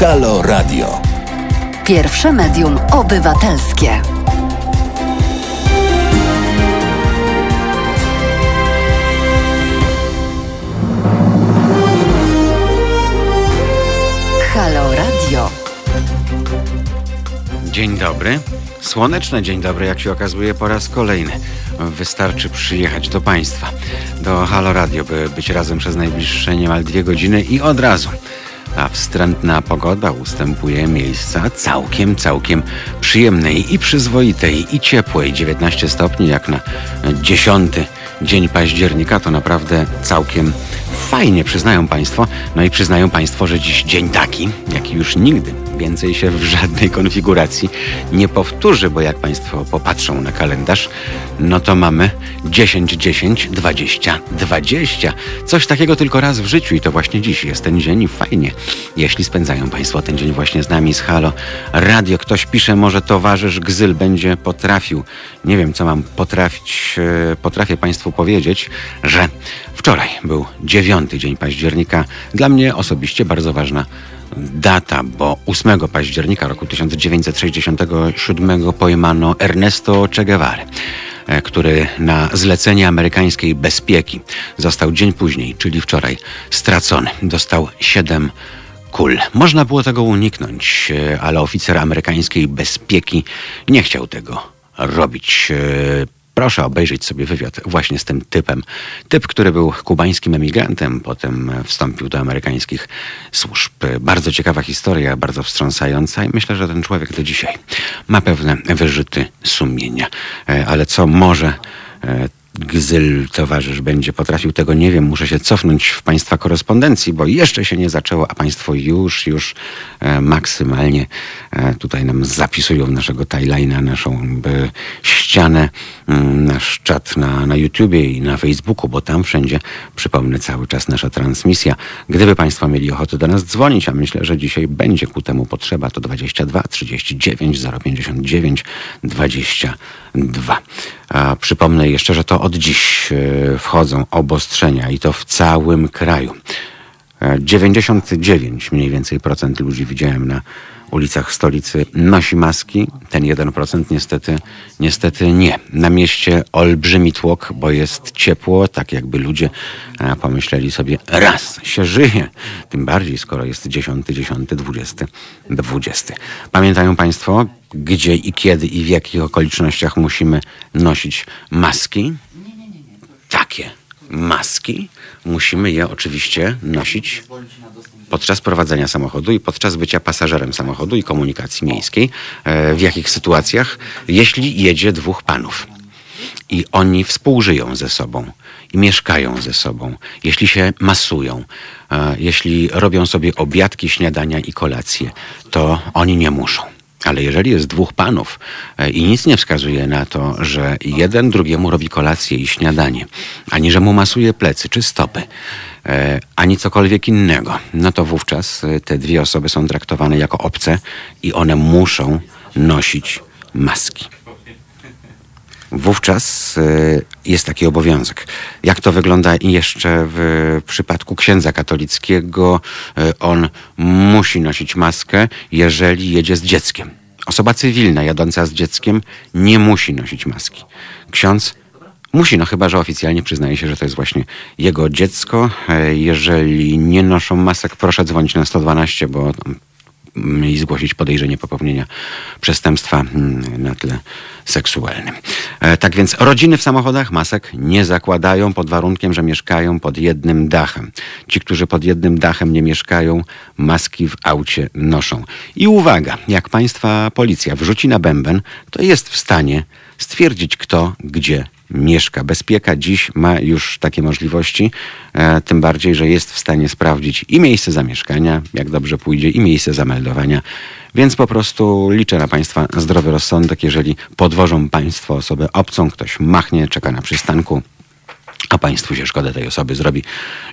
Halo Radio. Pierwsze medium obywatelskie. Halo Radio. Dzień dobry. Słoneczny dzień dobry, jak się okazuje, po raz kolejny. Wystarczy przyjechać do Państwa, do Halo Radio, by być razem przez najbliższe niemal dwie godziny i od razu. A wstrętna pogoda ustępuje miejsca całkiem, całkiem przyjemnej i przyzwoitej i ciepłej. 19 stopni jak na 10 dzień października to naprawdę całkiem fajnie, przyznają Państwo. No i przyznają Państwo, że dziś dzień taki, jaki już nigdy więcej się w żadnej konfiguracji nie powtórzy, bo jak Państwo popatrzą na kalendarz, no to mamy 10, 10, 20, 20. Coś takiego tylko raz w życiu i to właśnie dziś jest ten dzień i fajnie, jeśli spędzają Państwo ten dzień właśnie z nami, z Halo Radio. Ktoś pisze, może towarzysz Gzyl będzie potrafił. Nie wiem, co mam potrafić, e, potrafię Państwu powiedzieć, że wczoraj był dziewiąty dzień października. Dla mnie osobiście bardzo ważna data, bo 8 października roku 1967 pojmano Ernesto Che Guevara e, który na zlecenie amerykańskiej bezpieki został dzień później, czyli wczoraj, stracony. Dostał 7 kul. Można było tego uniknąć, e, ale oficer amerykańskiej bezpieki nie chciał tego robić. Proszę obejrzeć sobie wywiad właśnie z tym typem. Typ, który był kubańskim emigrantem, potem wstąpił do amerykańskich służb. Bardzo ciekawa historia, bardzo wstrząsająca i myślę, że ten człowiek do dzisiaj ma pewne wyrzuty sumienia. E, ale co może e, Gzyl towarzysz będzie potrafił, tego nie wiem. Muszę się cofnąć w Państwa korespondencji, bo jeszcze się nie zaczęło, a Państwo już, już e, maksymalnie e, tutaj nam zapisują naszego timeline'a, naszą ścianę, mm, nasz czat na, na YouTubie i na Facebooku, bo tam wszędzie, przypomnę, cały czas nasza transmisja. Gdyby Państwo mieli ochotę do nas dzwonić, a myślę, że dzisiaj będzie ku temu potrzeba, to 22 39 059 22. A przypomnę jeszcze, że to od dziś e, wchodzą obostrzenia i to w całym kraju. 99 e, mniej więcej procent ludzi widziałem na ulicach stolicy nosi maski. Ten 1% niestety, niestety nie. Na mieście olbrzymi tłok, bo jest ciepło, tak jakby ludzie pomyśleli sobie, raz się żyje. Tym bardziej, skoro jest 10, 10, 20, 20. Pamiętają Państwo, gdzie i kiedy i w jakich okolicznościach musimy nosić maski? Takie maski musimy je oczywiście nosić podczas prowadzenia samochodu i podczas bycia pasażerem samochodu i komunikacji miejskiej. E, w jakich sytuacjach? Jeśli jedzie dwóch panów i oni współżyją ze sobą i mieszkają ze sobą, jeśli się masują, e, jeśli robią sobie obiadki, śniadania i kolacje, to oni nie muszą. Ale jeżeli jest dwóch panów e, i nic nie wskazuje na to, że jeden drugiemu robi kolację i śniadanie, ani że mu masuje plecy czy stopy, e, ani cokolwiek innego, no to wówczas e, te dwie osoby są traktowane jako obce i one muszą nosić maski wówczas jest taki obowiązek. Jak to wygląda jeszcze w przypadku księdza katolickiego? On musi nosić maskę, jeżeli jedzie z dzieckiem. Osoba cywilna jadąca z dzieckiem nie musi nosić maski. Ksiądz musi, no chyba, że oficjalnie przyznaje się, że to jest właśnie jego dziecko. Jeżeli nie noszą masek, proszę dzwonić na 112, bo i zgłosić podejrzenie popełnienia przestępstwa mm, na tle seksualnym. E, tak więc rodziny w samochodach masek nie zakładają pod warunkiem, że mieszkają pod jednym dachem. Ci, którzy pod jednym dachem nie mieszkają, maski w aucie noszą. I uwaga, jak państwa policja wrzuci na bęben, to jest w stanie stwierdzić kto, gdzie mieszka. Bezpieka dziś ma już takie możliwości, e, tym bardziej, że jest w stanie sprawdzić i miejsce zamieszkania, jak dobrze pójdzie, i miejsce zameldowania. Więc po prostu liczę na Państwa zdrowy rozsądek, jeżeli podwożą Państwo osobę obcą, ktoś machnie, czeka na przystanku, a państwu się szkoda tej osoby zrobi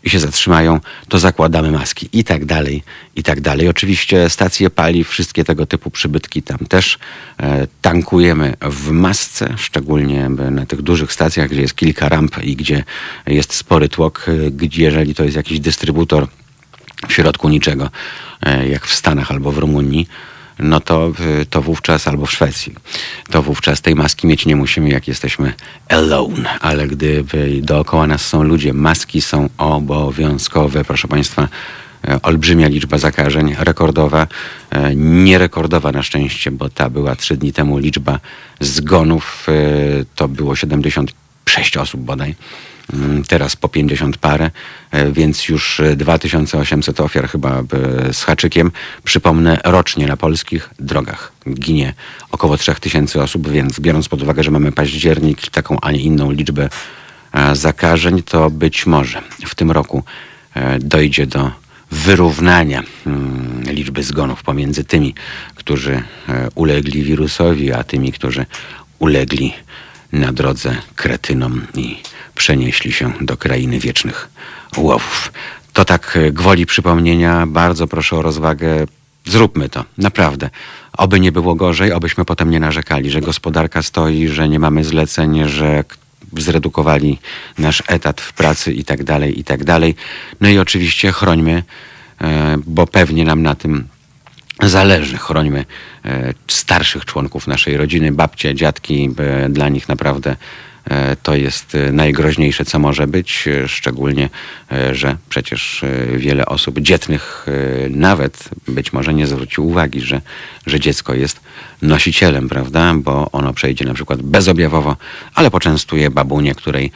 i się zatrzymają, to zakładamy maski i tak dalej, i tak dalej. Oczywiście stacje paliw, wszystkie tego typu przybytki tam też e, tankujemy w masce, szczególnie na tych dużych stacjach, gdzie jest kilka ramp i gdzie jest spory tłok, e, gdzie jeżeli to jest jakiś dystrybutor w środku niczego, e, jak w Stanach albo w Rumunii, no to, y, to wówczas, albo w Szwecji, to wówczas tej maski mieć nie musimy, jak jesteśmy alone. Ale gdy dookoła nas są ludzie, maski są obowiązkowe. Proszę Państwa, e, olbrzymia liczba zakażeń, rekordowa, e, nierekordowa na szczęście, bo ta była trzy dni temu liczba zgonów, e, to było 76 osób bodaj. Mm, teraz po 50 parę, e, więc już 2800 ofiar chyba e, z haczykiem. Przypomnę, rocznie na polskich drogach ginie około 3000 osób, więc biorąc pod uwagę, że mamy październik, taką, a nie inną liczbę e, zakażeń, to być może w tym roku dojdzie do wyrównania mm, liczby zgonów pomiędzy tymi, którzy ulegli wirusowi, a tymi, którzy ulegli na drodze kretynom i przenieśli się do krainy wiecznych łowów. To tak e, gwoli przypomnienia, bardzo proszę o rozwagę. Zróbmy to, naprawdę. Oby nie było gorzej, obyśmy potem nie narzekali, że gospodarka stoi, że nie mamy zleceń, że zredukowali nasz etat w pracy i tak dalej, i tak dalej. No i oczywiście chrońmy, e, bo pewnie nam na tym zależy. Chrońmy e, starszych członków naszej rodziny, babcie, dziadki. Dla nich naprawdę to jest e, najgroźniejsze, co może być, e, szczególnie, że przecież wiele osób dzietnych nawet być może nie zwróci uwagi, że, że dziecko jest nosicielem, prawda? Bo ono przejdzie na przykład bezobjawowo, ale poczęstuje babunię, której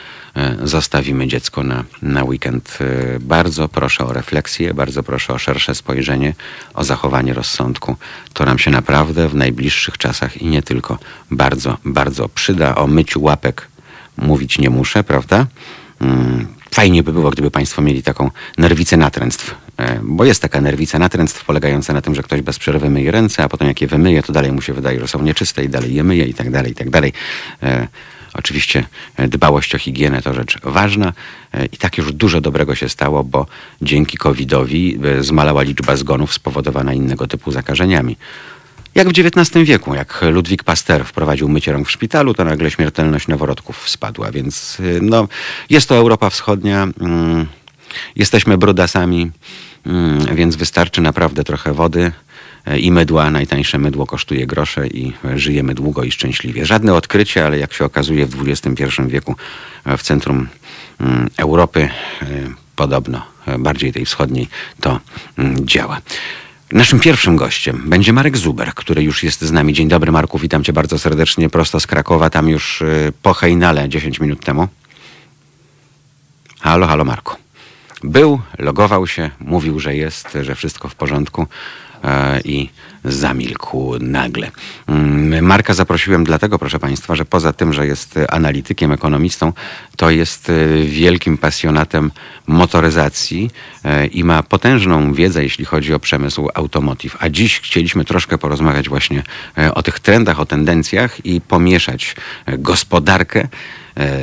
zostawimy dziecko na, na weekend. Bardzo proszę o refleksję, bardzo proszę o szersze spojrzenie, o zachowanie rozsądku. To nam się naprawdę w najbliższych czasach i nie tylko bardzo, bardzo przyda. O myciu łapek mówić nie muszę, prawda? Mm, fajnie by było, gdyby Państwo mieli taką nerwicę natręctw, e, bo jest taka nerwica natręctw polegająca na tym, że ktoś bez przerwy myje ręce, a potem jak je wymyje, to dalej mu się wydaje, że są nieczyste i dalej je myje i tak dalej, i tak dalej. E, oczywiście e, dbałość o higienę to rzecz ważna i tak już dużo dobrego się stało, bo dzięki COVID-owi zmalała liczba zgonów spowodowana innego typu zakażeniami. Jak w XIX wieku, jak Ludwik Pasteur wprowadził mycie rąk w szpitalu, to nagle śmiertelność noworodków spadła. Więc y, no, jest to Europa Wschodnia. Mm, jesteśmy brudasami, mm, więc wystarczy naprawdę trochę wody y, i mydła. Najtańsze mydło kosztuje grosze i żyjemy długo i szczęśliwie. Żadne odkrycie, ale jak się okazuje w XXI wieku y, w centrum mm, Europy, podobno bardziej tej wschodniej, to działa. Naszym pierwszym gościem będzie Marek Zuber, który już jest z nami. Dzień dobry Marku, witam cię bardzo serdecznie prosto z Krakowa, tam już y, po Hejnale 10 minut temu. Halo, halo Marku. Był, logował się, mówił, że jest, że wszystko w porządku. E, i zamilkł nagle. Mm, Marka zaprosiłem dlatego, proszę Państwa, że poza tym, że jest analitykiem, ekonomistą, to jest e, wielkim pasjonatem motoryzacji e, i ma potężną wiedzę, jeśli chodzi o przemysł automotive. A dziś chcieliśmy troszkę porozmawiać właśnie o tych trendach, o tendencjach i pomieszać gospodarkę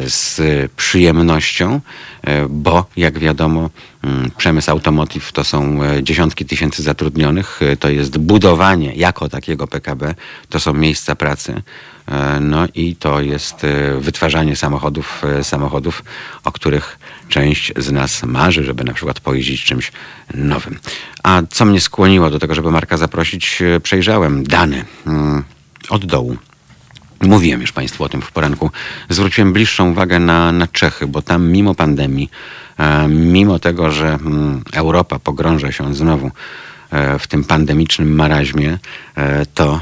z przyjemnością, e, bo jak wiadomo, mm, przemysł automotive to są e, dziesiątki tysięcy zatrudnionych, to jest budowanie jako takiego PKB, to są miejsca pracy. No i to jest wytwarzanie samochodów, samochodów, o których część z nas marzy, żeby na przykład pojeździć czymś nowym. A co mnie skłoniło do tego, żeby Marka zaprosić, przejrzałem dane mm, od dołu. Mówiłem już Państwu o tym w poranku. Zwróciłem bliższą uwagę na, na Czechy, bo tam mimo pandemii, e, mimo tego, że mm, Europa pogrąża się znowu e, w tym pandemicznym maraźmie, e, to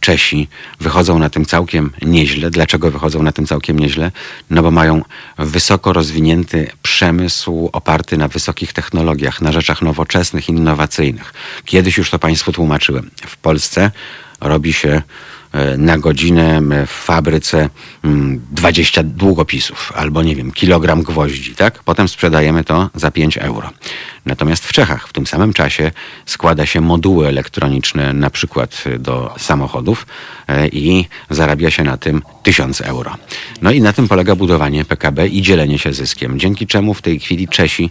Czesi wychodzą na tym całkiem nieźle. Dlaczego wychodzą na tym całkiem nieźle? No bo mają wysoko rozwinięty przemysł oparty na wysokich technologiach, na rzeczach nowoczesnych, innowacyjnych. Kiedyś już to Państwu tłumaczyłem. W Polsce robi się na godzinę w fabryce 20 mm, długopisów albo nie wiem, kilogram gwoździ, tak? Potem sprzedajemy to za 5 euro. Natomiast w Czechach w tym samym czasie składa się moduły elektroniczne na przykład do samochodów e, i zarabia się na tym 1000 euro. No i na tym polega budowanie PKB i dzielenie się zyskiem, dzięki czemu w tej chwili Czesi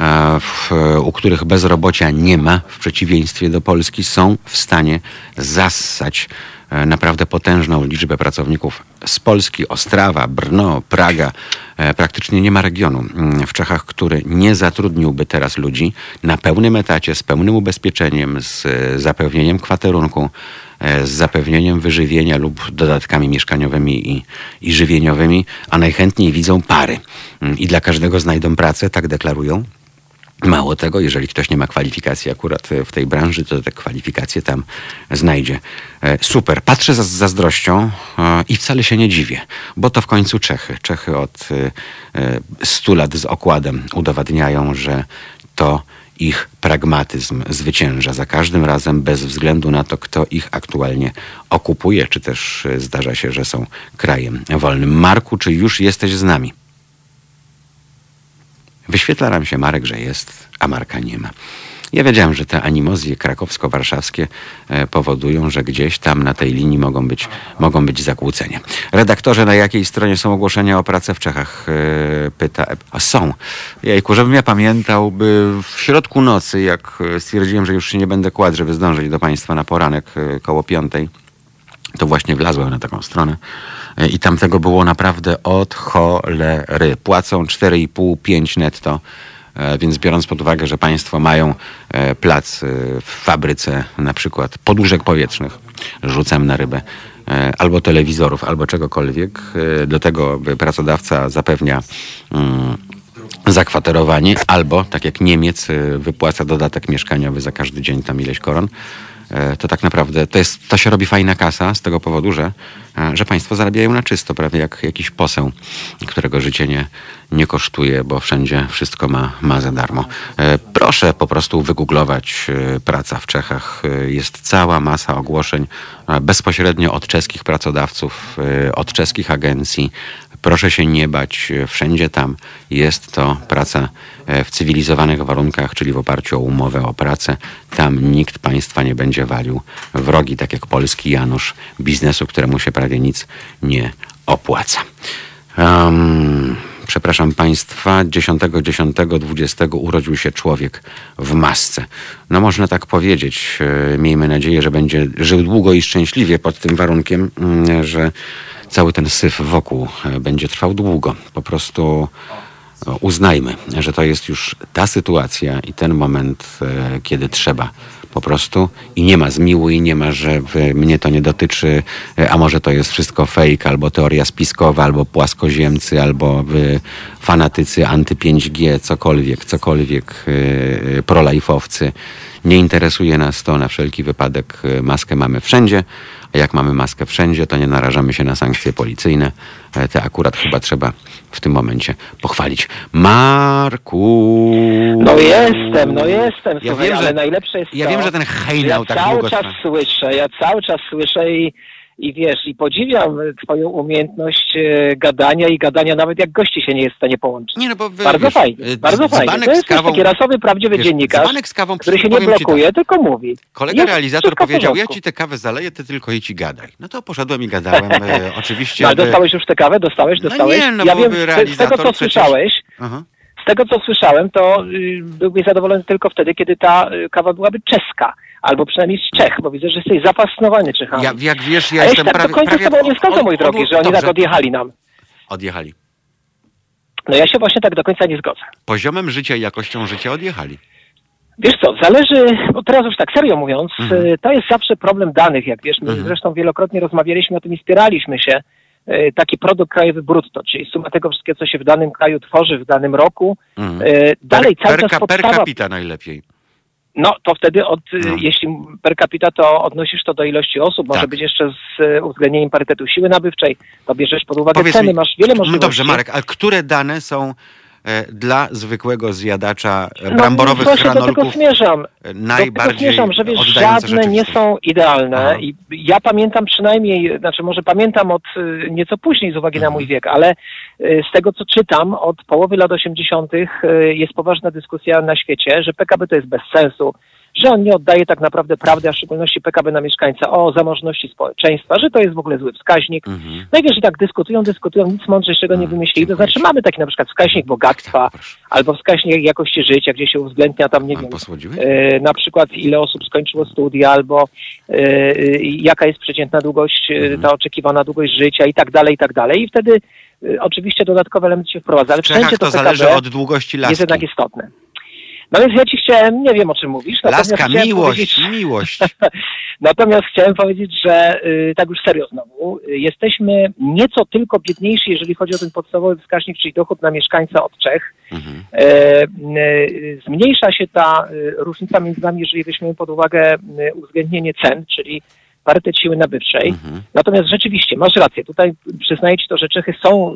e, w, u których bezrobocia nie ma, w przeciwieństwie do Polski, są w stanie zassać e, naprawdę potężną liczbę pracowników z Polski, Ostrawa, Brno, Praga. E, praktycznie nie ma regionu mm, w Czechach, który nie zatrudniłby teraz ludzi na pełnym etacie, z pełnym ubezpieczeniem, z e, zapewnieniem kwaterunku, z zapewnieniem wyżywienia lub dodatkami mieszkaniowymi i, i żywieniowymi, a najchętniej widzą pary. Mm, I dla każdego znajdą pracę, tak deklarują. Mało tego, jeżeli ktoś nie ma kwalifikacji akurat w tej branży, to te kwalifikacje tam znajdzie. E, super. Patrzę z zazdrością e, i wcale się nie dziwię, bo to w końcu Czechy. Czechy od 100 e, lat z okładem udowadniają, że to ich pragmatyzm zwycięża za każdym razem, bez względu na to, kto ich aktualnie okupuje, czy też zdarza się, że są krajem wolnym. Marku, czy już jesteś z nami? Wyświetla nam się Marek, że jest, a Marka nie ma. Ja wiedziałem, że te animozje krakowsko-warszawskie e, powodują, że gdzieś tam na tej linii mogą być, mogą być zakłócenia. Redaktorze, na jakiej stronie są ogłoszenia o pracę w Czechach? E, pyta. A są. Jejku, żebym ja pamiętał, by w środku nocy, jak stwierdziłem, że już się nie będę kładł, żeby zdążyć do Państwa na poranek e, koło piątej, to właśnie wlazłem na taką stronę i tam tego było naprawdę od cholery. Płacą 4,5-5 netto. E, więc biorąc pod uwagę, że państwo mają e, plac e, w fabryce na przykład poduszek powietrznych, rzucam na rybę, albo telewizorów, albo czegokolwiek, do tego pracodawca zapewnia mm, zakwaterowanie, albo tak jak Niemiec wypłaca dodatek mieszkaniowy za każdy dzień tam ileś koron, to tak naprawdę to, jest, to się robi fajna kasa z tego powodu, że, e, że państwo zarabiają na czysto, prawie jak jakiś poseł, którego życie nie, nie kosztuje, bo wszędzie wszystko ma, ma za darmo. E, proszę po prostu wygooglować praca w Czechach. Jest cała masa ogłoszeń bezpośrednio od czeskich pracodawców, od czeskich agencji, Proszę się nie bać, wszędzie tam jest to praca e, w cywilizowanych warunkach, czyli w oparciu o umowę o pracę. Tam nikt państwa nie będzie walił wrogi, tak jak polski Janusz, biznesu, któremu się prawie nic nie opłaca. Um, przepraszam Państwa, 10.10.20 urodził się człowiek w masce. No można tak powiedzieć. E, miejmy nadzieję, że będzie żył długo i szczęśliwie pod tym warunkiem, mm, że cały ten syf wokół e, będzie trwał długo. Po prostu e, uznajmy, że to jest już ta sytuacja i ten moment, e, kiedy trzeba po prostu i nie ma zmiłu i nie ma, że mnie to nie dotyczy, a może to jest wszystko fake, albo teoria spiskowa, albo płaskoziemcy, albo fanatycy anty-5G, cokolwiek, cokolwiek, prolajfowcy. Nie interesuje nas to, na wszelki wypadek maskę mamy wszędzie. A jak mamy maskę wszędzie, to nie narażamy się na sankcje policyjne. E, te akurat chyba trzeba w tym momencie pochwalić. Marku! No jestem, no jestem, ja wiem, ale że, najlepsze jest Ja to, wiem, że ten hejnał ja tak cały długo czas trwa. słyszę, ja cały czas słyszę i i wiesz, i podziwiam twoją umiejętność e, gadania i gadania nawet jak gości się nie jest w stanie połączyć. Nie, no bo wy, bardzo wiesz, fajnie, y, bardzo fajnie. To jest kawą- taki rasowy, prawdziwy wiesz, dziennikarz, z kawą, który się nie ci blokuje, tak. tylko mówi. Kolega Jest realizator powiedział, ja ci tę kawę zaleję, ty tylko idź i gadaj. No to poszedłem i gadałem, e, oczywiście. No, ale dostałeś już tę kawę? Dostałeś? No Dostałeś? nie, no ja wiem, z- tego co przecież- słyszałeś, Aha. z tego co słyszałem, to y, byłbyś zadowolony tylko wtedy, kiedy ta y, kawa byłaby czeska. Albo przynajmniej z Czech, bo widzę, że jesteś zapasnowany Czechami. Ja, jak wiesz, ja jestem tak prawie... do końca prawie z tobą nie od- zgadzam, mój drogi, że oni dobrze, tak odjechali nam. Odjechali. No ja się właśnie tak do końca nie zgodzę. Poziomem życia i jakością życia odjechali. Wiesz co, zależy, bo teraz już tak serio mówiąc, Mhm. y, to jest zawsze problem danych, jak wiesz, my Mhm. zresztą wielokrotnie rozmawialiśmy o tym i spieraliśmy się. Y, Taki produkt krajowy brutto, czyli suma tego wszystkiego, co się w danym kraju tworzy w danym roku. Mhm. Y, Dalej per, cały per, czas per podstawa capita najlepiej. No, to wtedy od, y, No. jeśli per capita, to odnosisz to do ilości osób, może Tak. być jeszcze z y, uwzględnieniem parytetu siły nabywczej, to bierzesz pod uwagę Powiedz ceny, mi, masz wiele możliwości. Dobrze, Marek, a które dane są dla zwykłego zjadacza e, No, bramorowych właśnie do tego zmierzam. e, Do tego najbardziej zmierzam, że wiesz, żadne nie są idealne Aha. i ja pamiętam przynajmniej, znaczy może pamiętam od nieco później z uwagi na Mhm. mój wiek, ale z tego co czytam, od połowy lat 80. y, jest poważna dyskusja na świecie, że PKB to jest bez sensu, że on nie oddaje tak naprawdę prawdy, a w szczególności PKB na mieszkańca o zamożności społeczeństwa, że to jest w ogóle zły wskaźnik. Mhm. No wiesz, i tak dyskutują, dyskutują, nic mądrzejszego nie wymyślili. To znaczy mamy taki na przykład wskaźnik bogactwa, Proszę. albo wskaźnik jakości życia, gdzie się uwzględnia tam, nie A wiem, e, na przykład ile osób skończyło studia, albo e, jaka jest przeciętna długość, e, Mhm. ta oczekiwana długość życia i tak dalej, i tak dalej. I wtedy e, oczywiście dodatkowe elementy się wprowadza, ale wszędzie to to zależy PKB od długości jest laski. jednak istotne. No więc ja ci chciałem, nie wiem o czym mówisz, Laska, miłość, miłość. Natomiast chciałem powiedzieć, że y, tak już serio znowu, y, jesteśmy nieco tylko biedniejsi, jeżeli chodzi o ten podstawowy wskaźnik, czyli dochód na mieszkańca od Czech. Mhm. Y, zmniejsza się ta różnica między nami, jeżeli weźmiemy pod uwagę uwzględnienie cen, czyli parytet siły nabywczej. Mhm. Natomiast rzeczywiście, masz rację, tutaj przyznaję Ci to, że Czechy są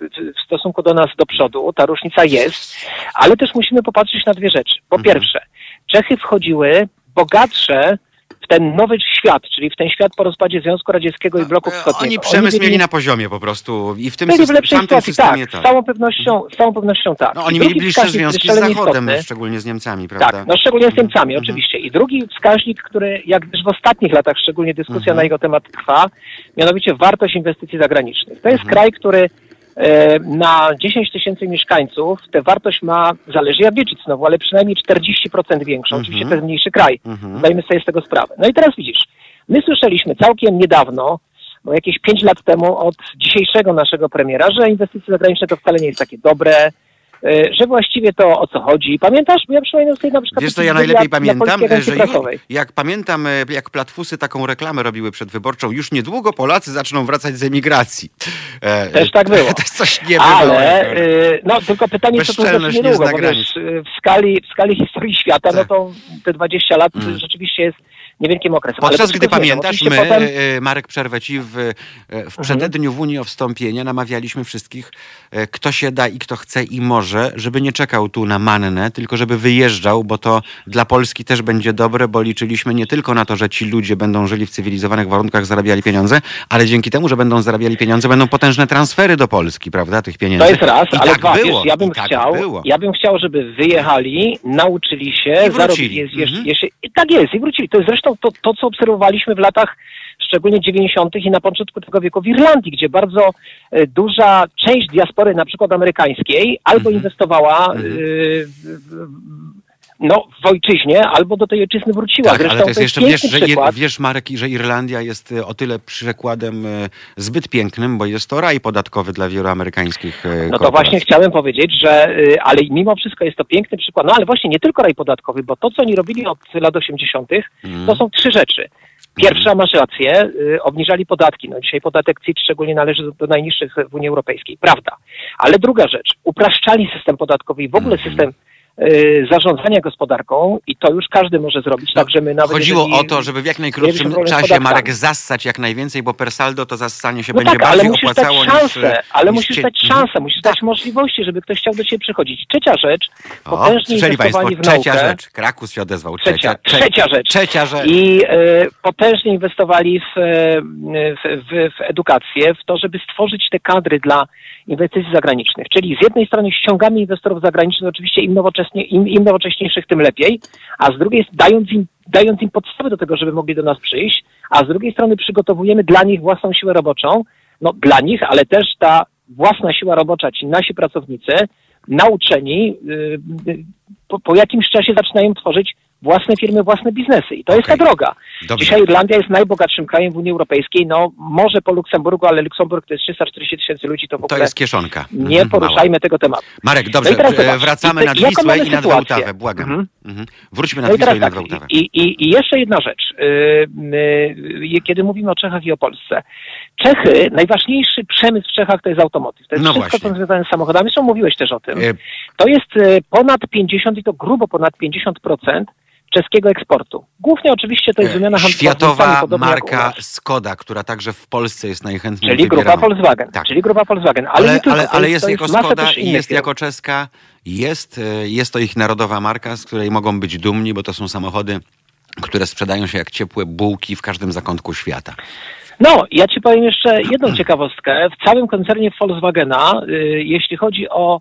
w- stosunku do nas do przodu, ta różnica jest, ale też musimy popatrzeć na dwie rzeczy. Po Mhm. pierwsze, Czechy wchodziły bogatsze ten nowy świat, czyli w ten świat po rozpadzie Związku Radzieckiego i bloku wschodniego. Oni przemysł byli- mieli na poziomie po prostu i w tym byli w system, lepszej w sytuacji, systemie tak, tak. z całą pewnością, z całą pewnością tak. No, oni mieli bliższe wskaźnik, związki z Zachodem, istotny, szczególnie z Niemcami, prawda? tak, no szczególnie z Niemcami, Mhm. oczywiście. I drugi wskaźnik, który jak też w ostatnich latach szczególnie dyskusja Mhm. na jego temat trwa, mianowicie wartość inwestycji zagranicznych. To jest Mhm. kraj, który e, na 10 tysięcy mieszkańców tę wartość ma, zależy jak liczyć znowu, ale przynajmniej 40% większą. Mhm. Oczywiście to jest mniejszy kraj. Mhm. Zdajmy sobie z tego sprawę. No i teraz widzisz, my słyszeliśmy całkiem niedawno, bo jakieś 5 lat temu od dzisiejszego naszego premiera, że inwestycje zagraniczne to wcale nie jest takie dobre, e, że właściwie to o co chodzi. Pamiętasz? Ja przypominam sobie na przykład... Wiesz co, ja najlepiej dla pamiętam, że ju, Prasowej. jak pamiętam, e, jak platfusy taką reklamę robiły przedwyborczą, już niedługo Polacy zaczną wracać z emigracji. E, Też tak było. To jest coś niebywałego. Ale, y, no tylko pytanie, co to znaczy nie niedługo, bo wiesz, w skali, w skali historii świata, no Tak. to te 20 lat Mm. rzeczywiście jest niewielkim okresem. Podczas gdy pamiętasz, my, potem, e, Marek przerwę ci, w, e, w przededniu w Unii o wstąpienie namawialiśmy wszystkich, e, kto się da i kto chce i może, żeby nie czekał tu na mannę, tylko żeby wyjeżdżał, bo to dla Polski też będzie dobre, bo liczyliśmy nie tylko na to, że ci ludzie będą żyli w cywilizowanych warunkach, zarabiali pieniądze, ale dzięki temu, że będą zarabiali pieniądze, będą potężne transfery do Polski, prawda, tych pieniędzy. To jest raz, I ale tak dwa, było, wiesz, ja bym i tak chciał, było. ja bym chciał, żeby wyjechali, nauczyli się, wrócili. zarobili jest jeszcze, Mhm. jeszcze, i tak jest, i wrócili. To jest zresztą to, to, co obserwowaliśmy w latach szczególnie 90. i na początku tego wieku w Irlandii, gdzie bardzo e, duża część diaspory, na przykład amerykańskiej, albo Mhm. inwestowała w, w, no, w ojczyźnie, albo do tej ojczyzny wróciła. Tak, Zresztą ale to jest jeszcze, wiesz, że, wiesz Marek, że Irlandia jest e, o tyle przykładem e, zbyt pięknym, bo jest to raj podatkowy dla wielu amerykańskich e, No to właśnie chciałem powiedzieć, że ale mimo wszystko jest to piękny przykład, no ale właśnie nie tylko raj podatkowy, bo to, co oni robili od lat 80., Mhm. to są trzy rzeczy. Pierwsza, masz rację, obniżali podatki. No dzisiaj podatek CIT szczególnie należy do, do najniższych w Unii Europejskiej, prawda. Ale druga rzecz, upraszczali system podatkowy i w ogóle Mhm. system zarządzania gospodarką i to już każdy może zrobić, No, także my nawet Chodziło jeżeli- o to, żeby w jak najkrótszym czasie. Marek zassać jak najwięcej, bo per saldo to zassanie się No będzie tak, bardziej musisz dać opłacało szansę, niż... ale niż musisz cie- dać Mhm. szansę, musisz dać możliwości, żeby ktoś chciał do ciebie przychodzić. Trzecia rzecz, O, potężnie słyszeli Państwo, inwestowali w trzecia naukę. rzecz. Krakus się odezwał. Trzecia, trze- trzecia rzecz. Trzecia rzecz. I e, potężnie inwestowali w, e, w, w, w edukację, w to, żeby stworzyć te kadry dla inwestycji zagranicznych. Czyli z jednej strony ściągamy inwestorów zagranicznych, oczywiście im, im, im nowocześniejszych, tym lepiej, a z drugiej dając im, dając im podstawy do tego, żeby mogli do nas przyjść, a z drugiej strony przygotowujemy dla nich własną siłę roboczą, no dla nich, ale też ta własna siła robocza, ci nasi pracownicy, nauczeni, y, y, po, po jakimś czasie zaczynają tworzyć własne firmy, własne biznesy. I to jest ta droga. Dobrze. Dzisiaj Irlandia jest najbogatszym krajem w Unii Europejskiej, no może po Luksemburgu, ale Luksemburg to jest 340 tysięcy ludzi, to w To ogóle jest kieszonka. nie Mhm, poruszajmy tego tematu. Marek, dobrze, No i teraz e, wracamy i- jaką Wisłę i sytuację? Wałtawę, błagam. Mhm. Mhm. Wróćmy nad No i Wisłę i nad tak, Wałtawę. i, i, i jeszcze jedna rzecz, yy, yy, kiedy mówimy o Czechach i o Polsce. Czechy, najważniejszy przemysł w Czechach to jest automotyw. To jest No wszystko, co związane z samochodami. Zresztą mówiłeś też o tym. E, To jest ponad 50 i to grubo ponad 50% czeskiego eksportu. Głównie oczywiście to jest wymiana handlowa. Światowa marka. Skoda, która także w Polsce jest najchętniej Czyli grupa wybierana. Volkswagen. Tak. Czyli grupa Volkswagen. Ale, Ale, ale, ale jest, jest jako Skoda i jest jako czeska, jest, e, jest to ich narodowa marka, z której mogą być dumni, bo to są samochody, które sprzedają się jak ciepłe bułki w każdym zakątku świata. No, ja ci powiem jeszcze jedną ciekawostkę. W całym koncernie Volkswagena, y, jeśli chodzi o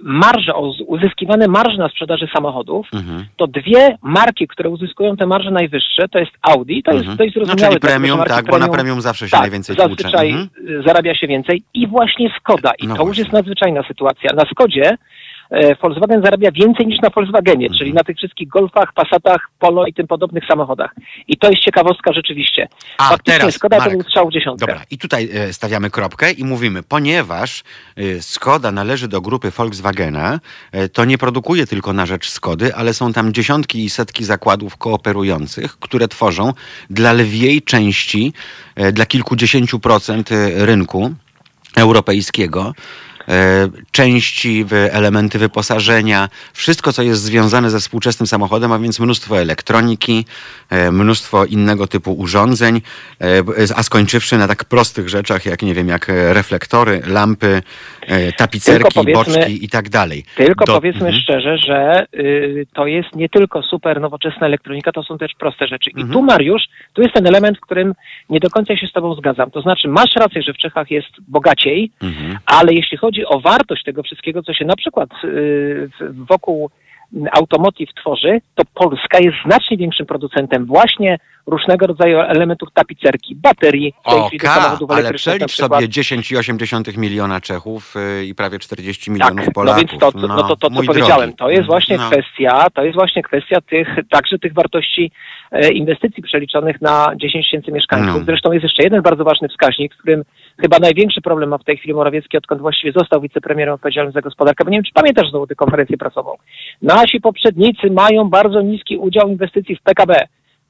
marże, o z- uzyskiwane marże na sprzedaży samochodów, Mhm. to dwie marki, które uzyskują te marże najwyższe, to jest Audi, to jest Mhm. dość No, zrozumiałe. czyli dlatego, że premium, marki tak, bo na premium zawsze się tak, najwięcej tłucze. zazwyczaj Mhm. y, zarabia się więcej i właśnie Skoda. I No to już właśnie. jest nadzwyczajna sytuacja. Na Skodzie Volkswagen zarabia więcej niż na Volkswagenie, Mhm. czyli na tych wszystkich Golfach, Passatach, Polo i tym podobnych samochodach. I to jest ciekawostka rzeczywiście. A Faktycznie teraz, Skoda Marek, to był strzał w dziesiątkę. Dobra, i tutaj e, stawiamy kropkę i mówimy, ponieważ e, Skoda należy do grupy Volkswagena, e, to nie produkuje tylko na rzecz Skody, ale są tam dziesiątki i setki zakładów kooperujących, które tworzą dla lwiej części, e, dla kilkudziesięciu procent e, rynku europejskiego e, części, w- elementy wyposażenia, wszystko, co jest związane ze współczesnym samochodem, a więc mnóstwo elektroniki, e, mnóstwo innego typu urządzeń, e, a skończywszy na tak prostych rzeczach, jak nie wiem, jak e, reflektory, lampy, e, tapicerki, boczki i tak dalej. Tylko Do- powiedzmy Mhm. szczerze, że y, to jest nie tylko super nowoczesna elektronika, to są też proste rzeczy. Mhm. I tu Mariusz, tu jest ten element, w którym nie do końca się z Tobą zgadzam. To znaczy, masz rację, że w Czechach jest bogaciej, Mhm. ale jeśli chodzi o wartość tego wszystkiego, co się na przykład y, wokół automotive tworzy, to Polska jest znacznie większym producentem właśnie różnego rodzaju elementów tapicerki, baterii, samochodów ale przelicz sobie 10,8 miliona Czechów y, i prawie 40 milionów Tak, Polaków. no więc to, to, no to, to co mój powiedziałem, drogi. to jest właśnie No. kwestia, to jest właśnie kwestia tych, także tych wartości e, inwestycji przeliczonych na 10 tysięcy mieszkańców. No. Zresztą jest jeszcze jeden bardzo ważny wskaźnik, z którym chyba największy problem ma w tej chwili Morawiecki, odkąd właściwie został wicepremierem odpowiedzialnym za gospodarkę, bo nie wiem, czy pamiętasz znowu tę konferencję prasową. Nasi poprzednicy mają bardzo niski udział inwestycji w PKB,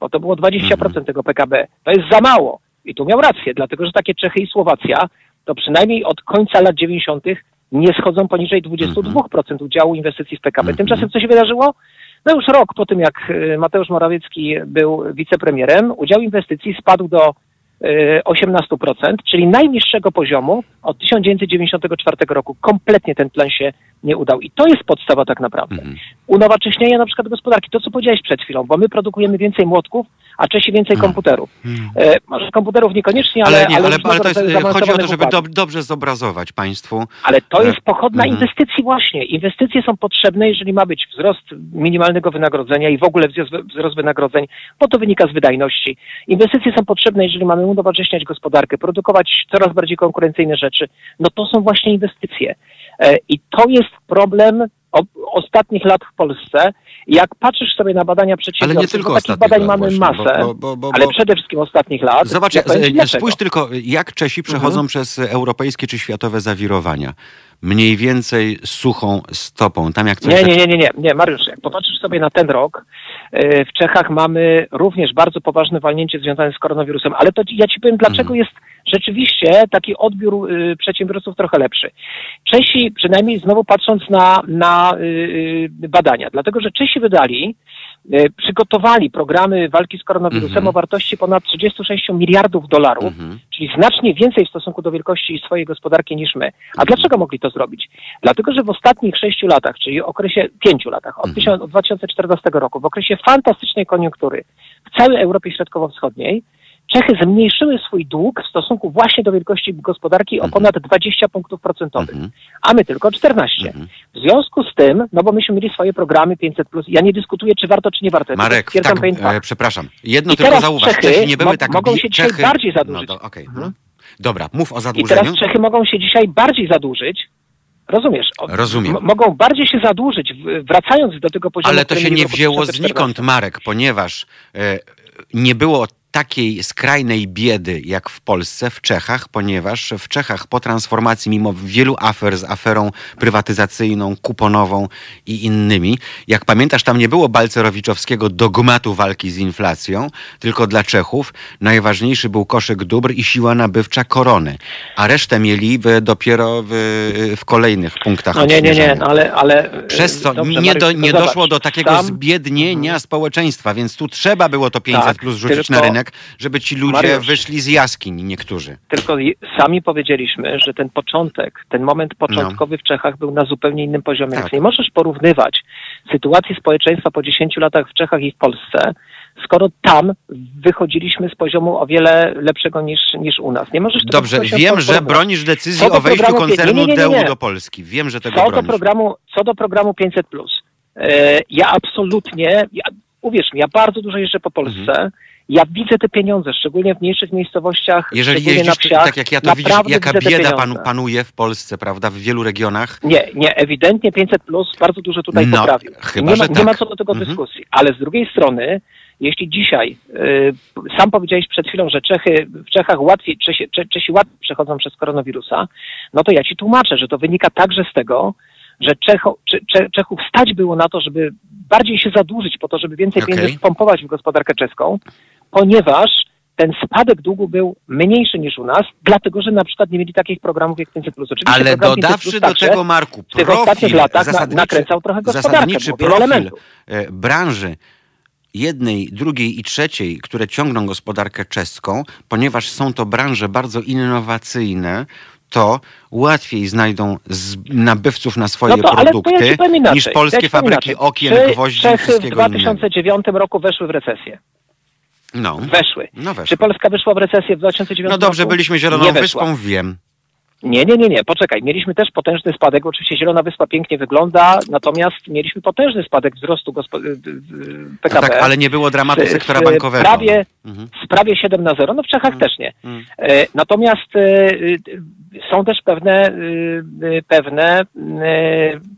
bo to było 20% Mhm. tego PKB. To jest za mało. I tu miał rację, dlatego że takie Czechy i Słowacja to przynajmniej od końca lat 90. nie schodzą poniżej 22% udziału inwestycji w PKB. Mhm. Tymczasem co się wydarzyło? No już rok po tym, jak y, Mateusz Morawiecki był wicepremierem, udział inwestycji spadł do y, 18%, czyli najniższego poziomu od 1994 roku. Kompletnie ten plan się nie udał. I to jest podstawa tak naprawdę. Mhm. Unowocześnienia na przykład gospodarki. To, co powiedziałeś przed chwilą, bo my produkujemy więcej młotków, a Czesi więcej Mhm. komputerów. Mhm. E, może komputerów niekoniecznie, ale, Ale, nie, ale, ale, to jest, e, chodzi o to, żeby dob, dobrze zobrazować Państwu. Ale to E, jest pochodna mhm. inwestycji właśnie. Inwestycje są potrzebne, jeżeli ma być wzrost minimalnego wynagrodzenia i w ogóle wzrost wynagrodzeń, bo to wynika z wydajności. Inwestycje są potrzebne, jeżeli mamy unowocześniać gospodarkę, produkować coraz bardziej konkurencyjne rzeczy. No to są właśnie inwestycje. E, I to jest problem ostatnich lat w Polsce. Jak patrzysz sobie na badania Ale przedsiębiorców, nie tylko takich ostatnich badań lat mamy właśnie, masę, bo- bo- bo- ale przede wszystkim ostatnich lat. Zobacz, ja e, dlaczego. spójrz tylko, jak Czesi przechodzą Mhm. przez europejskie czy światowe zawirowania. Mniej więcej suchą stopą. Tam jak coś Nie, nie, nie, nie, nie, Mariusz, jak popatrzysz sobie na ten rok, w Czechach mamy również bardzo poważne walnięcie związane z koronawirusem, ale to ja ci powiem, dlaczego Mhm. jest rzeczywiście taki odbiór y, przedsiębiorców trochę lepszy. Czesi, przynajmniej znowu patrząc na, na y, y, badania, dlatego że Czesi wydali, przygotowali programy walki z koronawirusem Mhm. o wartości ponad 36 miliardów dolarów, Mhm. czyli znacznie więcej w stosunku do wielkości swojej gospodarki niż my. A dlaczego mogli to zrobić? Dlatego, że w ostatnich sześciu latach, czyli okresie pięciu latach, od, Mhm. tysiąc- od 2014 roku, w okresie fantastycznej koniunktury w całej Europie Środkowo-Wschodniej, Czechy zmniejszyły swój dług w stosunku właśnie do wielkości gospodarki o Mhm. ponad 20 punktów procentowych, Mhm. a my tylko 14. Mhm. W związku z tym, no bo myśmy mieli swoje programy 500+, ja nie dyskutuję, czy warto, czy nie warto. Marek, tak, e, przepraszam. Jedno I tylko zauważ. Czechy Czechy nie były tak mogą się dzisiaj Czechy... bardziej zadłużyć. No to, okej, Mhm. no. Dobra, mów o I zadłużeniu. teraz Czechy mogą się dzisiaj bardziej zadłużyć. Rozumiesz? Rozumiem. mogą bardziej się zadłużyć, wracając do tego poziomu. Ale to się nie wzięło 2014. znikąd, Marek, ponieważ e, nie było takiej skrajnej biedy jak w Polsce, w Czechach, ponieważ w Czechach po transformacji, mimo wielu afer z aferą prywatyzacyjną, kuponową i innymi, jak pamiętasz, tam nie było balcerowiczowskiego dogmatu walki z inflacją, tylko dla Czechów najważniejszy był koszyk dóbr i siła nabywcza korony, a resztę mieli w, dopiero w, w kolejnych punktach No nie, nie, nie, no ale... ale Przez to dobrze, nie, do, nie no doszło do takiego tam- zbiednienia społeczeństwa, więc tu trzeba było to 500 Tak, plus rzucić tylko- na rynek, żeby ci ludzie Mariusz. wyszli z jaskiń, niektórzy. Tylko sami powiedzieliśmy, że ten początek, ten moment początkowy w Czechach był na zupełnie innym poziomie. Tak. Więc nie możesz porównywać sytuację społeczeństwa po 10 latach w Czechach i w Polsce, skoro tam wychodziliśmy z poziomu o wiele lepszego niż, niż u nas. Nie możesz Dobrze, wiem, że bronisz decyzji do o wejściu koncernu nie, nie, nie, do Polski. Wiem, że tego Co do bronisz. programu, co do programu 500 e, ja absolutnie, ja, uwierz mi, ja bardzo dużo jeżdżę po Polsce. Mhm. Ja widzę te pieniądze, szczególnie w mniejszych miejscowościach, Jeżeli szczególnie na jeździsz, wsiach. tak jak ja to naprawdę jaka widzę bieda panu, panuje w Polsce, prawda, w wielu regionach. Nie, nie, ewidentnie 500 plus bardzo dużo tutaj No, poprawił. chyba, nie, ma, że nie tak. ma co do tego Mhm. dyskusji. Ale z drugiej strony, jeśli dzisiaj, y, sam powiedziałeś przed chwilą, że Czechy, w Czechach łatwiej, Czesi, Cze, Czesi łatwiej przechodzą przez koronawirusa, no to ja ci tłumaczę, że to wynika także z tego, że Czecho, Cze, Cze, Czechów stać było na to, żeby bardziej się zadłużyć po to, żeby więcej Okej. pieniędzy wpompować w gospodarkę czeską, ponieważ ten spadek długu był mniejszy niż u nas, dlatego że na przykład nie mieli takich programów jak 500+. Oczywiście Ale program 500+ dodawszy do także tego, Marku, w tych ostatnich profil, latach na, zasadniczy, nakręcał trochę gospodarkę, zasadniczy profil elementów. e, branży jednej, drugiej i trzeciej, które ciągną gospodarkę czeską, ponieważ są to branże bardzo innowacyjne, to łatwiej znajdą nabywców na swoje No to, ja produkty inaczej. niż Ja polskie powiem fabryki inaczej. okien, Czy gwoździ i Czechy w wszystkiego innego. 2009 roku weszły w recesję. No. Weszły. No weszły. Czy Polska wyszła w recesję w 2009 No dobrze, roku? byliśmy Zieloną. Wyspą, wiem. Nie, nie, nie, nie, poczekaj. Mieliśmy też potężny spadek. Oczywiście Zielona Wyspa pięknie wygląda, natomiast mieliśmy potężny spadek wzrostu y, No PKB. tak, ale nie było dramatu Z- sektora bankowego. Prawie, Mhm. prawie 7 na 0, no w Czechach też nie. Mm. E, Natomiast e, y, są też pewne, pewne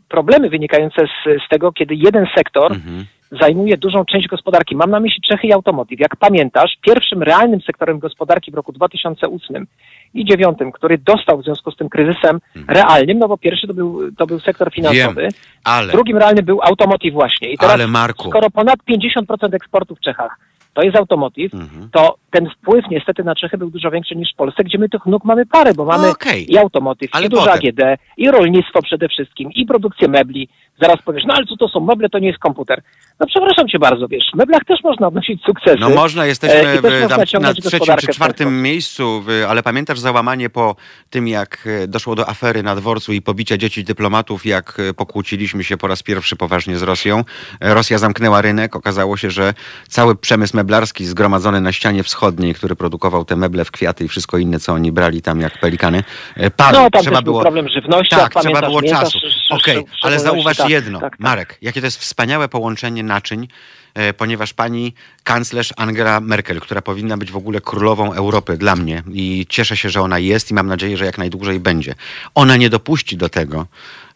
problemy wynikające z, z tego, kiedy jeden sektor Mhm. Zajmuje dużą część gospodarki. Mam na myśli Czechy i automotive. Jak pamiętasz, pierwszym realnym sektorem gospodarki w roku 2008 i 2009, który dostał w związku z tym kryzysem realnym, no bo pierwszy to był, to był sektor finansowy, Wiem, ale, drugim realnym był automotive właśnie. I teraz, ale Marku, skoro ponad 50% eksportu w Czechach to jest automotive, Mhm. to ten wpływ niestety na Czechy był dużo większy niż w Polsce, gdzie my tych nóg mamy parę, bo mamy Okej. i automotive, Ale i duże potem. AGD, i rolnictwo przede wszystkim, i produkcję mebli. Zaraz powiesz, no ale co to są meble, to nie jest komputer. No przepraszam cię bardzo, wiesz, w meblach też można odnosić sukcesy. No można, E, jesteśmy też w, tam, na trzecim czy czwartym miejscu, ale pamiętasz załamanie po tym, jak e, doszło do afery na dworcu i pobicia dzieci dyplomatów, jak e, pokłóciliśmy się po raz pierwszy poważnie z Rosją. E, Rosja zamknęła rynek, okazało się, że cały przemysł meblarski zgromadzony na ścianie wschodniej, który produkował te meble w kwiaty i wszystko inne, co oni brali tam jak pelikany, e. No tam Trzeba było... problem żywności, Tak, trzeba było czasu. Okej, sz- ale zauważ tak, jedno, tak, tak. Marek, jakie to jest wspaniałe połączenie naczyń, ponieważ pani kanclerz Angela Merkel, która powinna być w ogóle królową Europy dla mnie i cieszę się, że ona jest i mam nadzieję, że jak najdłużej będzie. Ona nie dopuści do tego,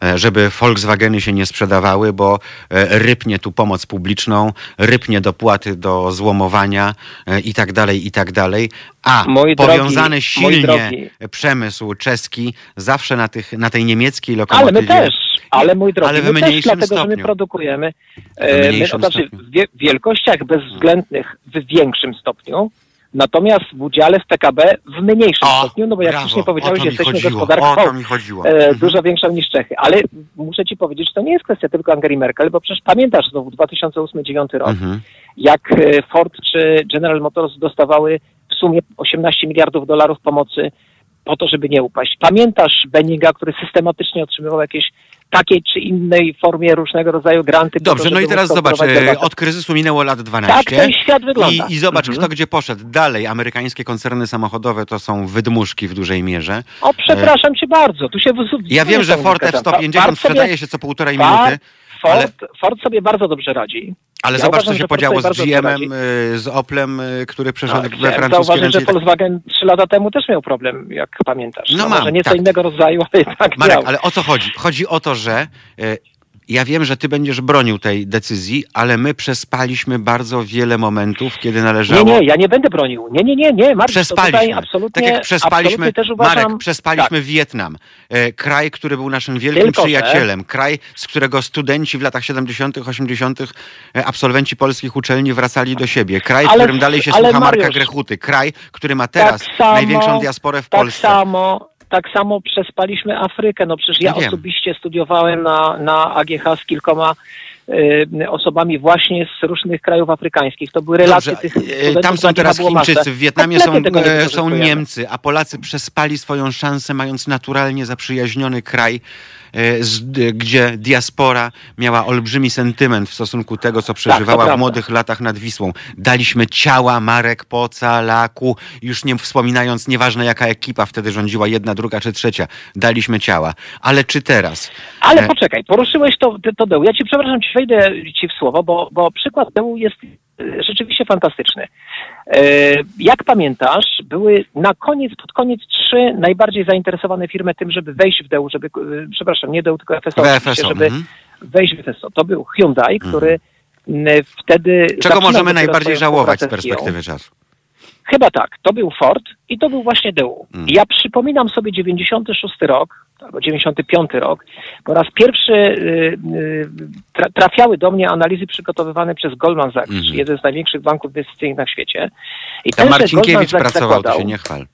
e, żeby Volkswageny się nie sprzedawały, bo e, rypnie tu pomoc publiczną, rypnie dopłaty do złomowania e, i tak dalej, i tak dalej. A drogi- powiązany mój silnie drogi. przemysł czeski zawsze na, tych, na tej niemieckiej Ale lokomotywie. my też, ale mój drogi, Ale w my też dlatego, że my stopniu. produkujemy W e, my, to znaczy stopniu. w wie, wielkościach bezwzględnych w większym stopniu, natomiast w udziale w PKB w mniejszym O, stopniu, no bo jak to powiedziałeś, jesteśmy chodziło, gospodarką e, Mhm. dużo większą niż Czechy. Ale muszę ci powiedzieć, że to nie jest kwestia tylko Angeli Merkel, bo przecież pamiętasz znowu 2008-2009 rok, Mhm. jak e, Ford czy General Motors dostawały w sumie 18 miliardów dolarów pomocy po to, żeby nie upaść. Pamiętasz Benninga, który systematycznie otrzymywał jakieś takiej czy innej formie różnego rodzaju granty. Dobrze, to, no i teraz zobacz, e, od kryzysu minęło lat 12. Tak ten świat wygląda. I, I zobacz, Mhm. kto gdzie poszedł. Dalej, amerykańskie koncerny samochodowe to są wydmuszki w dużej mierze. O, przepraszam cię bardzo, tu się Ja wiem, że Ford zgadzam. F-150 Ford sobie- sprzedaje się co półtorej minuty, Ford, Ford sobie bardzo dobrze radzi. ale Ja zobacz, uważam, co się podziało z GM-em, y, z Oplem, y, który przeszedł Tak, we francuskie zauważyć, ręce. że tak- Volkswagen trzy lata temu też miał problem, jak pamiętasz. No No, mam, może nieco tak. innego rodzaju, ale tak Marek, miał. ale o co chodzi? Chodzi o to, że y, ja wiem, że ty będziesz bronił tej decyzji, ale my przespaliśmy bardzo wiele momentów, kiedy należało... Nie, nie, ja nie będę bronił. Nie, nie, nie, nie, Marcin, tutaj Przespaliśmy. absolutnie, tak jak przespaliśmy, uważam, Marek, przespaliśmy tak, Wietnam. E, kraj, który był naszym wielkim Tylko, przyjacielem. Kraj, z którego studenci w latach 70., 80., e, absolwenci polskich uczelni wracali do siebie. Kraj, w Ale- którym dalej się słucha Marka Mariusz, Grechuty. Kraj, który ma teraz tak samo- największą diasporę w tak Polsce. samo, tak samo przespaliśmy Afrykę. No przecież ja Ja osobiście studiowałem na, na AGH z kilkoma osobami właśnie z różnych krajów afrykańskich. To były relacje Dobrze, tych studentów tam są AGH teraz. Chińczycy, w Wietnamie są, e, są. Niemcy, a Polacy przespali swoją szansę, mając naturalnie zaprzyjaźniony kraj z, gdzie diaspora miała olbrzymi sentyment w stosunku tego, co przeżywała w prawda. młodych latach nad Wisłą. Daliśmy ciała Marek Poca, Laku, już nie wspominając, nieważne jaka ekipa wtedy rządziła, jedna, druga czy trzecia, daliśmy ciała. Ale czy teraz? Ale E, poczekaj, poruszyłeś to, to Deł. Ja ci przepraszam, ci wejdę ci w słowo, bo, bo przykład Deł jest e, rzeczywiście fantastyczny. E, Jak pamiętasz, były na koniec, pod koniec trzy najbardziej zainteresowane firmy tym, żeby wejść w Deł, żeby, e, przepraszam, nie Deł, tylko FSO, FSO, żeby mhm. wejść w FSO. To był Hyundai, który m, wtedy... Czego możemy najbardziej żałować z perspektywy czasu? Chyba tak. To był Ford i to był właśnie DU. Mm. Ja przypominam sobie 96 rok, albo 95 rok. Po raz pierwszy y, y, tra, trafiały do mnie analizy przygotowywane przez Goldman Sachs, Mhm. jeden z największych banków inwestycyjnych na świecie. I Tam Marcinkiewicz pracował, to zakładał, się nie chwal.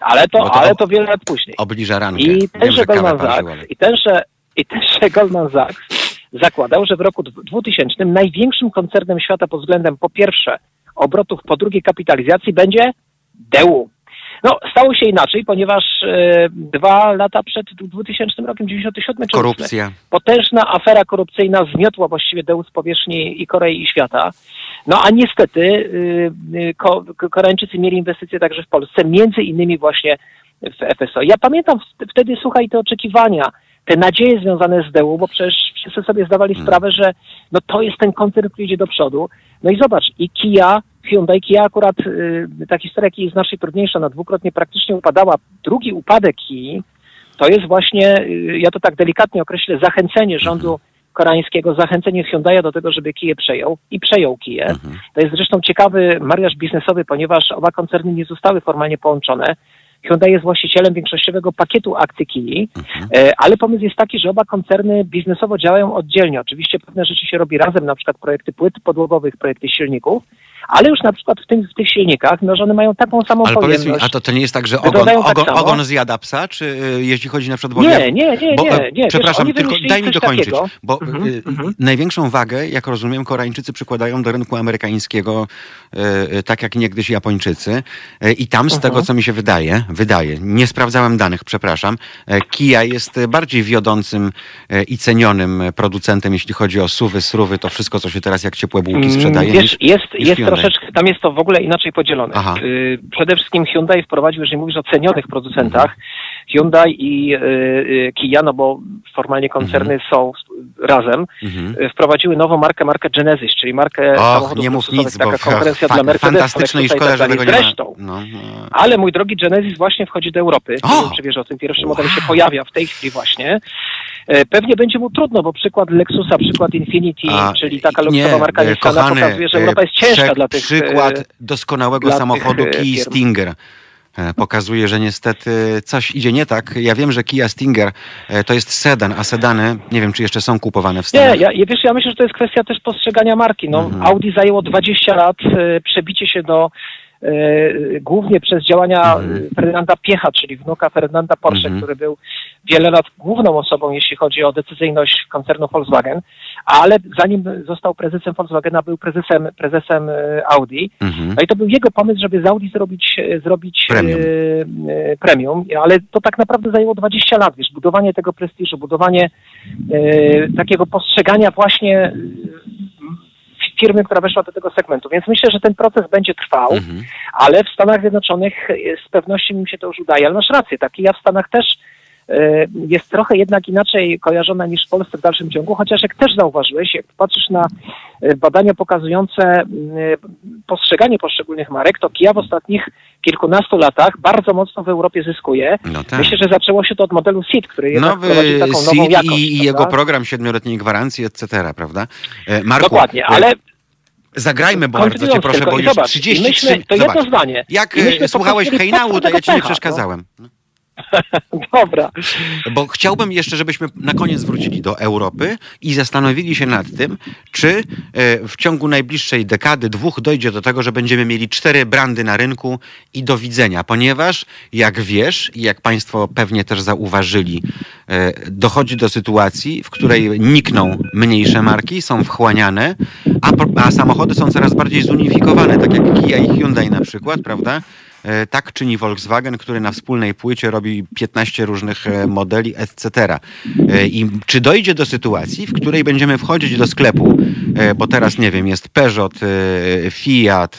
ale to, to ale to wiele lat później. Obliża rankę. I tenże Goldman parzył, Sachs, ale... i tenże, i tenże Goldman Sachs zakładał, że w roku dw- 2000 największym koncernem świata pod względem po pierwsze obrotów, po drugie kapitalizacji będzie DEU. No, stało się inaczej, ponieważ e, dwa lata przed 2000 rokiem, 97 czy 8, Korupcja. potężna afera korupcyjna zmiotła właściwie DEU z powierzchni i Korei i świata. No a niestety y, y, ko, Ko- Koreańczycy mieli inwestycje także w Polsce, między innymi właśnie w FSO. Ja pamiętam wtedy, słuchaj, te oczekiwania, te nadzieje związane z DEU, bo przecież wszyscy sobie zdawali sprawę, że no to jest ten koncern, który idzie do przodu. No i zobacz, i Kia, Hyundai, Kia akurat, y, ta historia Kia jest znacznie trudniejsza, no dwukrotnie praktycznie upadała. Drugi upadek Kii to jest właśnie, y, ja to tak delikatnie określę, zachęcenie rządu koreańskiego, zachęcenie Hyundai'a do tego, żeby Kiję przejął i przejął Kiję. Mhm. To jest zresztą ciekawy mariaż biznesowy, ponieważ oba koncerny nie zostały formalnie połączone. Hyundai jest właścicielem większościowego pakietu akcji Kii, Mhm. e, ale pomysł jest taki, że oba koncerny biznesowo działają oddzielnie. Oczywiście pewne rzeczy się robi razem, na przykład projekty płyt podłogowych, projekty silników, ale już na przykład w, tym, w tych silnikach, no, że one mają taką samą Ale powiedz mi, pojemność. a to, to nie jest tak, że ogon, tak ogon, samo? ogon zjada psa, czy y, jeśli chodzi na przykład... Bo Nie, nie, nie, bo, nie, e, nie. Wiesz, Przepraszam, tylko daj mi dokończyć, takiego. bo Mhm, y, mhm. największą wagę, jak rozumiem, Koreańczycy przykładają do rynku amerykańskiego, y, y, tak jak niegdyś Japończycy y, i tam z Mhm. tego, co mi się wydaje, wydaje, nie sprawdzałem danych, przepraszam, y, Kia jest y, bardziej wiodącym y, i cenionym y, producentem, jeśli chodzi o suwy, sruwy, to wszystko, co się teraz jak ciepłe bułki sprzedaje. Mm, niż- Wiesz, jest, niż jest. Troszeczkę, tam jest to w ogóle inaczej podzielone. Aha. Y, Przede wszystkim Hyundai wprowadził, jeżeli mówisz o cenionych producentach, Mhm. Hyundai i y, y, Kia, no bo formalnie koncerny są w- razem, Mhm. wprowadziły nową markę, markę Genesis, czyli markę Och, samochodów nie mów nic, bo taka konkurencja fa- dla Mercedesa, fantastyczne i szkoda, że tego nie ma. Zresztą, No, no. ale mój drogi Genesis właśnie wchodzi do Europy. O! Nie wiem, czy wiesz o tym. Pierwszy model się pojawia w tej chwili właśnie. E, Pewnie będzie mu trudno, bo przykład Lexusa, przykład Infinity, A, czyli taka nie, luksusowa marka e, kochany, pokazuje, że e, Europa jest ciężka prze- dla tych... Przykład doskonałego samochodu Kia. Stinger. Pokazuje, że niestety coś idzie nie tak. Ja wiem, że Kia Stinger to jest sedan, a sedany nie wiem, czy jeszcze są kupowane w Nie, Stanach. ja, ja- wiesz, ja myślę, że to jest kwestia też postrzegania marki. No, Mhm. Audi zajęło 20 lat przebicie się do głównie przez działania Mhm. e, Ferdynanda Piecha, czyli wnuka Ferdynanda Porsche, Mhm. który był wiele lat główną osobą, jeśli chodzi o decyzyjność koncernu Volkswagen, ale zanim został prezesem Volkswagena, był prezesem, prezesem e, Audi. Mhm. No i to był jego pomysł, żeby z Audi zrobić, e, zrobić Premium. E, e, premium, ale to tak naprawdę zajęło 20 lat, wiesz, budowanie tego prestiżu, budowanie e, takiego postrzegania właśnie e, firmy, która weszła do tego segmentu. Więc myślę, że ten proces będzie trwał, Mhm. ale w Stanach Zjednoczonych e, z pewnością im się to już udaje. Ale masz rację, taki ja w Stanach też e, jest trochę jednak inaczej kojarzona niż w Polsce w dalszym ciągu, chociaż jak też zauważyłeś, jak patrzysz na e, badania pokazujące m, postrzeganie poszczególnych marek, to Kia w ostatnich kilkunastu latach bardzo mocno w Europie zyskuje. No tak. Myślę, że zaczęło się to od modelu SEAT, który Nowy prowadzi taką nową jakość. i, prawda? jego program siedmioletniej gwarancji, etc., prawda? Marku, Dokładnie, ale Zagrajmy bardzo cię proszę, tylko, bo i już zobacz, 33... i myśmy, to Zobacz, jedno zdanie. Jak e, słuchałeś hejnału, to ja ci nie pecha, no. Dobra. Bo chciałbym jeszcze, żebyśmy na koniec wrócili do Europy i zastanowili się nad tym, czy e, w ciągu najbliższej dekady, dwóch dojdzie do tego, że będziemy mieli cztery brandy na rynku i do widzenia, ponieważ jak wiesz i jak Państwo pewnie też zauważyli, e, dochodzi do sytuacji, w której nikną mniejsze marki, są wchłaniane, a, a samochody są coraz bardziej zunifikowane, tak jak Kia i Hyundai na przykład, prawda? E, Tak czyni Volkswagen, który na wspólnej płycie robi 15 różnych e, modeli, etc. E, I czy dojdzie do sytuacji, w której będziemy wchodzić do sklepu, bo teraz, nie wiem, jest Peugeot, Fiat,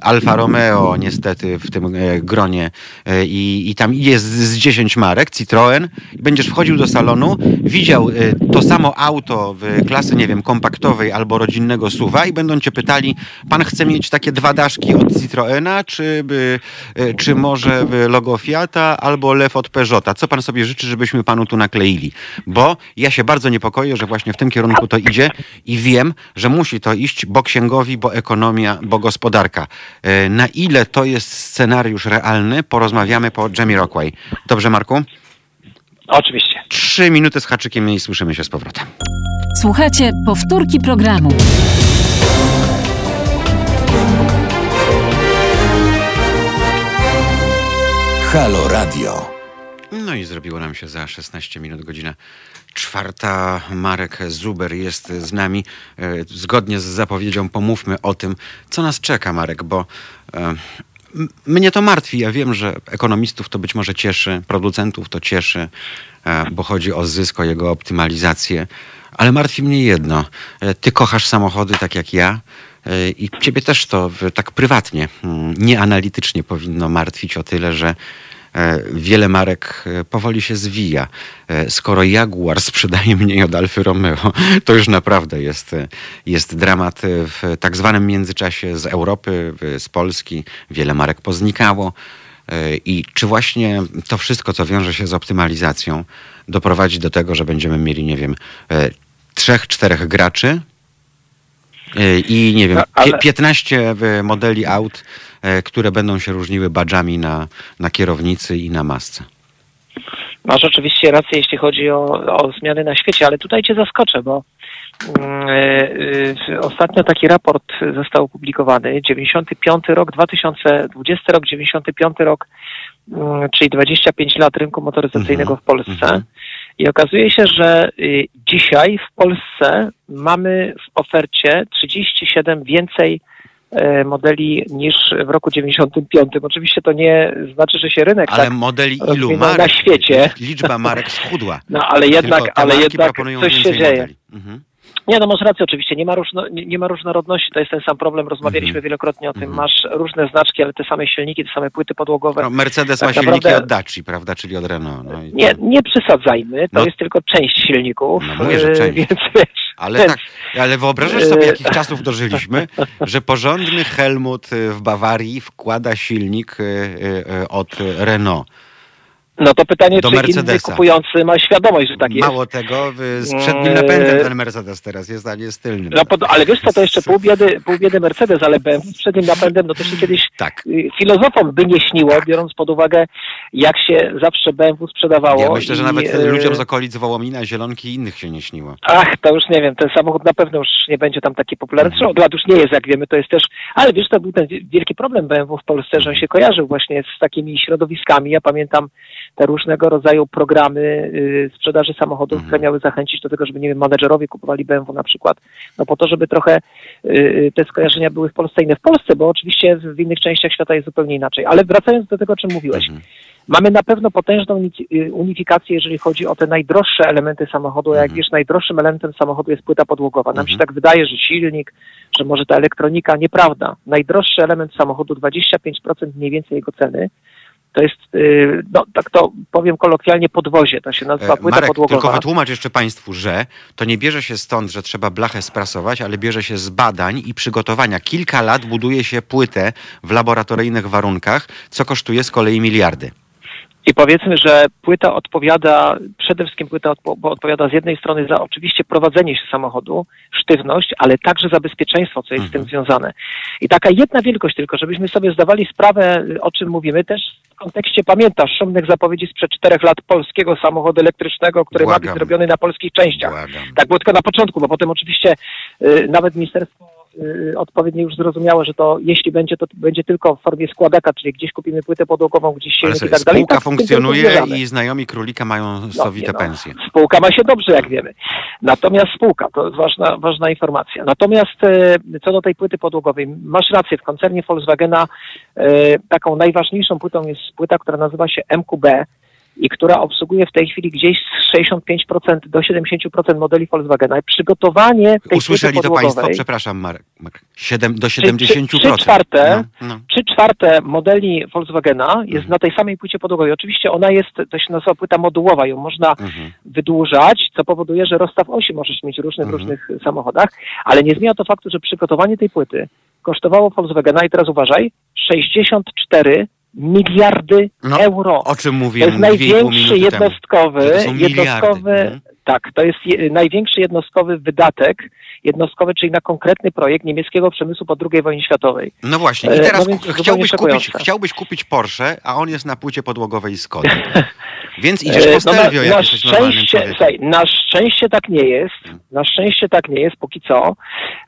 Alfa Romeo niestety w tym e, gronie e, i, i tam jest z 10 marek, Citroën, i będziesz wchodził do salonu, widział e, to samo auto w klasy, nie wiem, kompaktowej albo rodzinnego suwa i będą cię pytali, pan chce mieć takie dwa daszki od Citroena, czy, by, e, czy może logo Fiata albo lew od Peugeota? Co pan sobie życzy, żebyśmy panu tu nakleili? Bo ja się bardzo niepokoję, że właśnie w tym kierunku to idzie i wiem, że musi to iść, bo księgowi, bo ekonomia, bo gospodarka. E, Na ile to jest scenariusz realny, porozmawiamy po Jamie Rockway. Dobrze, Marku? Oczywiście. Trzy minuty z haczykiem i słyszymy się z powrotem. Słuchajcie powtórki programu. Halo Radio. No i zrobiło nam się za 16 minut, godzina czwarta. Marek Zuber jest z nami. E, Zgodnie z zapowiedzią pomówmy o tym, co nas czeka, Marek, bo e, mnie to martwi. Ja wiem, że ekonomistów to być może cieszy, producentów to cieszy, e, bo chodzi o zysk, o jego optymalizację. Ale martwi mnie jedno. Ty kochasz samochody tak jak ja. I ciebie też to tak prywatnie, mm, nieanalitycznie powinno martwić o tyle, że Wiele marek e, powoli się zwija. E, Skoro Jaguar sprzedaje mniej od Alfy Romeo, to już naprawdę jest, e, jest dramat e, w tak zwanym międzyczasie z Europy, z Polski. Wiele marek poznikało. E, I czy właśnie to wszystko, co wiąże się z optymalizacją, doprowadzi do tego, że będziemy mieli, nie wiem, e, trzech, czterech graczy e, i nie wiem, No, ale- pie- 15 e, modeli aut, e, które będą się różniły badżami na, na kierownicy i na masce. Masz oczywiście rację, jeśli chodzi o, o zmiany na świecie, ale tutaj cię zaskoczę, bo mm, y, y, ostatnio taki raport został opublikowany, 95 rok, 2020 rok, 95 rok, mm, czyli 25 lat rynku motoryzacyjnego w Polsce. mhm. I okazuje się, że y, dzisiaj w Polsce mamy w ofercie 37 więcej e, modeli niż w roku 95. Oczywiście to nie znaczy, że się rynek Ale tak modeli ilu marek? na świecie. Liczba marek schudła. No ale jednak, ale jednak coś się więcej dzieje. modeli. Mhm. Nie, no masz rację oczywiście, nie ma, różno, nie, nie ma różnorodności, to jest ten sam problem, rozmawialiśmy Mhm. wielokrotnie o tym, Mhm. masz różne znaczki, ale te same silniki, te same płyty podłogowe. No, Mercedes Tak ma silniki naprawdę- od Daci, prawda, czyli od Renault. No Nie, nie przesadzajmy, to No. jest tylko część silników, No mówię, że e, część. więc Ale tak, ale wyobrażasz sobie, jakich czasów dożyliśmy, że porządny Helmut y, w Bawarii wkłada silnik y, y, y, od Renault. No to pytanie, Do czy inny Mercedesa. kupujący ma świadomość, że tak jest. Mało tego, z przednim Eee. napędem ten Mercedes teraz jest, a nie z tylnym. No, pod, ale wiesz co, to jeszcze pół biedy, pół biedy Mercedes, ale BMW z przednim napędem, no to się kiedyś Tak. y, filozofom by nie śniło, biorąc pod uwagę, jak się zawsze BMW sprzedawało. Ja myślę, że i, nawet y, ludziom z okolic Wołomina, Zielonki i innych się nie śniło. Ach, to już nie wiem, ten samochód na pewno już nie będzie tam taki popularny. Zresztą od lat już nie jest, jak wiemy, to jest też... Ale wiesz, to był ten wielki problem BMW w Polsce, że on się kojarzył właśnie z takimi środowiskami. Ja pamiętam te różnego rodzaju programy y, sprzedaży samochodów, Mhm. które miały zachęcić do tego, żeby, nie wiem, menedżerowie kupowali BMW na przykład, no po to, żeby trochę y, te skojarzenia były w Polsce inne w Polsce, bo oczywiście w innych częściach świata jest zupełnie inaczej. Ale wracając do tego, o czym mówiłeś, Mhm. Mamy na pewno potężną y, unifikację, jeżeli chodzi o te najdroższe elementy samochodu. Jak Mhm. wiesz, najdroższym elementem samochodu jest płyta podłogowa. Nam Mhm. się tak wydaje, że silnik, że może ta elektronika. Nieprawda. Najdroższy element samochodu, 25% mniej więcej jego ceny, to jest, y, no tak to powiem kolokwialnie, podwozie. To się nazywa E, płyta Marek, tylko podłogowa. wytłumacz jeszcze Państwu, że to nie bierze się stąd, że trzeba blachę sprasować, ale bierze się z badań i przygotowania. Kilka lat buduje się płytę w laboratoryjnych warunkach, co kosztuje z kolei miliardy. I powiedzmy, że płyta odpowiada, przede wszystkim płyta odpo- odpowiada z jednej strony za oczywiście prowadzenie się samochodu, sztywność, ale także za bezpieczeństwo, co jest z tym związane. I taka jedna wielkość tylko, żebyśmy sobie zdawali sprawę, o czym mówimy, też kontekście, pamiętasz, szumnych zapowiedzi sprzed czterech lat polskiego samochodu elektrycznego, który ma być Błagam. zrobiony na polskich częściach. Błagam. Tak było tylko na początku, bo potem oczywiście y, nawet Ministerstwo odpowiednio już zrozumiałe, że to jeśli będzie, to będzie tylko w formie składaka, czyli gdzieś kupimy płytę podłogową, gdzieś silnik i tak dalej. spółka tak funkcjonuje i znajomi królika mają No, sowite nie no. pensje. Spółka ma się dobrze, jak wiemy. Natomiast spółka, to jest ważna, ważna informacja. Natomiast e, co do tej płyty podłogowej, masz rację, w koncernie Volkswagena e, taką najważniejszą płytą jest płyta, która nazywa się MQB i która obsługuje w tej chwili gdzieś z 65% do 70% modeli Volkswagena. I przygotowanie tej Usłyszeli to państwo? Przepraszam, Marek. Do Trzy- 70%. trzy- trzy czwarte No, no. Trzy czwarte modeli Volkswagena jest Mhm. na tej samej płycie podłogowej. Oczywiście ona jest, to się nazywa płyta modułowa, ją można Mhm. wydłużać, co powoduje, że rozstaw osi możesz mieć różny w Mhm. różnych samochodach, ale nie zmienia to faktu, że przygotowanie tej płyty kosztowało Volkswagena, i teraz uważaj, 64 miliardy No, euro. O czym To mówiłem jest i pół największy jednostkowy, to jednostkowy, mhm. Tak, to jest je, największy jednostkowy wydatek, jednostkowy, czyli na konkretny projekt niemieckiego przemysłu po II wojnie światowej. No właśnie, i E, teraz no chciałbyś, kupić, chciałbyś kupić Porsche, a on jest na płycie podłogowej Skody. Więc E, idziesz po no Stelvio, na, jak na normalnym szczęście, słuchaj, na szczęście tak nie jest. Na szczęście tak nie jest póki co.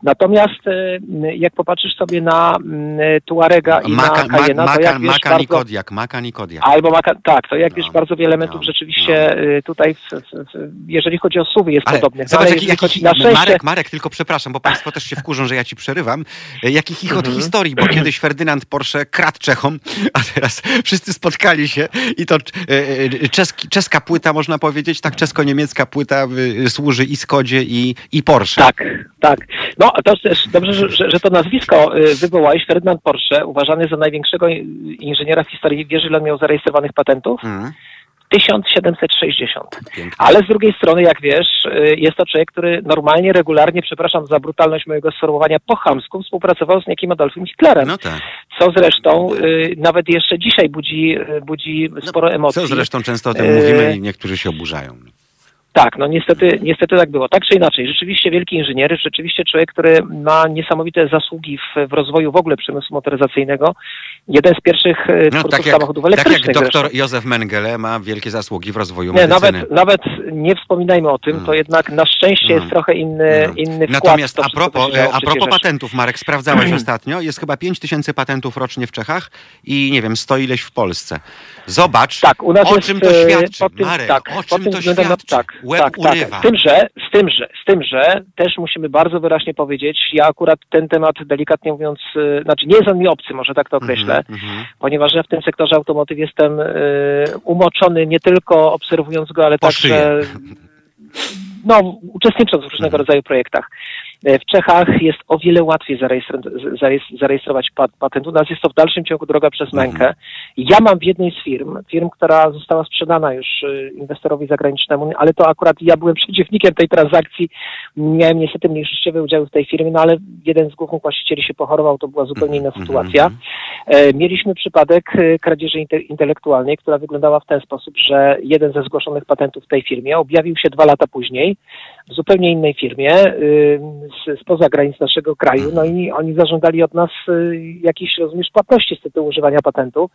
Natomiast e, jak popatrzysz sobie na mm, Tuarega i Maka, na Cayena, ma, to maka, jak wiesz Makan i bardzo... Kodiak, Makan i Kodiak. Albo maka, tak, to jak No, wiesz, bardzo wiele elementów no, rzeczywiście y, tutaj, w, w, w, jeżeli chodzi o suwy, jest Ale podobnych. Zobacz, ale jaki, jeżeli jaki, na szczęście, Marek, Marek, tylko przepraszam, bo państwo też się wkurzą, że ja ci przerywam. E, Jaki chichot Mhm. historii, bo kiedyś Ferdynand Porsche kradł Czechom, a teraz wszyscy spotkali się i to e, e, czeski, czeska płyta, można powiedzieć, tak czesko-niemiecka płyta służy i Skodzie i, i Porsche. Tak, tak. No to też dobrze, że, że, to nazwisko wywołałeś. Ferdynand Porsche, uważany za największego inżyniera w historii, wiesz ile miał zarejestrowanych patentów? Mhm. 1760. Pięknie. Ale z drugiej strony, jak wiesz, y, jest to człowiek, który normalnie, regularnie, przepraszam za brutalność mojego sformułowania, po chamsku współpracował z niejakim Adolfem Hitlerem. No tak. Co zresztą y, nawet jeszcze dzisiaj budzi, y, budzi sporo emocji. Co zresztą często o tym mówimy i niektórzy się oburzają. Tak, no niestety, niestety tak było. Tak czy inaczej, rzeczywiście wielki inżynier, rzeczywiście człowiek, który ma niesamowite zasługi w, w rozwoju w ogóle przemysłu motoryzacyjnego. Jeden z pierwszych e, No, tak, jak, samochodów tak jak elektrycznych doktor zresztą. Józef Mengele ma wielkie zasługi w rozwoju Nie, medycyny. nawet, nawet nie wspominajmy o tym, Mm. to jednak na szczęście Mm. jest trochę inny, No. inny wkład Natomiast to a propos, a propos patentów, Marek, sprawdzałeś ostatnio, jest chyba 5 tysięcy patentów rocznie w Czechach i nie wiem, 100 ileś w Polsce. Zobacz, Tak, u nas o jest, czym to e, świadczy, tym, Marek, tak, o czym to no, świadczy. Tak, Łeb tak, urywa. tak. Z tym, że, z tym, że, z tym, że też musimy bardzo wyraźnie powiedzieć, ja akurat ten temat delikatnie mówiąc, e, znaczy nie jest on mi obcy, może tak to określę, Mhm, mhm. ponieważ ja w tym sektorze automotyw jestem e, umoczony nie tylko obserwując go, ale Po także no, uczestnicząc w różnego rodzaju projektach. E, W Czechach jest o wiele łatwiej zarejestrować, zarejestrować pat- patent. U nas jest to w dalszym ciągu droga przez mękę. Ja mam w jednej z firm, firm, która została sprzedana już e, inwestorowi zagranicznemu, ale to akurat ja byłem przeciwnikiem tej transakcji. Miałem niestety mniejszościowe udziały w tej firmie, no ale jeden z głównych właścicieli się pochorował, to była zupełnie inna Mhm, sytuacja. mhm. E, Mieliśmy przypadek kradzieży inte- intelektualnej, która wyglądała w ten sposób, że jeden ze zgłoszonych patentów w tej firmie objawił się dwa lata później w zupełnie innej firmie spoza granic naszego kraju, no i oni zażądali od nas y, jakichś, rozumiesz, płatności z tytułu używania patentu,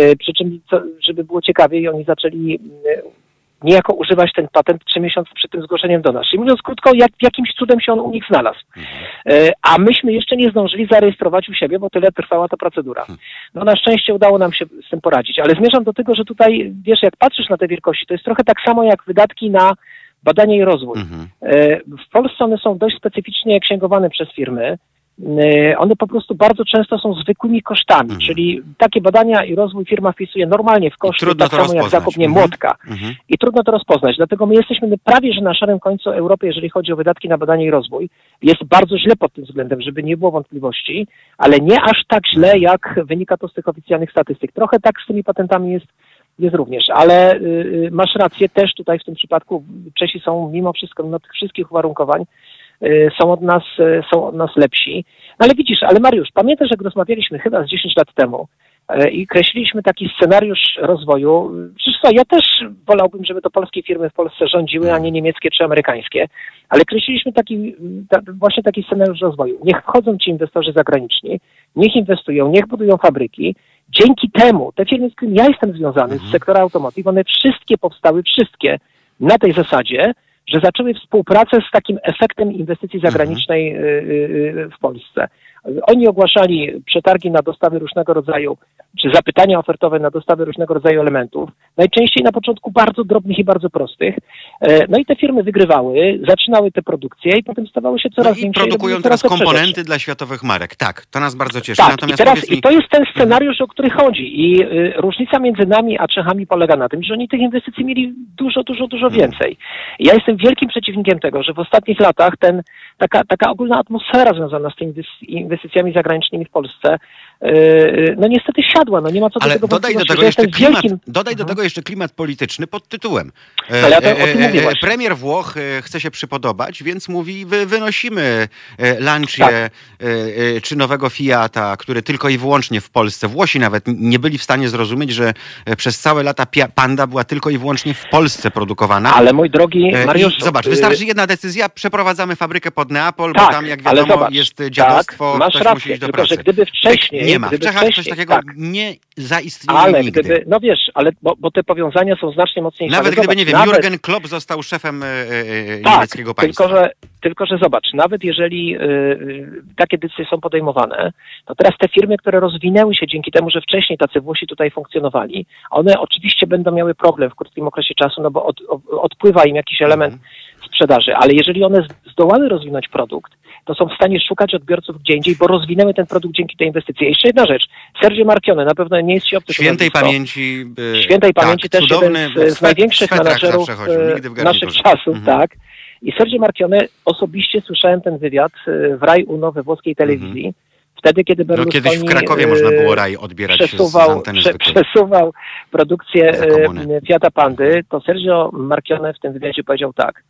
Y, przy czym, żeby było ciekawiej, oni zaczęli y, niejako używać ten patent trzy miesiące przed tym zgłoszeniem do nas. Czyli mówiąc krótko, jak, jakimś cudem się on u nich znalazł. E, A myśmy jeszcze nie zdążyli zarejestrować u siebie, bo tyle trwała ta procedura. No na szczęście udało nam się z tym poradzić, ale zmierzam do tego, że tutaj, wiesz, jak patrzysz na te wielkości, to jest trochę tak samo jak wydatki na badanie i rozwój. Mhm. E, W Polsce one są dość specyficznie księgowane przez firmy. E, One po prostu bardzo często są zwykłymi kosztami, Mhm. czyli takie badania i rozwój firma wpisuje normalnie w koszty, trudno tak samo jak rozpoznać. zakup nie Mhm. młotka. Mhm. I trudno to rozpoznać. Dlatego my jesteśmy prawie, że na szarym końcu Europy, jeżeli chodzi o wydatki na badanie i rozwój. Jest bardzo źle pod tym względem, żeby nie było wątpliwości, ale nie aż tak źle, jak wynika to z tych oficjalnych statystyk. Trochę tak z tymi patentami jest, jest również, ale y, y, masz rację, też tutaj w tym przypadku Czesi są mimo wszystko, mimo tych wszystkich uwarunkowań, y, są od nas, są od nas lepsi. No ale widzisz, ale Mariusz, pamiętasz, jak rozmawialiśmy chyba z 10 lat temu, i kreśliliśmy taki scenariusz rozwoju. Przecież co, ja też wolałbym, żeby to polskie firmy w Polsce rządziły, a nie niemieckie czy amerykańskie, ale kreśliliśmy taki, ta, właśnie taki scenariusz rozwoju. Niech wchodzą ci inwestorzy zagraniczni, niech inwestują, niech budują fabryki. Dzięki temu te firmy, z którymi ja jestem związany, z sektora automotive, one wszystkie powstały, wszystkie na tej zasadzie, że zaczęły współpracę z takim efektem inwestycji zagranicznej y, y, y, w Polsce. Oni ogłaszali przetargi na dostawy różnego rodzaju, czy zapytania ofertowe na dostawy różnego rodzaju elementów, najczęściej na początku bardzo drobnych i bardzo prostych. E, No i te firmy wygrywały, zaczynały te produkcje i potem stawały się No coraz i większe. produkują robiły teraz komponenty dla światowych marek. Tak, to nas bardzo cieszy. Tak, i, Natomiast teraz, powiedz mi, i to jest ten scenariusz, o który chodzi. I y, różnica między nami a Czechami polega na tym, że oni tych inwestycji mieli dużo, dużo, dużo Mhm. więcej. Ja jestem wielkim przeciwnikiem tego, że w ostatnich latach ten, taka, taka ogólna atmosfera związana z tymi inwes- inwestycjami zagranicznymi w Polsce, no niestety siadła. No nie ma co do ale tego dodaj do tego jeszcze klimat, wielkim... dodaj do Mhm. tego jeszcze klimat polityczny pod tytułem. Ale ja to- o tym mówię właśnie. premier Włoch e, chce się przypodobać, więc mówi, wy, wynosimy e, Lancię Tak. e, e, czy nowego Fiata, który tylko i wyłącznie w Polsce. Włosi nawet nie byli w stanie zrozumieć, że e, przez całe lata Panda była tylko i wyłącznie w Polsce produkowana. Ale mój drogi E, Mariusz... i zobacz, y, wystarczy jedna decyzja, przeprowadzamy fabrykę pod Neapol, bo Tak, tam jak wiadomo zobacz, jest dziadostwo, tak, masz rację, musi iść do tylko że gdyby wcześniej... nie ma, w Czechach coś takiego tak, nie zaistnieje ale nigdy. gdyby, no wiesz, ale bo, bo te powiązania są znacznie mocniejsze. Nawet gdyby, zobacz, nie wiem, nawet, Jurgen Klopp został szefem e, tak, niemieckiego państwa. tylko że, tylko, że zobacz, nawet jeżeli y, y, takie decyzje są podejmowane, to teraz te firmy, które rozwinęły się dzięki temu, że wcześniej tacy Włosi tutaj funkcjonowali, one oczywiście będą miały problem w krótkim okresie czasu, no bo od, od, odpływa im jakiś element Mhm. sprzedaży, ale jeżeli one zdołały rozwinąć produkt, to są w stanie szukać odbiorców gdzie indziej, bo rozwinęły ten produkt dzięki tej inwestycji. Jeszcze jedna rzecz. Sergio Marchione, na pewno nie jest ci obcy Świętej nazwisko. pamięci. e, Świętej tak, pamięci też jeden z, z największych swetrach menadżerów e, naszych czasów, Mhm. tak. I Sergio Marchione osobiście słyszałem ten wywiad e, w Rai Uno we włoskiej telewizji. Wtedy, kiedy Mhm. No, Berlusconi kiedyś w Krakowie można było raj odbierać z przesuwał, anteny prze, przesuwał produkcję Fiata Pandy, to Sergio Marchione w tym wywiadzie powiedział tak.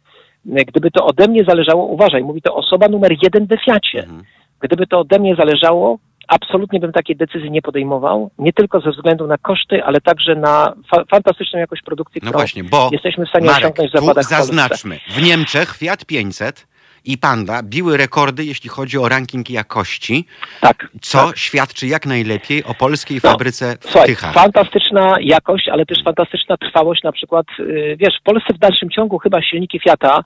Gdyby to ode mnie zależało, uważaj, mówi to osoba numer jeden we Fiacie. Mhm. Gdyby to ode mnie zależało, absolutnie bym takiej decyzji nie podejmował, nie tylko ze względu na koszty, ale także na fa- fantastyczną jakość produkcji, No którą właśnie, bo jesteśmy w stanie Marek, osiągnąć w zakładach w zaznaczmy, w Niemczech Fiat 500 i Panda biły rekordy, jeśli chodzi o ranking jakości, Tak. co tak. świadczy jak najlepiej o polskiej No, fabryce w Słuchaj, Tychach. fantastyczna jakość, ale też fantastyczna trwałość. Na przykład, y, wiesz, w Polsce w dalszym ciągu chyba silniki Fiata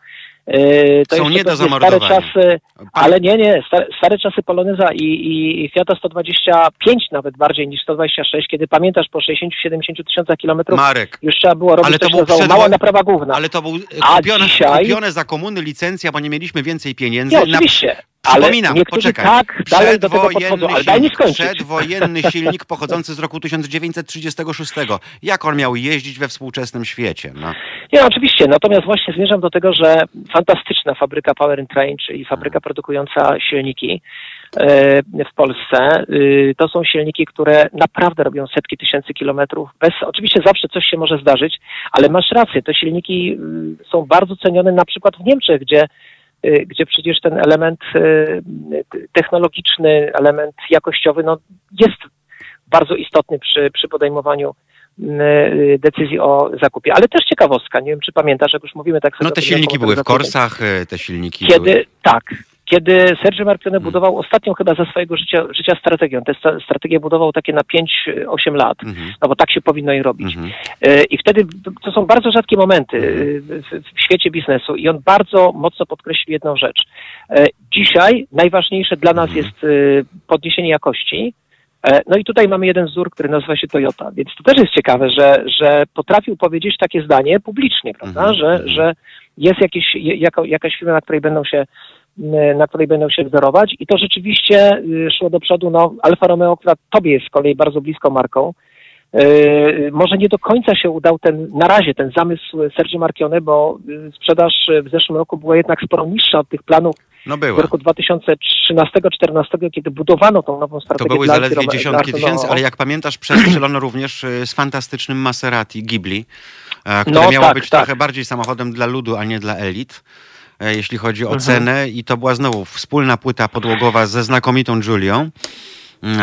to Są nie do pewnie stare zamordowania. czasy, ale nie, nie, stare, stare czasy Poloneza i, i, i Fiata 125 nawet bardziej niż 126, kiedy pamiętasz po 60-70 tysiącach kilometrów Marek, już trzeba było robić Ale to był przedwo- mała naprawa główna. ale to był e, kupione, dzisiaj- kupione za komuny licencja, bo nie mieliśmy więcej pieniędzy. Nie, Na- oczywiście. Ale Przypominam, niektórzy poczekaj. tak dalej do tego Przedwojenny podchodzą, ale daj mi silnik- skończyć. Przedwojenny silnik pochodzący z roku 1936. Jak on miał jeździć we współczesnym świecie? No. Nie, oczywiście. Natomiast właśnie zmierzam do tego, że fantastyczna fabryka Power and Train, czyli fabryka produkująca silniki e, w Polsce, y, to są silniki, które naprawdę robią setki tysięcy kilometrów. Bez, oczywiście zawsze coś się może zdarzyć, ale masz rację, te silniki y, są bardzo cenione na przykład w Niemczech, gdzie gdzie przecież ten element y, technologiczny, element jakościowy no, jest bardzo istotny przy, przy podejmowaniu y, decyzji o zakupie. Ale też ciekawostka, nie wiem czy pamiętasz, jak już mówimy tak sobie no te silniki były w. Korsach, te silniki były... Kiedy, tak, kiedy Sergio Marchione Hmm. budował ostatnią chyba za swojego życia, życia strategię, tę strategię budował takie na 5-8 lat, Mhm. no bo tak się powinno i robić. Mhm. E, I wtedy to są bardzo rzadkie momenty Mhm. e, w, świecie biznesu i on bardzo mocno podkreślił jedną rzecz. E, Dzisiaj najważniejsze dla nas Mhm. jest e, podniesienie jakości. E, No i tutaj mamy jeden wzór, który nazywa się Toyota, więc to też jest ciekawe, że, że potrafił powiedzieć takie zdanie publicznie, prawda, Mhm, że, że jest jakieś, jako, jakaś firma, na której będą się na której będą się wzorować i to rzeczywiście y, szło do przodu. No, Alfa Romeo, która tobie jest z kolei bardzo bliską marką, Yy, może nie do końca się udał ten, na razie ten zamysł Sergio Marchione, bo y, sprzedaż w zeszłym roku była jednak sporo niższa od tych planów No w była. roku 2013-2014, kiedy budowano tą nową To strategię były dla zaledwie dziesiątki dla tysięcy, ale jak pamiętasz, przestrzelono również z fantastycznym Maserati Ghibli, e, które No miało tak, być tak. trochę bardziej samochodem dla ludu, a nie dla elit. E, Jeśli chodzi o Mhm. cenę, i to była znowu wspólna płyta podłogowa ze znakomitą Julią. E,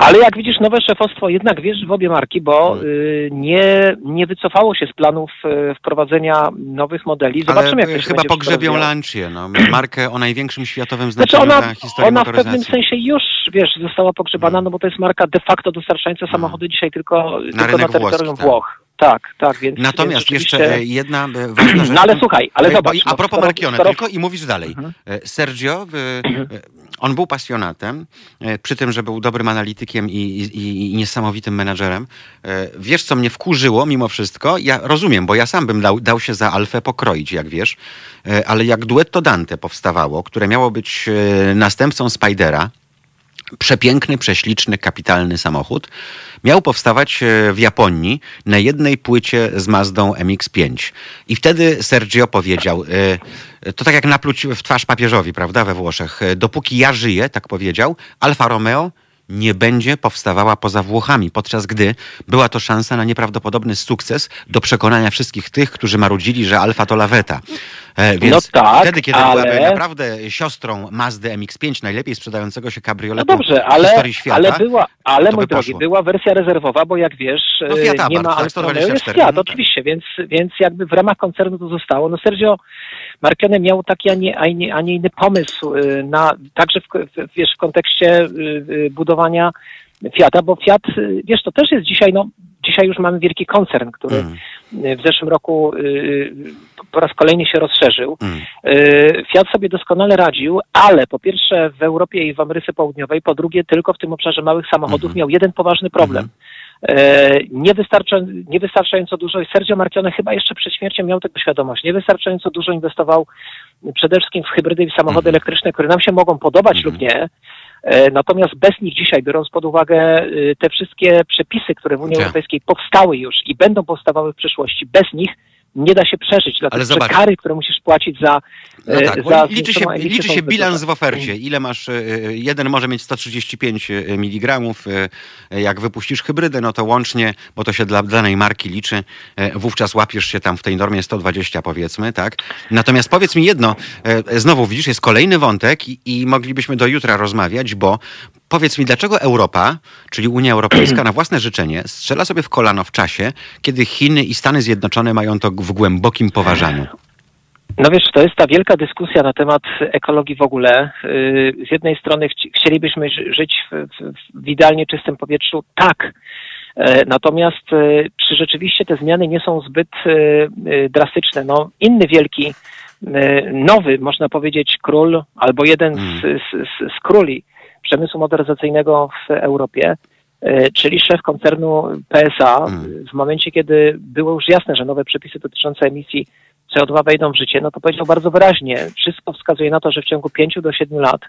Ale jak widzisz, nowe szefostwo jednak wierzy w obie marki, bo Hmm. y, nie, nie wycofało się z planów y, wprowadzenia nowych modeli. Zobaczymy, ale jak to chyba pogrzebią. Lancię, no, markę o największym światowym Znaczy znaczeniu ona, dla historii ona w pewnym sensie już, wiesz, została pogrzebana, no bo to jest marka de facto dostarczająca samochody dzisiaj tylko, tylko na terytorium włoski, tak. Włoch. tak, tak. Więc, Natomiast więc jeszcze rzeczywiście- e, jedna e, ważna rzecz. No ale słuchaj, ale zobacz. no, A propos Marchione, skoro- tylko i mówisz dalej. Mhm. E, Sergio, on był pasjonatem, przy tym, że był dobrym analitykiem i, i, i niesamowitym menadżerem. Wiesz, co mnie wkurzyło mimo wszystko? Ja rozumiem, bo ja sam bym dał, dał się za Alfę pokroić, jak wiesz, ale jak duetto Dante powstawało, które miało być następcą Spidera, przepiękny, prześliczny, kapitalny samochód. Miał powstawać e, w Japonii na jednej płycie z Mazdą MX-5. I wtedy Sergio powiedział, e, to tak jak napluć w twarz papieżowi, prawda, we Włoszech. e, Dopóki ja żyję, tak powiedział, Alfa Romeo nie będzie powstawała poza Włochami, podczas gdy była to szansa na nieprawdopodobny sukces do przekonania wszystkich tych, którzy marudzili, że Alfa to laweta. E, Więc No tak, wtedy, kiedy ale- byłaby naprawdę siostrą Mazdy MX-5, najlepiej sprzedającego się No kabrioletu dobrze, w ale, historii świata, ale była, ale mój by drogi, była wersja rezerwowa, bo jak wiesz, No e, Fiat nie Abarth, ma tak, Alfa Romeo, jest 124, Fiat, no tak. oczywiście, więc, więc jakby w ramach koncernu to zostało. No Sergio Marchione miał taki, a nie, a nie, a nie inny pomysł e, na, także w, w, wiesz, w kontekście e, e, budowania Fiata, bo Fiat, wiesz, to też jest dzisiaj, no, dzisiaj już mamy wielki koncern, który Mm, w zeszłym roku po raz kolejny się rozszerzył. mm. Fiat sobie doskonale radził, ale po pierwsze w Europie i w Ameryce Południowej, po drugie tylko w tym obszarze małych samochodów Mhm. miał jeden poważny problem. E, niewystarcza, niewystarczająco dużo i Sergio Marchione chyba jeszcze przed śmiercią miał tego świadomość. Niewystarczająco dużo inwestował przede wszystkim w hybrydy i samochody Mhm. elektryczne, które nam się mogą podobać Mhm. lub nie. E, Natomiast bez nich dzisiaj, biorąc pod uwagę y, te wszystkie przepisy, które w Unii. Europejskiej powstały już i będą powstawały w przyszłości, bez nich nie da się przeżyć. Dlatego, Ale że kary, które musisz płacić za, No e, tak, za liczy się, liczy się bilans w ofercie. Ile masz, e, e, jeden może mieć 135 mg, jak wypuścisz hybrydę, no to łącznie, bo to się dla danej marki liczy, wówczas łapiesz się tam w tej normie 120 powiedzmy, tak? Natomiast powiedz mi jedno, znowu widzisz, jest kolejny wątek i, i moglibyśmy do jutra rozmawiać, bo powiedz mi, dlaczego Europa, czyli Unia Europejska na własne życzenie strzela sobie w kolano w czasie, kiedy Chiny i Stany Zjednoczone mają to w głębokim poważaniu? No wiesz, to jest ta wielka dyskusja na temat ekologii w ogóle. Yy, Z jednej strony chci- chcielibyśmy ży- żyć w, w, w idealnie czystym powietrzu, tak. E, Natomiast e, czy rzeczywiście te zmiany nie są zbyt e, drastyczne? No, inny wielki, nowy, można powiedzieć, król, albo jeden z, z, z, z króli przemysłu motoryzacyjnego w Europie, e, czyli szef koncernu PSA, Mm. w momencie, kiedy było już jasne, że nowe przepisy dotyczące emisji CO2 wejdą w życie, no to powiedział bardzo wyraźnie, wszystko wskazuje na to, że w ciągu 5 do 7 lat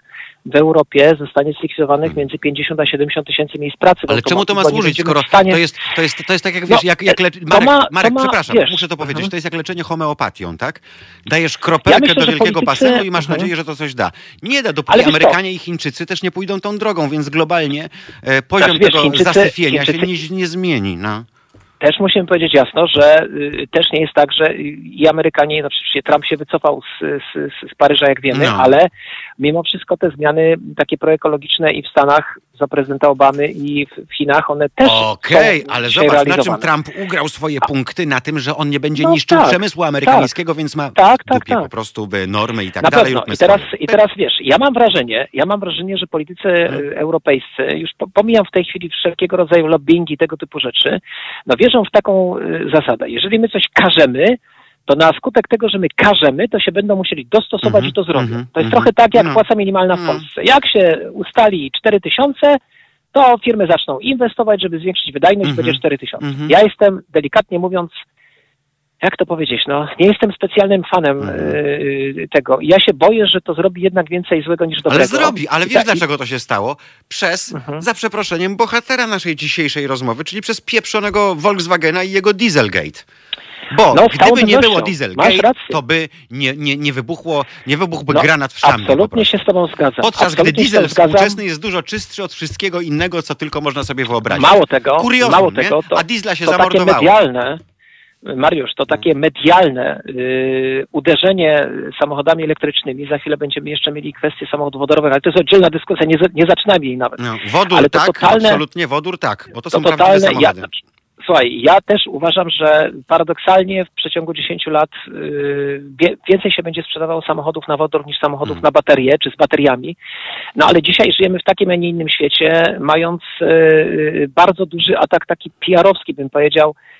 w Europie zostanie zlikwidowanych między 50 a 70 tysięcy miejsc pracy. Ale czemu to ma służyć, skoro stanie- to jest, to jest, to jest tak jak No, wiesz, jak, jak leczy... to Marek, ma- Marek ma, przepraszam, wiesz, muszę to powiedzieć, mhm. to jest jak leczenie homeopatią, tak? Dajesz kropelkę myślę, do wielkiego politycy- basenu i masz mhm. nadzieję, że to coś da. Nie da, dopóki? Amerykanie i Chińczycy też nie pójdą tą drogą, więc globalnie e, poziom Znaczy, wiesz, tego Chińczycy- zasyfienia się Chińczycy- nie, nie zmieni. No. Też musimy powiedzieć jasno, że y, też nie jest tak, że i Amerykanie, no przecież Trump się wycofał z, z, z Paryża, jak wiemy, No. ale mimo wszystko te zmiany takie proekologiczne i w Stanach za prezydenta Obamy i w, Chinach, one też Okej, są ale zobacz, na czym. Trump ugrał swoje punkty, na tym, że on nie będzie No niszczył tak, przemysłu amerykańskiego, więc ma Tak, tak, tak. po prostu by normy i tak Na dalej. pewno. I teraz. I teraz wiesz, ja mam wrażenie, ja mam wrażenie, że politycy Hmm. europejscy, już po- pomijam w tej chwili wszelkiego rodzaju lobbyingi, tego typu rzeczy, no wierzą w taką y, zasadę. Jeżeli my coś każemy, to na skutek tego, że my każemy, to się będą musieli dostosować Mhm, i to zrobią. mhm, to jest mhm. trochę tak jak No. płaca minimalna w No. Polsce. Jak się ustali 4 tysiące, to firmy zaczną inwestować, żeby zwiększyć wydajność, będzie 4 tysiące. Ja jestem, delikatnie mówiąc, jak to powiedzieć, no, nie jestem specjalnym fanem Mhm. y, tego. Ja się boję, że to zrobi jednak więcej złego niż dobrego. Ale zrobi, ale wiesz ta- dlaczego to się stało? Przez, Mhm. za przeproszeniem, bohatera naszej dzisiejszej rozmowy, czyli przez pieprzonego Volkswagena i jego Dieselgate. Bo No, gdyby nie było Dieselgate, to by nie, nie, nie wybuchło, nie wybuchłby No, granat w szambie. po Absolutnie się z tobą zgadzam. Podczas gdy Absolutnie z diesel współczesny jest dużo czystszy od wszystkiego innego, co tylko można sobie wyobrazić. Mało tego, Kuriozum, mało tego, to, A diesla się to takie zamordowało. medialne, Mariusz, to takie medialne y, uderzenie samochodami elektrycznymi, za chwilę będziemy jeszcze mieli kwestię samochodów wodorowych, ale to jest oddzielna dyskusja, nie, nie zaczynajmy jej nawet. No, wodór Ale to tak, totalne- absolutnie wodór tak, bo to, To są totalne, ja, samochody. słuchaj, ja też uważam, że paradoksalnie w przeciągu 10 lat y, więcej się będzie sprzedawało samochodów na wodór niż samochodów Mm. na baterie czy z bateriami. No ale dzisiaj żyjemy w takim, a nie innym świecie, mając y, bardzo duży atak taki PR-owski, bym powiedział, y,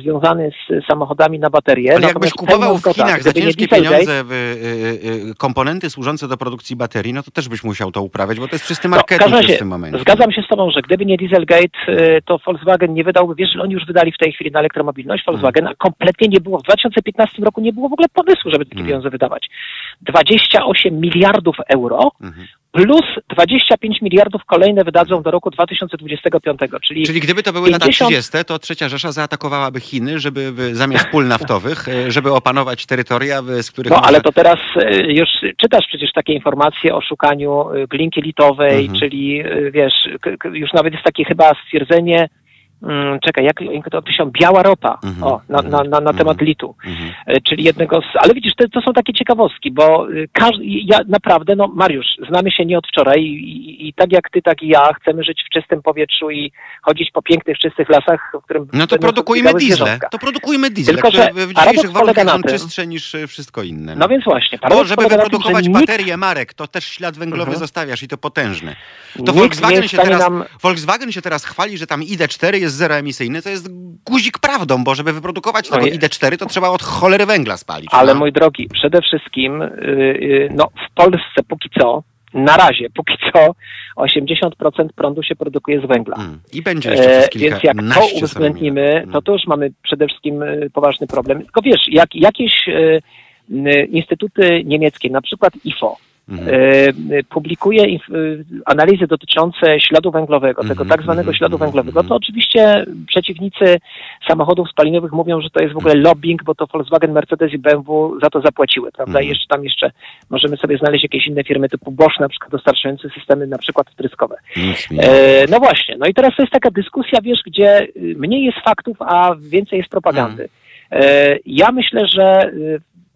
związany z samochodami na baterie. Ale jakbyś Natomiast kupował pełna w Chinach za ciężkie pieniądze w, y, y, y, komponenty służące do produkcji baterii, no to też byś musiał to uprawiać, bo to jest czysty No, marketing każdym już w tym momencie. Zgadzam się z Tobą, że gdyby nie Dieselgate, y, to Volkswagen nie wydałby, wiesz, że oni już wydali w tej chwili na elektromobilność Volkswagen, a kompletnie nie było, w 2015 roku nie było w ogóle pomysłu, żeby takie Mm. pieniądze wydawać. 28 miliardów euro Mhm. plus 25 miliardów kolejne wydadzą do roku 2025, czyli, Czyli gdyby to były lata 50 30., to trzecia Rzesza zaatakowałaby Chiny, żeby zamiast pól naftowych, y, żeby opanować terytoria, z których No ale to teraz y, już czytasz przecież takie informacje o szukaniu glinki litowej, Mhm. czyli wiesz, już nawet jest takie chyba stwierdzenie, czekaj, jak jak to określą, biała ropa, Mhm. o, na, na, na, na temat Mhm. litu. Mhm. E, czyli jednego z... Ale widzisz, to, to są takie ciekawostki, bo y, każdy, ja naprawdę, no Mariusz, znamy się nie od wczoraj i, i, i tak jak ty, tak i ja chcemy żyć w czystym powietrzu i chodzić po pięknych, czystych lasach, w którym No to produkujmy diesle. To produkujmy diesle, Tylko, które że w dzisiejszych warunkach są tym- czystsze niż y, wszystko inne. No więc właśnie, Bo żeby tym, wyprodukować nikt baterię marek, to też ślad węglowy Mhm. zostawiasz i to potężny. To Volkswagen się, teraz, nam- Volkswagen się teraz chwali, że tam ID4 jest zeroemisyjny. To jest guzik prawdą, bo żeby wyprodukować No tego je- ID4, to trzeba od cholery węgla spalić. Ale no. mój drogi, przede wszystkim y, y, no, w Polsce póki co, na razie póki co 80% prądu się produkuje z węgla. Mm. I będzie jeszcze E, więc jak to uwzględnimy, seromin. to to już mamy przede wszystkim y, poważny problem. Tylko wiesz, jak jakieś y, instytuty niemieckie, na przykład IFO, Mhm. y, publikuje y, analizy dotyczące śladu węglowego, tego Mhm, tak zwanego mhm, śladu mhm, węglowego, to oczywiście przeciwnicy samochodów spalinowych mówią, że to jest w ogóle lobbying, bo to Volkswagen, Mercedes i BMW za to zapłaciły, prawda? I jeszcze tam jeszcze możemy sobie znaleźć jakieś inne firmy typu Bosch na przykład dostarczające systemy na przykład wtryskowe. E, no właśnie, no i teraz to jest taka dyskusja, wiesz, gdzie mniej jest faktów, a więcej jest propagandy. E, ja myślę, że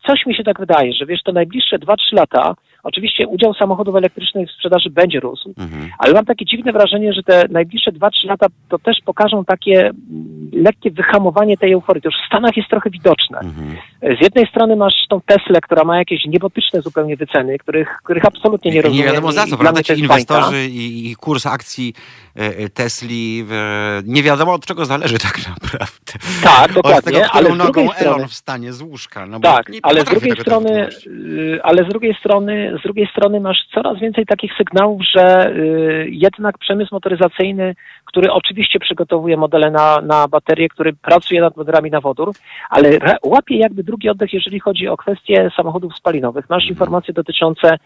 coś mi się tak wydaje, że wiesz, to najbliższe 2-3 lata, oczywiście udział samochodów elektrycznych w sprzedaży będzie rósł, Mhm. ale mam takie dziwne wrażenie, że te najbliższe 2-3 lata to też pokażą takie mm, lekkie wyhamowanie tej euforii. To już w Stanach jest trochę widoczne. Mhm. Z jednej strony masz tą Teslę, która ma jakieś niebotyczne zupełnie wyceny, których, których absolutnie nie rozumiem. nie wiadomo za co, prawda? Ci inwestorzy i, i kurs akcji e, e, Tesli, e, nie wiadomo od czego zależy tak naprawdę. Tak, Od dokładnie, tego, ale z nogą strony... Elon wstanie z łóżka. No Tak, nie ale z drugiej strony, y, ale z drugiej strony, z drugiej strony masz coraz więcej takich sygnałów, że y, jednak przemysł motoryzacyjny, który oczywiście przygotowuje modele na, na baterie, który pracuje nad modelami na wodór, ale łapie jakby drugi oddech, jeżeli chodzi o kwestie samochodów spalinowych. Masz Mhm. informacje dotyczące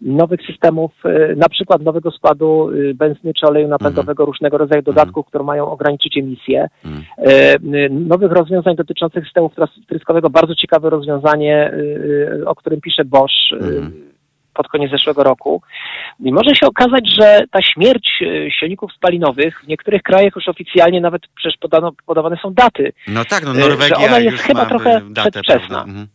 nowych systemów, y, na przykład nowego składu y, benzyny czy oleju napędowego, różnego rodzaju dodatków, które mają ograniczyć emisję, Mhm. nowych rozwiązań dotyczących systemów tryskowego. Bardzo ciekawe rozwiązanie, o którym pisze Bosch Mhm. Pod koniec zeszłego roku. I może się okazać, że ta śmierć y, silników spalinowych w niektórych krajach już oficjalnie nawet przecież podano, podawane są daty. No tak, no że Norwegia ona jest chyba trochę e, datę, przedwczesna. Mhm.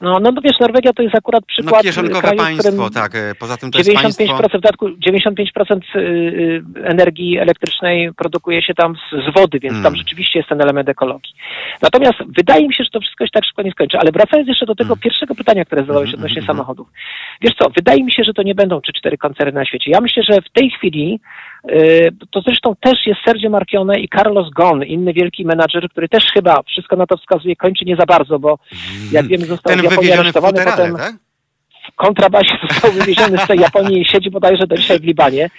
No, no, no wiesz, Norwegia to jest akurat No przykład kieszonkowe kraju, państwo, którym tak. e, Poza tym to jest 95% państwo... w dodatku 95% y, y, energii elektrycznej produkuje się tam z, z wody, więc Mm. tam rzeczywiście jest ten element ekologii. Natomiast wydaje mi się, że to wszystko się tak szybko nie skończy. Ale wracając jeszcze do tego Mm. pierwszego pytania, które zadałeś Mhm, odnośnie mhm, samochodów. Wiesz co, wydaje mi się, że to nie będą czy cztery koncerny na świecie. Ja myślę, że w tej chwili to zresztą też jest Sergio Marchione i Carlos Gon, inny wielki menadżer, który też chyba wszystko na to wskazuje, kończy nie za bardzo, bo jak wiemy został Ten w Japonii aresztowany, futerale, potem tak? Kontrabasie został wywieziony z tej Japonii i siedzi bodajże do dzisiaj w Libanie.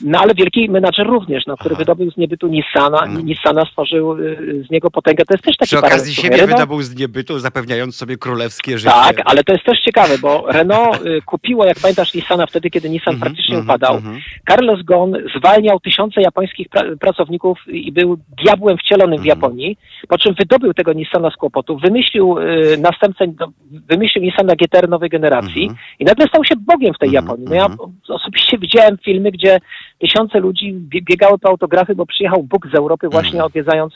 No ale wielki menadżer również, no, który Aha. wydobył z niebytu Nissana, No. Nissana stworzył y, z niego potęgę. To jest też taki Przy okazji siebie Renault- wydobył z niebytu, zapewniając sobie królewskie życie. Tak, ale to jest też ciekawe, bo Renault y, kupiło, jak pamiętasz, Nissana wtedy, kiedy Nissan Mhm, praktycznie mhm, upadał. mhm. Carlos Ghosn zwalniał tysiące japońskich pra- pracowników i był diabłem wcielonym w. Japonii, po czym wydobył tego Nissana z kłopotu, wymyślił y, następcę, wymyślił Nissana GTR nowej generacji. I nagle stał się bogiem w tej Mhm, Japonii. No ja mhm. osobiście widziałem filmy, gdzie tysiące ludzi bie- biegały po autografy, bo przyjechał Bóg z Europy właśnie Mhm. odwiedzając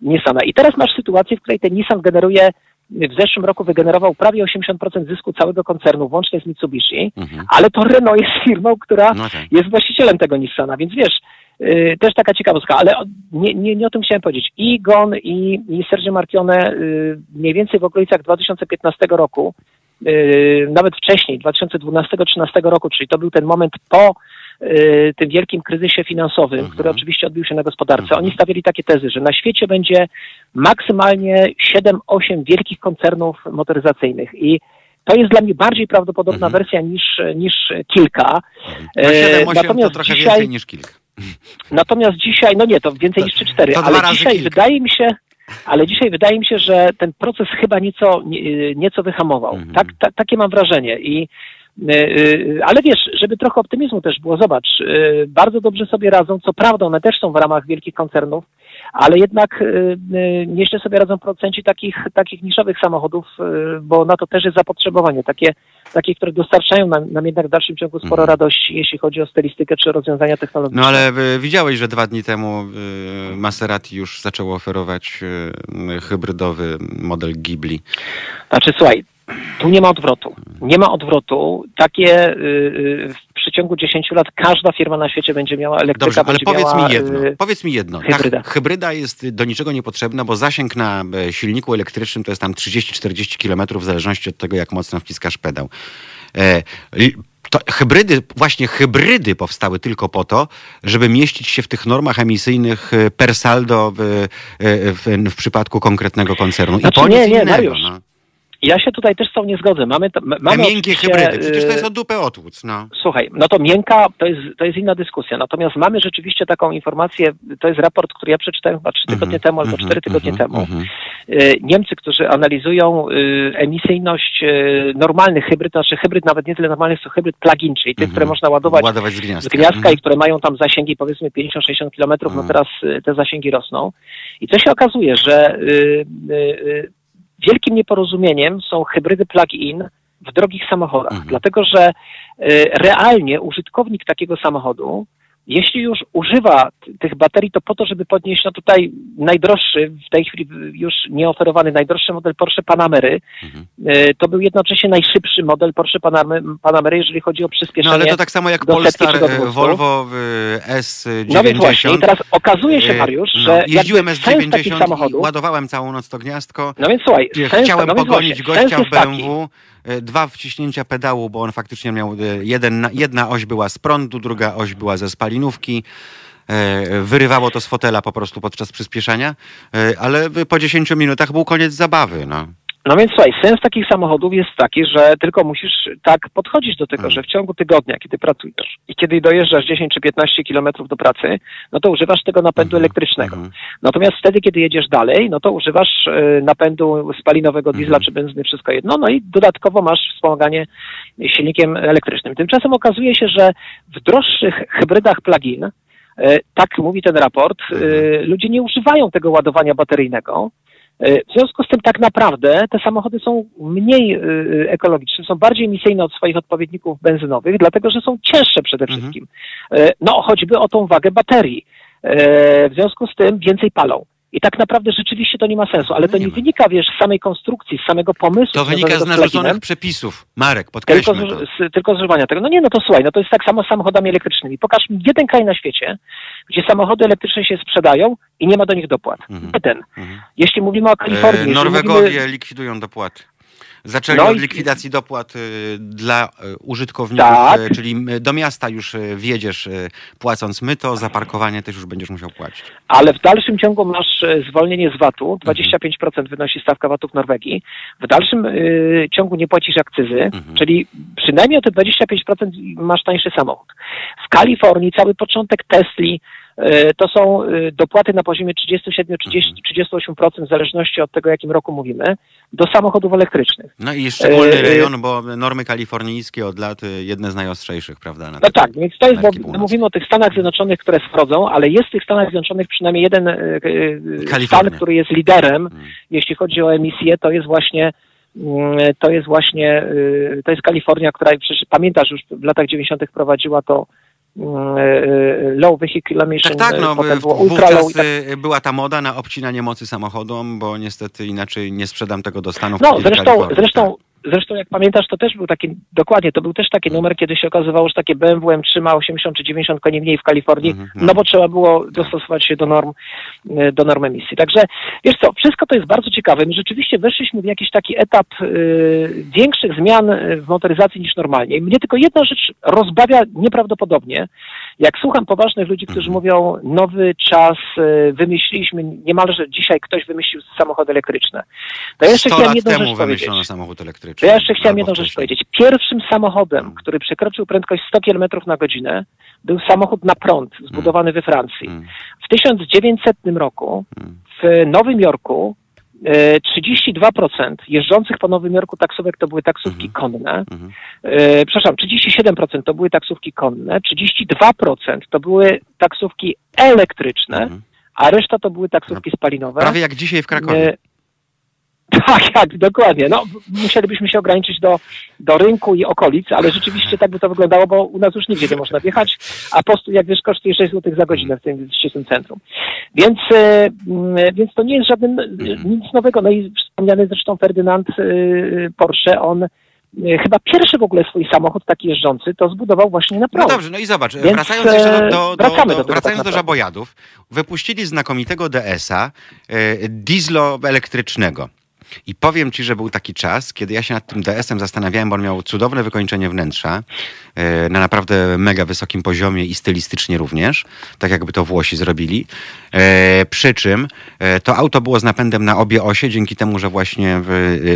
Nissana. I teraz masz sytuację, w której ten Nissan generuje w zeszłym roku wygenerował prawie 80% zysku całego koncernu, włącznie z Mitsubishi, Mhm. ale to Renault jest firmą, która No tak. jest właścicielem tego Nissana, więc wiesz, yy, też taka ciekawostka, ale nie, nie, nie o tym chciałem powiedzieć. I Gon i, i Sergio Marchione yy, mniej więcej w okolicach 2015 roku, nawet wcześniej, 2012-2013 roku, czyli to był ten moment po y, tym wielkim kryzysie finansowym, Mhm. który oczywiście odbił się na gospodarce, Mhm. oni stawiali takie tezy, że na świecie będzie maksymalnie 7-8 wielkich koncernów motoryzacyjnych i to jest dla mnie bardziej prawdopodobna Mhm. wersja niż, niż kilka. No E, 7, 8 to natomiast trochę dzisiaj- więcej niż kilka. Natomiast dzisiaj, no nie, to więcej To- niż 3-4, to dwa ale dzisiaj wydaje mi się, ale dzisiaj wydaje mi się, że ten proces chyba nieco, nie- nieco wyhamował. Mhm. Tak, ta, takie mam wrażenie i y, y, ale wiesz, żeby trochę optymizmu też było, zobacz, y, bardzo dobrze sobie radzą, co prawda one też są w ramach wielkich koncernów, ale jednak nieźle sobie radzą producenci takich, takich niszowych samochodów, bo na to też jest zapotrzebowanie, takie, takie które dostarczają nam, nam jednak w dalszym ciągu sporo Mhm. radości, jeśli chodzi o stylistykę czy rozwiązania technologiczne. No ale y, widziałeś, że dwa dni temu y, Maserati już zaczęło oferować y, hybrydowy model Ghibli. Znaczy, słuchaj, tu nie ma odwrotu. Nie ma odwrotu. Takie y, y, w przeciągu 10 lat każda firma na świecie będzie miała elektryka, Dobrze, ale powiedz miała, mi jedno. y, Powiedz mi jedno. hybryda. Ta hybryda jest do niczego niepotrzebna, bo zasięg na e, silniku elektrycznym to jest tam 30-40 km w zależności od tego, jak mocno wciskasz pedał. E, to hybrydy, właśnie hybrydy powstały tylko po to, żeby mieścić się w tych normach emisyjnych e, per saldo w, w, w przypadku konkretnego koncernu. Znaczy, I po nie, nie, innego. Mariusz, no. Ja się tutaj też z tą nie zgodzę. Mamy, to, m- Te mamy miękkie oczywiście, hybrydy, przecież to jest y, o dupę otłuc. No. Słuchaj, no to miękka to jest, to jest inna dyskusja. Natomiast mamy rzeczywiście taką informację, to jest raport, który ja przeczytałem chyba trzy tygodnie Mhm, temu albo mhm, cztery tygodnie mhm, temu. mhm. Y, Niemcy, którzy analizują y, emisyjność normalnych hybryd, znaczy hybryd nawet nie tyle normalnych, co hybryd plug-in, czyli tych, Mhm. które można ładować Ładować z z gniazdka. gniazdka Mhm. i które mają tam zasięgi powiedzmy 50-60 kilometrów, no Mhm. teraz te zasięgi rosną. I co się okazuje, że wielkim nieporozumieniem są hybrydy plug-in w drogich samochodach, Mhm. dlatego że y, realnie użytkownik takiego samochodu jeśli już używa tych baterii, to po to, żeby podnieść, no tutaj najdroższy, w tej chwili już nieoferowany najdroższy model Porsche Panamery, Mhm. y, to był jednocześnie najszybszy model Porsche Panamy, Panamery, jeżeli chodzi o No przyspieszenie. ale to tak samo jak Polestar, e, 200. Volvo e, S90. No więc właśnie, i teraz okazuje się, E, Mariusz, no, że jeździłem jakby sens takich S90 i samochodów, ładowałem całą noc to gniazdko. no więc słuchaj, E, sens, Chciałem no więc pogonić właśnie, gościa w taki. BMW. e, Dwa wciśnięcia pedału, bo on faktycznie miał e, jeden, jedna oś była z prądu, druga oś była ze spalinówki. E, Wyrywało to z fotela po prostu podczas przyspieszania, e, ale po 10 minutach był koniec zabawy. No. No więc słuchaj, sens takich samochodów jest taki, że tylko musisz tak podchodzić do tego, Mhm. że w ciągu tygodnia, kiedy pracujesz i kiedy dojeżdżasz 10 czy 15 kilometrów do pracy, no to używasz tego napędu Mhm, elektrycznego. mhm. Natomiast wtedy, kiedy jedziesz dalej, no to używasz e, napędu spalinowego, diesla Mhm. czy benzyny, wszystko jedno, no i dodatkowo masz wspomaganie silnikiem elektrycznym. Tymczasem okazuje się, że w droższych hybrydach plug-in, e, tak mówi ten raport, Mhm. ludzie nie używają tego ładowania bateryjnego. E, W związku z tym tak naprawdę te samochody są mniej e, ekologiczne, są bardziej emisyjne od swoich odpowiedników benzynowych, dlatego że są cięższe przede Mhm. wszystkim. E, No choćby o tą wagę baterii. W związku z tym więcej palą. I tak naprawdę rzeczywiście to nie ma sensu, ale No to nie nie wynika, wiesz, z samej konstrukcji, z samego pomysłu. To wynika z narzuconych przepisów. Marek, Tylko podkreślmy to. z, z, tylko z używania tego. No nie, no to słuchaj, no to jest tak samo z samochodami elektrycznymi. Pokaż mi jeden kraj na świecie, gdzie samochody elektryczne się sprzedają i nie ma do nich dopłat. Mhm. Jeden. Mhm. Jeśli mówimy o Kalifornii, E, Norwegowie mówimy, likwidują dopłaty. Zaczęli No od i- likwidacji dopłat y, dla y, użytkowników, Tak. y, czyli do miasta już wjedziesz płacąc myto, za parkowanie też już będziesz musiał płacić. ale w dalszym ciągu masz zwolnienie z VAT-u, 25% wynosi stawka VAT-u w Norwegii. W dalszym y, ciągu nie płacisz akcyzy, Mhm. czyli przynajmniej o te 25% masz tańszy samochód. W Kalifornii cały początek Tesli to są y, dopłaty na poziomie 37-38% w zależności od tego, jakim roku mówimy, do samochodów elektrycznych. No i szczególny E, e, rejon, bo normy kalifornijskie od lat jedne z najostrzejszych, prawda? No tak, więc to jest, bo północnej. mówimy o tych Stanach Zjednoczonych, które wchodzą, ale jest w tych Stanach Zjednoczonych przynajmniej jeden e, e, Kalifornia. stan, który jest liderem, Mm. jeśli chodzi o emisję, to jest właśnie mm, to jest właśnie, to jest Kalifornia, która, przecież pamiętasz, już w latach 90. prowadziła to low vehicle emission, Tak, tak, no potem było ultra low tak y, była ta moda na obcinanie mocy samochodom, bo niestety inaczej nie sprzedam tego do Stanów. No, zresztą, zresztą, Zresztą jak pamiętasz, to też był taki, dokładnie, to był też taki numer, kiedy się okazywało, że takie BMW M3 ma 80 czy 90 koni mniej w Kalifornii, Mhm, no. no bo trzeba było dostosować się do norm, e, do norm emisji. Także wiesz co, wszystko to jest bardzo ciekawe. My rzeczywiście weszliśmy w jakiś taki etap e, większych zmian e, w motoryzacji niż normalnie. I mnie tylko jedna rzecz rozbawia nieprawdopodobnie. Jak słucham poważnych ludzi, którzy Mhm. mówią, nowy czas, e, wymyśliliśmy, niemalże dzisiaj ktoś wymyślił samochody elektryczne. To ja jeszcze 100 chciałem jedną rzecz powiedzieć. samochód elektryczny. To ja jeszcze chciałem jedną rzecz powiedzieć. Pierwszym samochodem, Mm. który przekroczył prędkość 100 km na godzinę, był samochód na prąd, zbudowany we Francji. Mm, W 1900 roku mm. w Nowym Jorku 32% jeżdżących po Nowym Jorku taksówek to były taksówki Mhm. konne. Mhm. E, przepraszam, 37% to były taksówki konne, 32% to były taksówki elektryczne, Mhm. a reszta to były taksówki spalinowe. Prawie jak dzisiaj w Krakowie. E, Tak, tak, dokładnie. No, musielibyśmy się ograniczyć do, do rynku i okolic, ale rzeczywiście tak by to wyglądało, bo u nas już nigdzie nie można wjechać, a postu, jak wiesz, kosztuje 6 zł za godzinę w tym ścisłym centrum. Więc, e, mm, więc to nie jest żaden, e, nic nowego. No i wspomniany zresztą Ferdynand e, Porsche, on e, chyba pierwszy w ogóle swój samochód taki jeżdżący to zbudował właśnie na No prąd. dobrze, no i zobacz, Więc, wracając jeszcze do, do, do, do, do tego wracając tak do żabojadów, wypuścili znakomitego DS-a, e, dieslo elektrycznego. I powiem ci, że był taki czas, kiedy ja się nad tym DS-em zastanawiałem, bo on miał cudowne wykończenie wnętrza, e, na naprawdę mega wysokim poziomie i stylistycznie również, tak jakby to Włosi zrobili. E, przy czym e, to auto było z napędem na obie osie, dzięki temu, że właśnie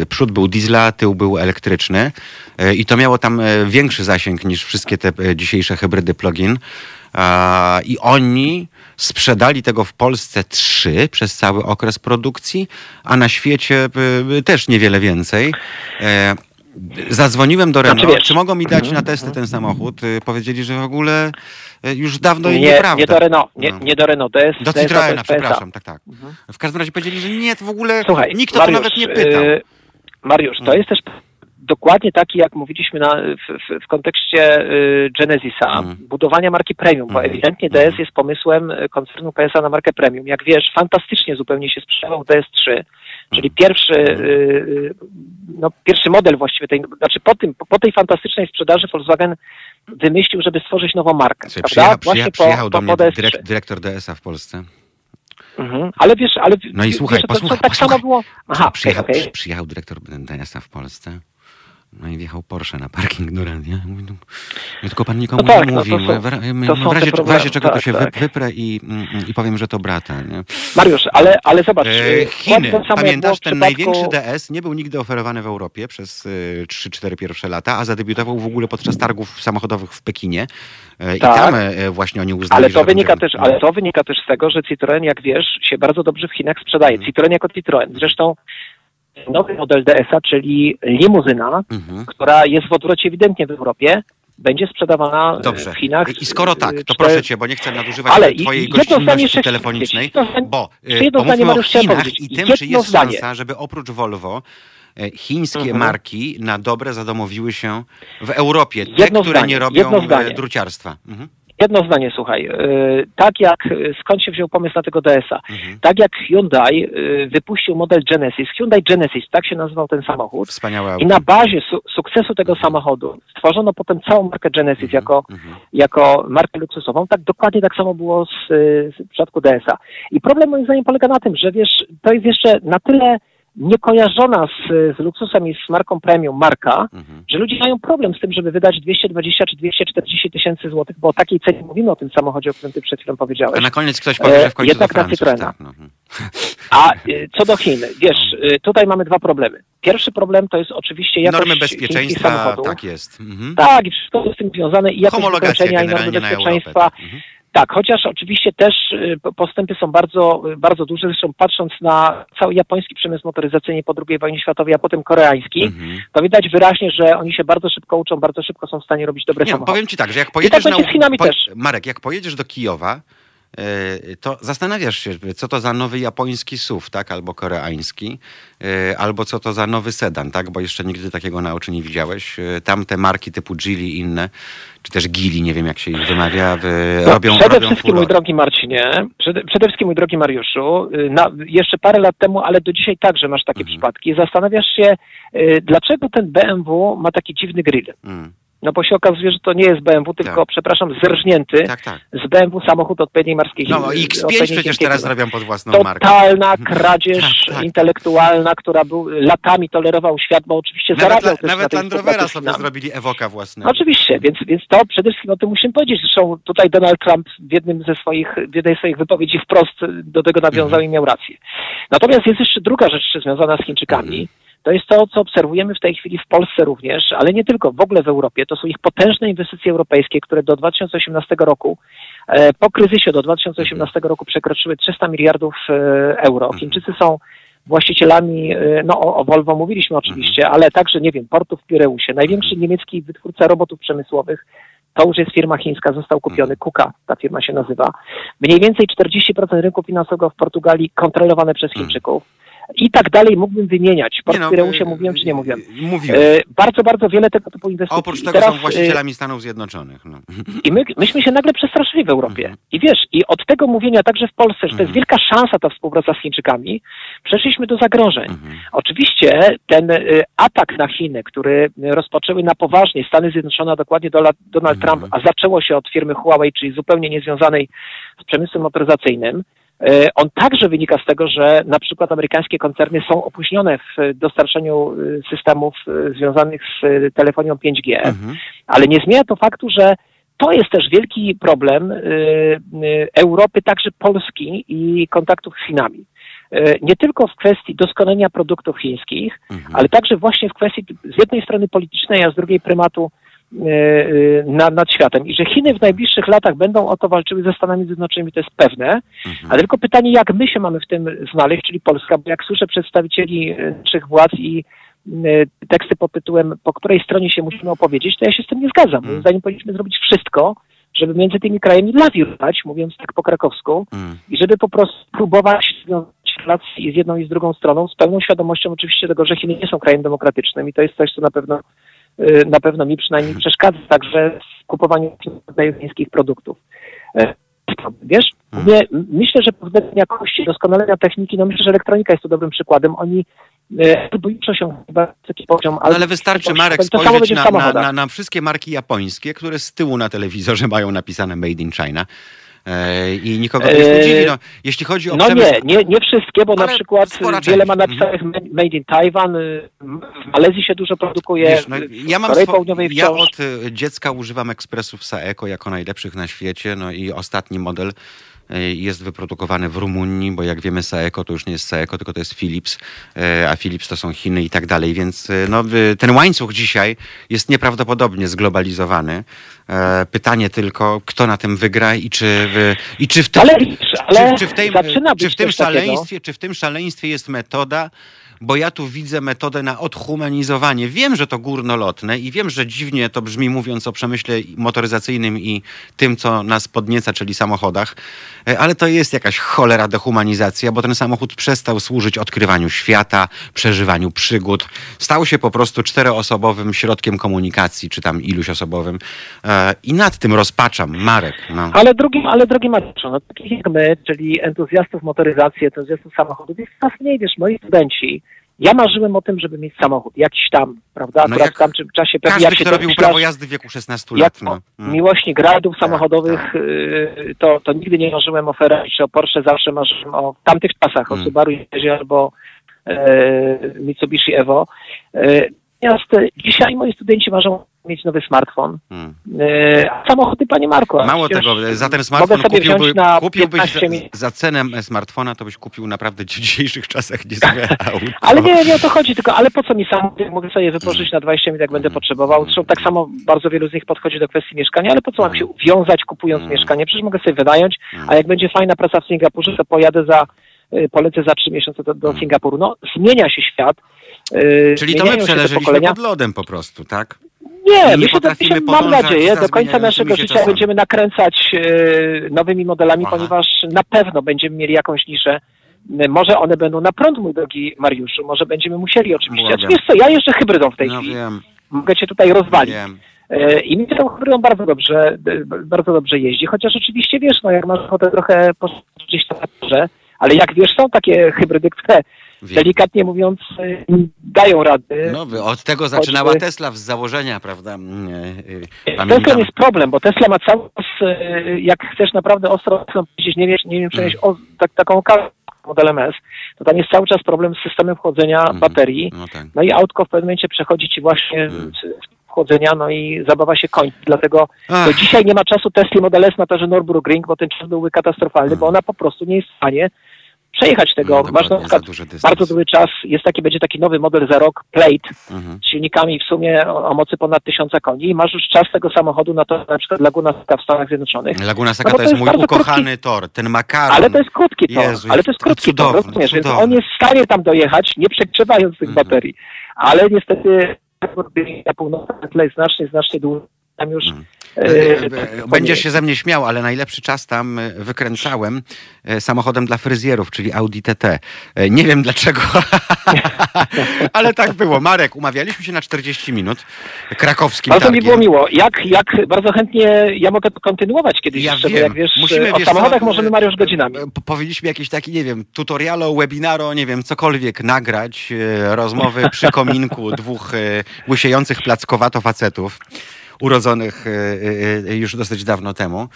przód był diesla, tył był elektryczny i to miało tam większy zasięg niż wszystkie te dzisiejsze hybrydy plug-in. I oni sprzedali tego w Polsce trzy przez cały okres produkcji, a na świecie y, y, też niewiele więcej. E, Zadzwoniłem do Znaczy, Renault, wiesz- czy mogą mi dać na testy ten samochód? Y, Powiedzieli, że w ogóle już dawno nie, nieprawda. nie do Renault, nie, No. nie do Renault, to jest Do Citroena, przepraszam, tak, tak. W każdym razie powiedzieli, że nie, to w ogóle Słuchaj, nikt o to nawet nie pytał. e, Mariusz, to Mm. jest też dokładnie taki, jak mówiliśmy na, w, w, kontekście y, Genesisa, Mm. budowania marki premium, bo Mm. ewidentnie Mm. DS jest pomysłem y, koncernu PSA na markę premium. Jak wiesz, fantastycznie zupełnie się sprzedawał DS3, czyli pierwszy, Mm. y, no, pierwszy model właściwie tej, znaczy po, tym, po tej fantastycznej sprzedaży Volkswagen wymyślił, żeby stworzyć nową markę. Słuchaj, prawda? przyjechał, Właśnie przyjechał, po, do mnie po DS3. dyrek, dyrektor DS-a w Polsce. Mhm. Ale wiesz, ale No i wiesz, słuchaj, to, posłuchaj, to tak posłuchaj. samo było. Aha, przyjechał, przy, przyjechał dyrektor DS-a w Polsce. No i wjechał Porsche na parking do radia. Mówi, no, no tylko pan nikomu No tak, nie no mówi. to są- w, to razie, w razie czego to tak, się tak. wy, wyprę i, mm, i powiem, że to brata. Nie? Mariusz, ale, ale zobacz. E, y, Chiny. to Pamiętasz, ten przypadku- największy DS nie był nigdy oferowany w Europie przez y, 3-4 pierwsze lata, a zadebiutował w ogóle podczas targów samochodowych w Pekinie. E, I Tak. tam e, właśnie oni uznali, Ale że to, będzie- wynika też, ale to wynika też z tego, że Citroen, jak wiesz, się bardzo dobrze w Chinach sprzedaje. Mhm. Citroen jako Citroen. Zresztą nowy model DS-a, czyli limuzyna, Mhm. która jest w odwrocie ewidentnie w Europie, będzie sprzedawana e, Dobrze. w Chinach. I skoro tak, e, to cztery- proszę cię, bo nie chcę nadużywać Ale twojej gościnności telefonicznej, zdanie- bo jedno zdanie, o Chinach i tym, czy jest zdanie. szansa, żeby oprócz Volvo e, chińskie Mhm. marki na dobre zadomowiły się w Europie, te, Jedno które zdanie, nie robią druciarstwa. Mhm. Jedno zdanie, słuchaj. e, Tak jak, e, skąd się wziął pomysł na tego DS-a? Mhm. Tak jak Hyundai e, wypuścił model Genesis, Hyundai Genesis, tak się nazywał ten samochód, Wspaniałe I na bazie su sukcesu tego samochodu stworzono potem całą markę Genesis jako, Mhm. jako markę luksusową. Tak dokładnie tak samo było z, z w przypadku DS-a. I problem moim zdaniem polega na tym, że wiesz, to jest jeszcze na tyle niekojarzona z, z luksusem i z marką premium marka, Mhm. że ludzie mają problem z tym, żeby wydać 220 czy 240 tysięcy złotych, bo o takiej cenie mówimy o tym samochodzie, o którym ty przed chwilą A powiedziałeś. na koniec ktoś powie, E, że w końcu jednak na Francuz. Tak, no. A y, co do Chin, wiesz, y, tutaj mamy dwa problemy. Pierwszy problem to jest oczywiście jakość Normy bezpieczeństwa, samochodów. tak jest. Mhm. Tak, i wszystko z tym związane i jakość wykończenia i normy generalnie na bezpieczeństwa. tak. Mhm. Tak, chociaż oczywiście też y, po- postępy są bardzo, y, bardzo duże. Zresztą patrząc na cały japoński przemysł motoryzacyjny po II wojnie światowej, a potem koreański, Mhm. to widać wyraźnie, że oni się bardzo szybko uczą, bardzo szybko są w stanie robić dobre Nie, samochody. powiem ci tak, że jak pojedziesz będzie na... Chinami po- też. Marek, jak pojedziesz do Kijowa, to zastanawiasz się, co to za nowy japoński SUV, tak? Albo koreański, e, albo co to za nowy sedan, tak? Bo jeszcze nigdy takiego na oczy nie widziałeś. E, Tamte marki typu Geely i inne, czy też Gili, nie wiem jak się ich wymawia, No, robią, przede robią wszystkim, mój drogi Marcinie, przede, przede wszystkim, mój drogi Mariuszu, y, na, jeszcze parę lat temu, ale do dzisiaj także masz takie Mhm. przypadki, zastanawiasz się, y, dlaczego ten BMW ma taki dziwny grill. Mm, No bo się okazuje, że to nie jest BMW, tylko, Tak. przepraszam, zerżnięty tak, tak. z BMW samochód odpowiedniej marskiej. No y, X5 odpowiedniej przecież teraz robią pod własną markę. Totalna kradzież Tak, tak. intelektualna, która był, latami tolerował świat, bo oczywiście Nawet, zarabiał la, też nawet Land Rovera sobie zrobili Evoka własnego. Oczywiście, więc, więc to przede wszystkim o tym musimy powiedzieć. Zresztą tutaj Donald Trump w jednym ze swoich, w jednej z swoich wypowiedzi wprost do tego nawiązał Mhm. i miał rację. Natomiast jest jeszcze druga rzecz związana z Chińczykami. Mhm. To jest to, co obserwujemy w tej chwili w Polsce również, ale nie tylko, w ogóle w Europie. To są ich potężne inwestycje europejskie, które do 2018 roku, e, po kryzysie do 2018 roku przekroczyły 300 miliardów e, euro. Mhm. Chińczycy są właścicielami, e, no o, o Volvo mówiliśmy oczywiście, Mhm. ale także, nie wiem, portów w Pireusie. Największy niemiecki wytwórca robotów przemysłowych, to już jest firma chińska, został kupiony, KUKA, ta firma się nazywa. Mniej więcej 40% rynku finansowego w Portugalii kontrolowane przez Chińczyków. I tak dalej mógłbym wymieniać. Nie no, Pireusie y, mówiłem, czy nie mówiłem. y, Mówiłem. E, bardzo, bardzo wiele tego typu inwestycji. Oprócz tego teraz, są e, właścicielami Stanów Zjednoczonych. No. i my, myśmy się nagle przestraszyli w Europie. Mhm. I wiesz, i od tego mówienia także w Polsce, że to Mhm. jest wielka szansa ta współpraca z Chińczykami, przeszliśmy do zagrożeń. Mhm. Oczywiście ten y, atak na Chiny, który rozpoczęły na poważnie Stany Zjednoczone, a dokładnie Donald Mhm. Trump, a zaczęło się od firmy Huawei, czyli zupełnie niezwiązanej z przemysłem motoryzacyjnym, y, on także wynika z tego, że na przykład amerykańskie koncerny są opóźnione w y, dostarczeniu y, systemów związanych z telefonią 5G. Mhm. Ale nie zmienia to faktu, że to jest też wielki problem Europy, także Polski i kontaktów z Chinami. Nie tylko w kwestii doskonalenia produktów chińskich, Mhm. ale także właśnie w kwestii z jednej strony politycznej, a z drugiej prymatu nad, nad światem. I że Chiny w najbliższych latach będą o to walczyły ze Stanami Zjednoczonymi, to jest pewne. Mhm. Ale tylko pytanie, jak my się mamy w tym znaleźć, czyli Polska, bo jak słyszę przedstawicieli e, naszych władz i e, teksty pod tytułem, po której stronie się musimy opowiedzieć, to ja się z tym nie zgadzam. Moim Mm. zdaniem powinniśmy zrobić wszystko, żeby między tymi krajami lawirować, mówiąc tak po krakowsku, Mhm. i żeby po prostu próbować związać relacje i z jedną i z drugą stroną, z pełną świadomością oczywiście tego, że Chiny nie są krajem demokratycznym i to jest coś, co na pewno e, na pewno mi przynajmniej przeszkadza także w kupowaniu chińskich produktów. E, Wiesz, Hmm. nie, myślę, że względem jakości, doskonalenia techniki, no myślę, że elektronika jest tu dobrym przykładem. Oni albo już osiągnęli wysoki poziom, No ale wystarczy, Marek, spojrzeć na, na, na, na wszystkie marki japońskie, które z tyłu na telewizorze mają napisane Made in China. E, I nikogo to nie E, dziwi. No, jeśli chodzi o No przemysł... nie, nie, nie wszystkie, bo na Ale przykład spora wiele część. ma napisanych Made in Taiwan, y, w Malezji się dużo produkuje, Wiesz, no, ja mam Korei Południowej ja wciąż. od y, dziecka używam ekspresów Saeco jako najlepszych na świecie, no i ostatni model jest wyprodukowany w Rumunii, bo jak wiemy Saeco to już nie jest Saeco, tylko to jest Philips, y, a Philips to są Chiny i tak dalej, więc y, no, ten łańcuch dzisiaj jest nieprawdopodobnie zglobalizowany. E, Pytanie tylko, kto na tym wygra i czy, w, i czy w tym, Ale czy, czy w tej, czy w tym coś takiego. szaleństwie, czy w tym szaleństwie jest metoda, bo ja tu widzę metodę na odhumanizowanie. Wiem, że to górnolotne i wiem, że dziwnie to brzmi mówiąc o przemyśle motoryzacyjnym i tym, co nas podnieca, czyli samochodach, e, ale to jest jakaś cholera dehumanizacja, bo ten samochód przestał służyć odkrywaniu świata, przeżywaniu przygód. Stał się po prostu czteroosobowym środkiem komunikacji, czy tam iluś osobowym. E, I nad tym rozpaczam, Marek. No. Ale drugim, ale drogi Mariuszu, no takich jak my, czyli entuzjastów motoryzacji, entuzjastów samochodów, jest coraz mniej, wiesz, moi studenci, ja marzyłem o tym, żeby mieć samochód, jakiś tam, prawda, No akurat jak w tamtym czasie, pewnie jak się robił domyślasz, prawo jazdy w wieku 16 jak lat. No. o Mm. miłośnik rajdów Tak, samochodowych, y, to, to nigdy nie marzyłem o Ferrari czy o Porsche, zawsze marzyłem o tamtych czasach, o Mm. Subaru Imprezie albo e, Mitsubishi Evo. E, Natomiast dzisiaj moi studenci marzą mieć nowy smartfon. Mm. E, a samochody, panie Marku. a Mało tego, za ten smartfon kupiłby, na kupiłbyś 15 za, za cenę smartfona, to byś kupił naprawdę w dzisiejszych czasach niezłe auto. Ale nie, nie o to chodzi, tylko ale po co mi samochód, mogę sobie wypożyczyć na 20 minut, jak będę Mm. potrzebował. Zresztą tak samo bardzo wielu z nich podchodzi do kwestii mieszkania, ale po co mam się wiązać kupując mieszkanie? Przecież mogę sobie wynająć, a jak będzie fajna praca w Singapurze, to pojadę za, y, polecę za trzy miesiące do, do. Singapuru. No, zmienia się świat. y, Czyli to my przeleżeliśmy pod lodem po prostu, tak? Nie, nie my się, potrafimy się mam podążać nadzieję, za do końca zmieniającymi naszego się życia czasami. będziemy nakręcać e, nowymi modelami, Aha. ponieważ na pewno będziemy mieli jakąś niszę. E, Może one będą na prąd, mój drogi Mariuszu, może będziemy musieli oczywiście. Błagam. Wiesz co, ja jeszcze hybrydą w tej No chwili. wiem, Mogę cię tutaj rozwalić. wiem. E, I mi tą hybrydą bardzo dobrze, e, bardzo dobrze jeździ, chociaż oczywiście wiesz, no jak masz ochotę trochę gdzieś tam na torze, ale jak wiesz, są takie hybrydy, które. Delikatnie mówiąc e, dają rady. No, od tego zaczynała choćby- Tesla z założenia, prawda? Mm, e, e, Pamiętam. Teslą jest problem, bo Tesla ma cały czas, e, jak chcesz naprawdę ostro powiedzieć, nie, wiesz, nie wiem, przenieść o, tak, taką kartę model MS, to tam jest cały czas problem z systemem chłodzenia Mhm. baterii. No tak. No i autko w pewnym momencie przechodzi ci właśnie z chłodzenia, no i zabawa się kończy. Dlatego do dzisiaj nie ma czasu Tesli Model S na torze Nürburgring, bo ten czas byłby katastrofalny, bo ona po prostu nie jest w stanie przejechać tego. No, Masz na przykład bardzo długi czas, jest taki, będzie taki nowy model za rok, Plate, Mhm. z silnikami w sumie o, o mocy ponad 1000 koni i masz już czas tego samochodu na to na przykład Laguna Seca w Stanach Zjednoczonych. Laguna Seca No to jest jest mój ukochany tor, ten makaron. Ale to jest krótki tor, Jezu, ale to jest krótki tor, cudowny, rozumiesz, więc cudowny. on jest w stanie tam dojechać, nie przegrzewając tych Mhm. baterii. Ale niestety na północy jest znacznie, znacznie dłużej. Tam już Mhm. E, E, Będziesz się ze mnie śmiał, ale najlepszy czas tam e, wykręcałem samochodem dla fryzjerów, czyli Audi TT. Nie wiem dlaczego, ale tak było. Marek, umawialiśmy się na 40 minut. Krakowskim Bardzo mi targiem. było miło. Jak, jak bardzo chętnie ja mogę kontynuować kiedyś Ja jeszcze, wiem. jak wiesz, Musimy, o wiesz samochodach co, możemy Mariusz godzinami. po- Powinniśmy jakiś taki, nie wiem, tutorialo, webinaro, nie wiem, cokolwiek nagrać, rozmowy przy kominku dwóch łysiejących plackowato facetów, urodzonych e, e, już dosyć dawno temu,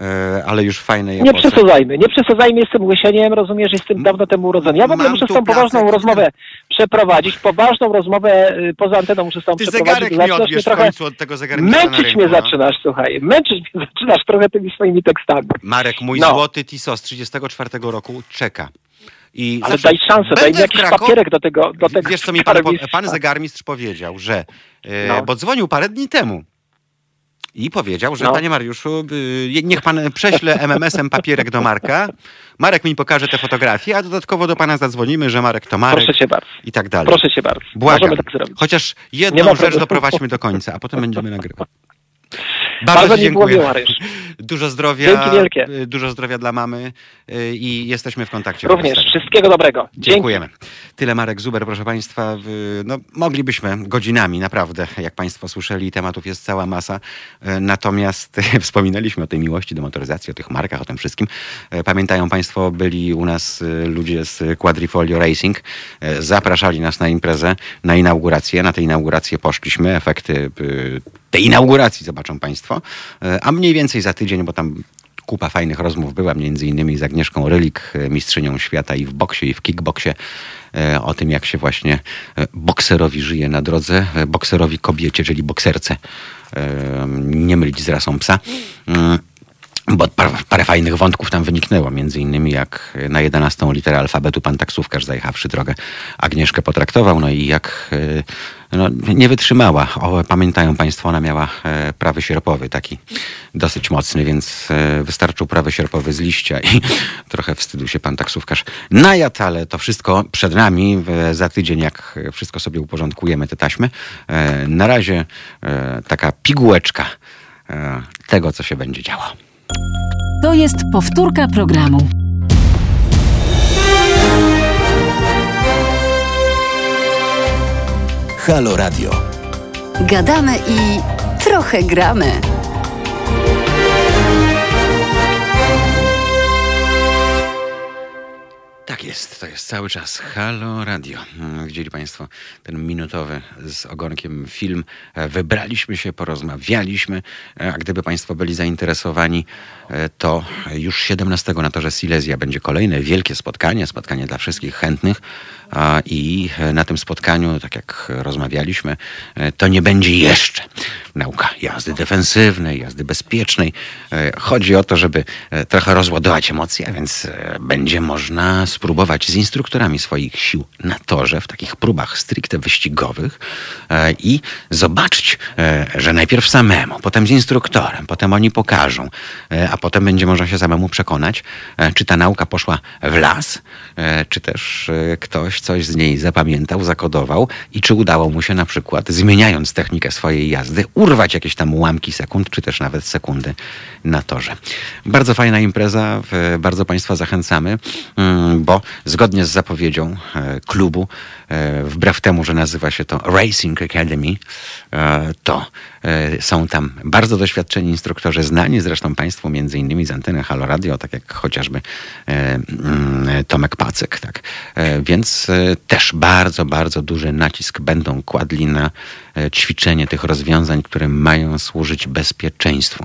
e, ale już w fajnej Nie epoce. przesadzajmy, nie przesadzajmy z tym łysieniem, rozumiesz, jestem dawno temu urodzony. Ja w ogóle Mam muszę z tą poważną rozmowę przeprowadzić, poważną rozmowę y, poza anteną muszę z tą Ty przeprowadzić. zegarek mi odbierz w trochę końcu od tego zegarnika Męczyć rynku, mnie no. zaczynasz, słuchaj, męczyć mnie zaczynasz trochę tymi swoimi tekstami. Marek, mój No. złoty Tiso z 34 roku czeka. I Ale zawsze daj szansę, daj mi jakiś Krakowie- papierek do tego, do tego Wiesz, co mi pan, pan zegarmistrz powiedział, że. E, No. Bo dzwonił parę dni temu. I powiedział, że No. panie Mariuszu, niech pan prześle MMS-em papierek do Marka. Marek mi pokaże te fotografie, a dodatkowo do pana zadzwonimy, że Marek to Marek Proszę cię bardzo, i tak dalej. proszę cię bardzo. Błagam. Możemy tak zrobić. Chociaż jedną rzecz doprowadźmy do końca, a potem będziemy nagrywać. Bardzo było dziękuję. miło, Mariusz. Dużo zdrowia. Dzięki wielkie. Dużo zdrowia dla mamy y, i jesteśmy w kontakcie. Również. Wszystkiego dobrego. Dzięki. Dziękujemy. Tyle Marek Zuber, proszę Państwa. No, moglibyśmy godzinami, naprawdę, jak Państwo słyszeli, tematów jest cała masa. E, Natomiast wspominaliśmy o tej miłości do motoryzacji, o tych markach, o tym wszystkim. E, Pamiętają Państwo, byli u nas e, ludzie z Quadrifolio Racing. Zapraszali nas na imprezę, na inaugurację. Na tę inaugurację poszliśmy. Efekty tej inauguracji zobaczą Państwo. E, A mniej więcej za tydzień, bo tam Kupa fajnych rozmów była, między innymi z Agnieszką Rylik, e, mistrzynią świata i w boksie, i w kickboksie, e, o tym, jak się właśnie bokserowi żyje na drodze, bokserowi kobiecie, czyli bokserce, nie mylić z rasą psa. Bo parę, parę fajnych wątków tam wyniknęło, między innymi jak na 11 literę alfabetu pan taksówkarz zajechawszy drogę Agnieszkę potraktował, no i jak e, no, nie wytrzymała. O, pamiętają Państwo, ona miała e, prawy sierpowy, taki dosyć mocny, więc e, wystarczył prawy sierpowy z liścia i trochę wstydził się pan taksówkarz. Najadł, ale to wszystko przed nami. Za tydzień, jak wszystko sobie uporządkujemy, te taśmy. Na razie taka pigułeczka tego, co się będzie działo. To jest powtórka programu. Halo Radio. Gadamy i trochę gramy. Tak jest, to jest cały czas Halo Radio. Mm, Widzieli Państwo ten minutowy z ogonkiem film. E, Wybraliśmy się, porozmawialiśmy, e, a gdyby Państwo byli zainteresowani, e, to już 17 na torze Silesia będzie kolejne wielkie spotkanie, spotkanie dla wszystkich chętnych i na tym spotkaniu, tak jak rozmawialiśmy, to nie będzie jeszcze nauka jazdy defensywnej, jazdy bezpiecznej. Chodzi o to, żeby trochę rozładować emocje, a więc będzie można spróbować z instruktorami swoich sił na torze, w takich próbach stricte wyścigowych i zobaczyć, że najpierw samemu, potem z instruktorem, potem oni pokażą, a potem będzie można się samemu przekonać, czy ta nauka poszła w las, czy też ktoś coś z niej zapamiętał, zakodował i czy udało mu się na przykład, zmieniając technikę swojej jazdy, urwać jakieś tam ułamki sekund, czy też nawet sekundy na torze. Bardzo fajna impreza, bardzo Państwa zachęcamy, mm, bo zgodnie z zapowiedzią e, klubu, e, wbrew temu, że nazywa się to Racing Academy, e, to są tam bardzo doświadczeni instruktorzy, znani zresztą Państwu między innymi z anteny Halo Radio, tak jak chociażby mm, Tomek Pacek. Tak. Więc też bardzo, bardzo duży nacisk będą kładli na ćwiczenie tych rozwiązań, które mają służyć bezpieczeństwu.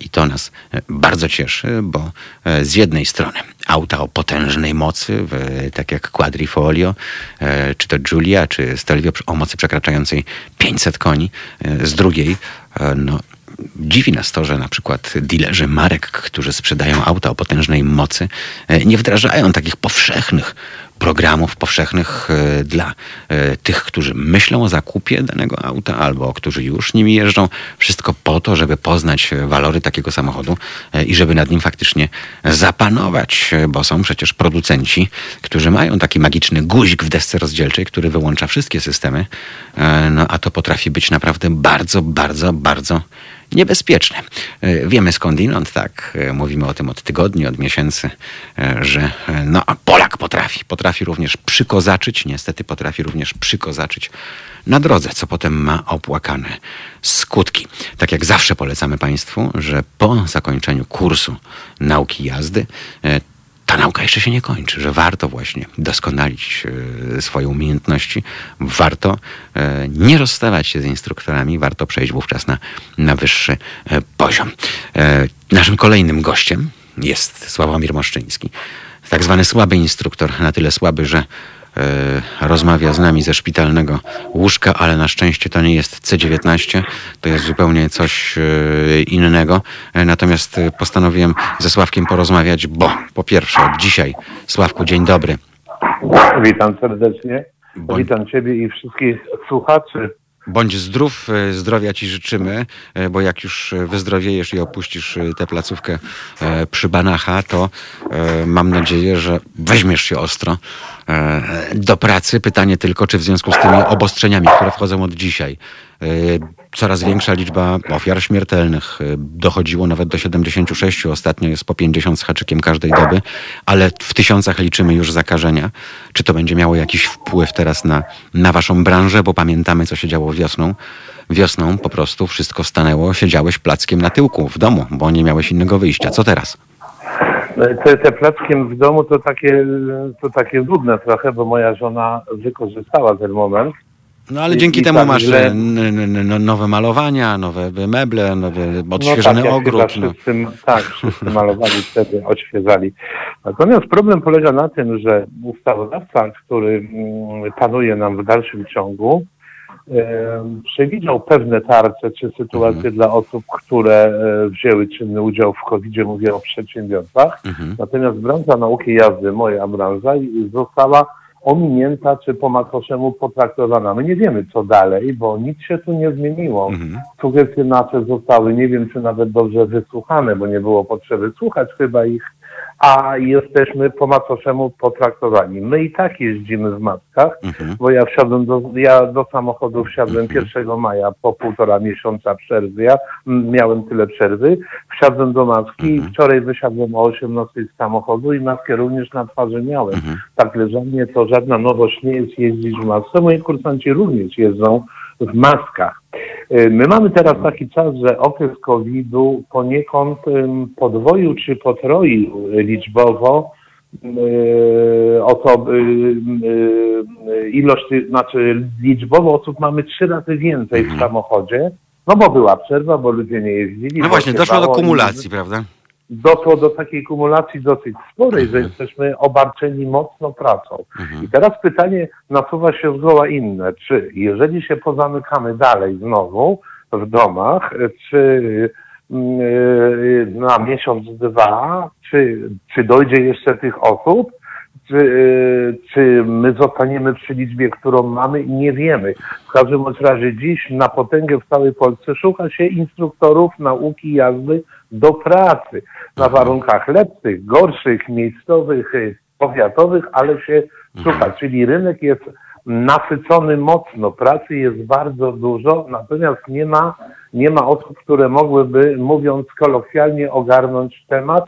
I to nas bardzo cieszy, bo z jednej strony auta o potężnej mocy, tak jak Quadrifolio, czy to Giulia, czy Stelvio o mocy przekraczającej 500 koni, z drugiej. No, dziwi nas to, że na przykład dilerzy marek, którzy sprzedają auta o potężnej mocy, nie wdrażają takich powszechnych programów powszechnych e, dla e, tych, którzy myślą o zakupie danego auta albo którzy już nimi jeżdżą. Wszystko po to, żeby poznać walory takiego samochodu e, i żeby nad nim faktycznie zapanować, bo są przecież producenci, którzy mają taki magiczny guzik w desce rozdzielczej, który wyłącza wszystkie systemy. No a to potrafi być naprawdę bardzo, bardzo, bardzo niebezpieczne. E, wiemy skądinąd, tak, e, mówimy o tym od tygodni, od miesięcy, e, że no, Polak potrafi, potrafi również przykozaczyć, niestety potrafi również przykozaczyć na drodze, co potem ma opłakane skutki. Tak jak zawsze polecamy Państwu, że po zakończeniu kursu nauki jazdy ta nauka jeszcze się nie kończy, że warto właśnie doskonalić e, swoje umiejętności, warto e, nie rozstawać się z instruktorami, warto przejść wówczas na, na wyższy e, poziom. Naszym kolejnym gościem jest Sławomir Moszczyński, tak zwany słaby instruktor, na tyle słaby, że rozmawia z nami ze szpitalnego łóżka, ale na szczęście to nie jest C19, to jest zupełnie coś e, innego. E, natomiast postanowiłem ze Sławkiem porozmawiać, bo po pierwsze od dzisiaj, Sławku, dzień dobry. Witam serdecznie. Witam Ciebie i wszystkich słuchaczy Bądź zdrów, e, zdrowia ci życzymy, e, bo jak już wyzdrowiejesz i opuścisz e, tę placówkę przy Banacha, to mam nadzieję, że weźmiesz się ostro do pracy. Pytanie tylko, czy w związku z tymi obostrzeniami, które wchodzą od dzisiaj, coraz większa liczba ofiar śmiertelnych. Dochodziło nawet do 76, ostatnio jest po 50 z haczykiem każdej doby, ale w tysiącach liczymy już zakażenia. Czy to będzie miało jakiś wpływ teraz na, na waszą branżę, bo pamiętamy, co się działo wiosną. Wiosną po prostu wszystko stanęło, siedziałeś plackiem na tyłku w domu, bo nie miałeś innego wyjścia. Co teraz? Te, te plackiem w domu to takie, to takie trudne trochę, bo moja żona wykorzystała ten moment no ale I, dzięki i temu tak, masz źle... nowe malowania, nowe meble, nowy odświeżony no tak, ogród. No. Wszyscy, tak, wszyscy malowali wtedy, odświeżali. Natomiast problem polega na tym, że ustawodawca, który mm, panuje nam w dalszym ciągu, przewidział pewne tarcze czy sytuacje mhm. dla osób, które e, wzięły czynny udział w COVID-zie, mówię o przedsiębiorcach. Mhm. Natomiast branża nauki jazdy, moja branża, została ominięta czy po macoszemu potraktowana. My nie wiemy, co dalej, bo nic się tu nie zmieniło. Mhm. Sugestie nasze zostały, nie wiem, czy nawet dobrze wysłuchane, bo nie było potrzeby słuchać chyba ich a jesteśmy po macoszemu potraktowani. My i tak jeździmy w maskach, mhm. bo ja wsiadłem do, ja do samochodu wsiadłem mhm. 1 maja po półtora miesiąca przerwy. Ja miałem tyle przerwy, wsiadłem do maski mhm. i wczoraj wysiadłem o 18 z samochodu i maskę również na twarzy miałem. Mhm. Także dla mnie to żadna nowość nie jest jeździć w masce. Moi kursanci również jeżdżą w maskach. Y, my mamy teraz taki czas, że okres COVID-u poniekąd podwoił czy potroił liczbowo y, osoby, y, ilość, znaczy liczbowo osób mamy trzy razy więcej w mhm. samochodzie, no bo była przerwa, bo ludzie nie jeździli. No właśnie, doszło do kumulacji, i... prawda? Doszło do takiej kumulacji dosyć sporej, że mhm. jesteśmy obarczeni mocno pracą. Mhm. I teraz pytanie nasuwa się zgoła inne, czy jeżeli się pozamykamy dalej znowu, w domach, czy mm, y, na miesiąc, dwa, czy, czy dojdzie jeszcze tych osób, czy, y, czy my zostaniemy przy liczbie, którą mamy, nie wiemy. W każdym razie dziś na potęgę w całej Polsce szuka się instruktorów nauki jazdy do pracy na warunkach lepszych, gorszych, miejscowych, y, powiatowych, ale się szuka. Czyli rynek jest nasycony mocno, pracy jest bardzo dużo, natomiast nie ma, nie ma osób, które mogłyby, mówiąc kolokwialnie, ogarnąć temat.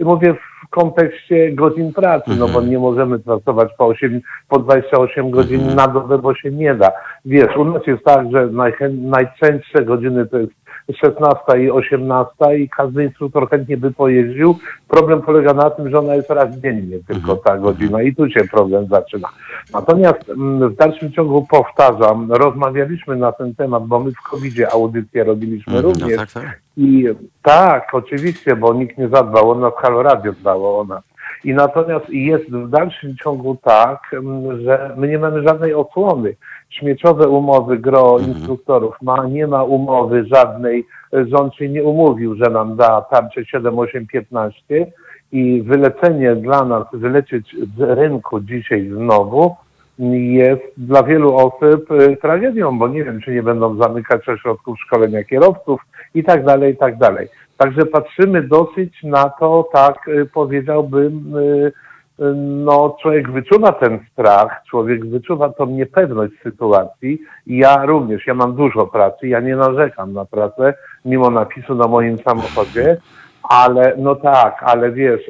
Mówię w kontekście godzin pracy, no bo nie możemy pracować po, 8, po 28 godzin na dobę, bo się nie da. Wiesz, u nas jest tak, że najchę- najczęstsze godziny to jest 16 i 18 i każdy instruktor chętnie by pojeździł. Problem polega na tym, że ona jest raz dziennie tylko ta godzina i tu się problem zaczyna. Natomiast mm, w dalszym ciągu powtarzam, rozmawialiśmy na ten temat, bo my w covid audycję robiliśmy No również. tak, tak. I tak, oczywiście, bo nikt nie zadbał o nas, Halo Radio dbało o nas. I natomiast jest w dalszym ciągu tak, mm, że my nie mamy żadnej osłony. Śmieciowe umowy gro instruktorów ma, nie ma umowy żadnej, rząd się nie umówił, że nam da tarczę 7, 8, 15 i wylecenie dla nas, wylecieć z rynku dzisiaj znowu jest dla wielu osób y, tragedią, bo nie wiem, czy nie będą zamykać ośrodków szkolenia kierowców i tak dalej, i tak dalej. Także patrzymy dosyć na to, tak y, powiedziałbym, y, y, no człowiek wyczuwa ten strach, człowiek wyczuwa tą niepewność sytuacji i ja również, ja mam dużo pracy, ja nie narzekam na pracę, mimo napisu na moim samochodzie, ale no tak, ale wiesz,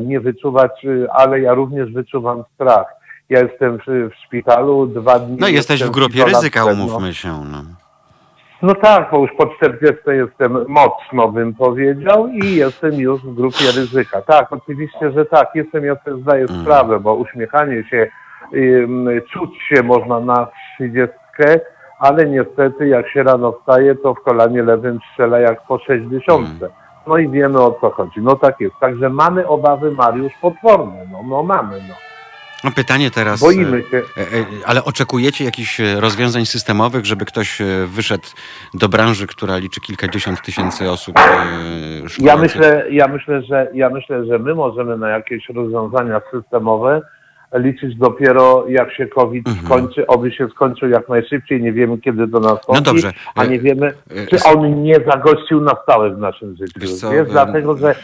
nie wyczuwać, ale ja również wyczuwam strach. Ja jestem w, w szpitalu dwa dni. No jesteś w grupie ryzyka, umówmy się. No. No tak, bo już po 40 jestem mocno, bym powiedział, i jestem już w grupie ryzyka. Tak, oczywiście, że tak, jestem, ja sobie zdaję sprawę, bo uśmiechanie się, czuć się można na 30, ale niestety jak się rano wstaje, to w kolanie lewym strzela jak po 60. No i wiemy o co chodzi. No tak jest. Także mamy obawy, Mariusz, potworne. No, no mamy, no. No pytanie teraz. Boimy się. e, e, Ale oczekujecie jakichś e, rozwiązań systemowych, żeby ktoś e, wyszedł do branży, która liczy kilkadziesiąt tysięcy osób? e, Ja myślę, ja myślę, że ja myślę, że my możemy na jakieś rozwiązania systemowe liczyć dopiero jak się COVID skończy, oby się skończył jak najszybciej, nie wiemy kiedy to nastąpi, No dobrze. a nie wiemy, e, czy on nie zagościł na stałe w naszym życiu. Wiesz co, Wiesz, em, dlatego, że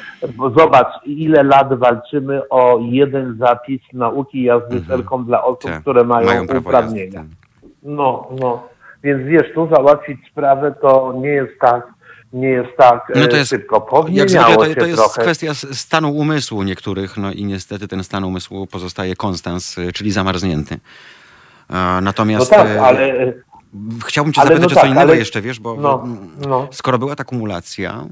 zobacz, ile lat walczymy o jeden zapis nauki jazdy celką dla osób, Tak, które mają, mają uprawnienia. jazdy, No, no. Więc wiesz, tu załatwić sprawę to nie jest tak, nie jest tak No to e, jest, szybko. jak Powinniało zwykle, to, to jest trochę. kwestia stanu umysłu niektórych, no i niestety ten stan umysłu pozostaje konstans, y, czyli zamarznięty. E, No Natomiast tak, e, ale e, chciałbym cię ale zapytać no o co tak, innego ale- jeszcze, wiesz, bo no, no. skoro była ta kumulacja,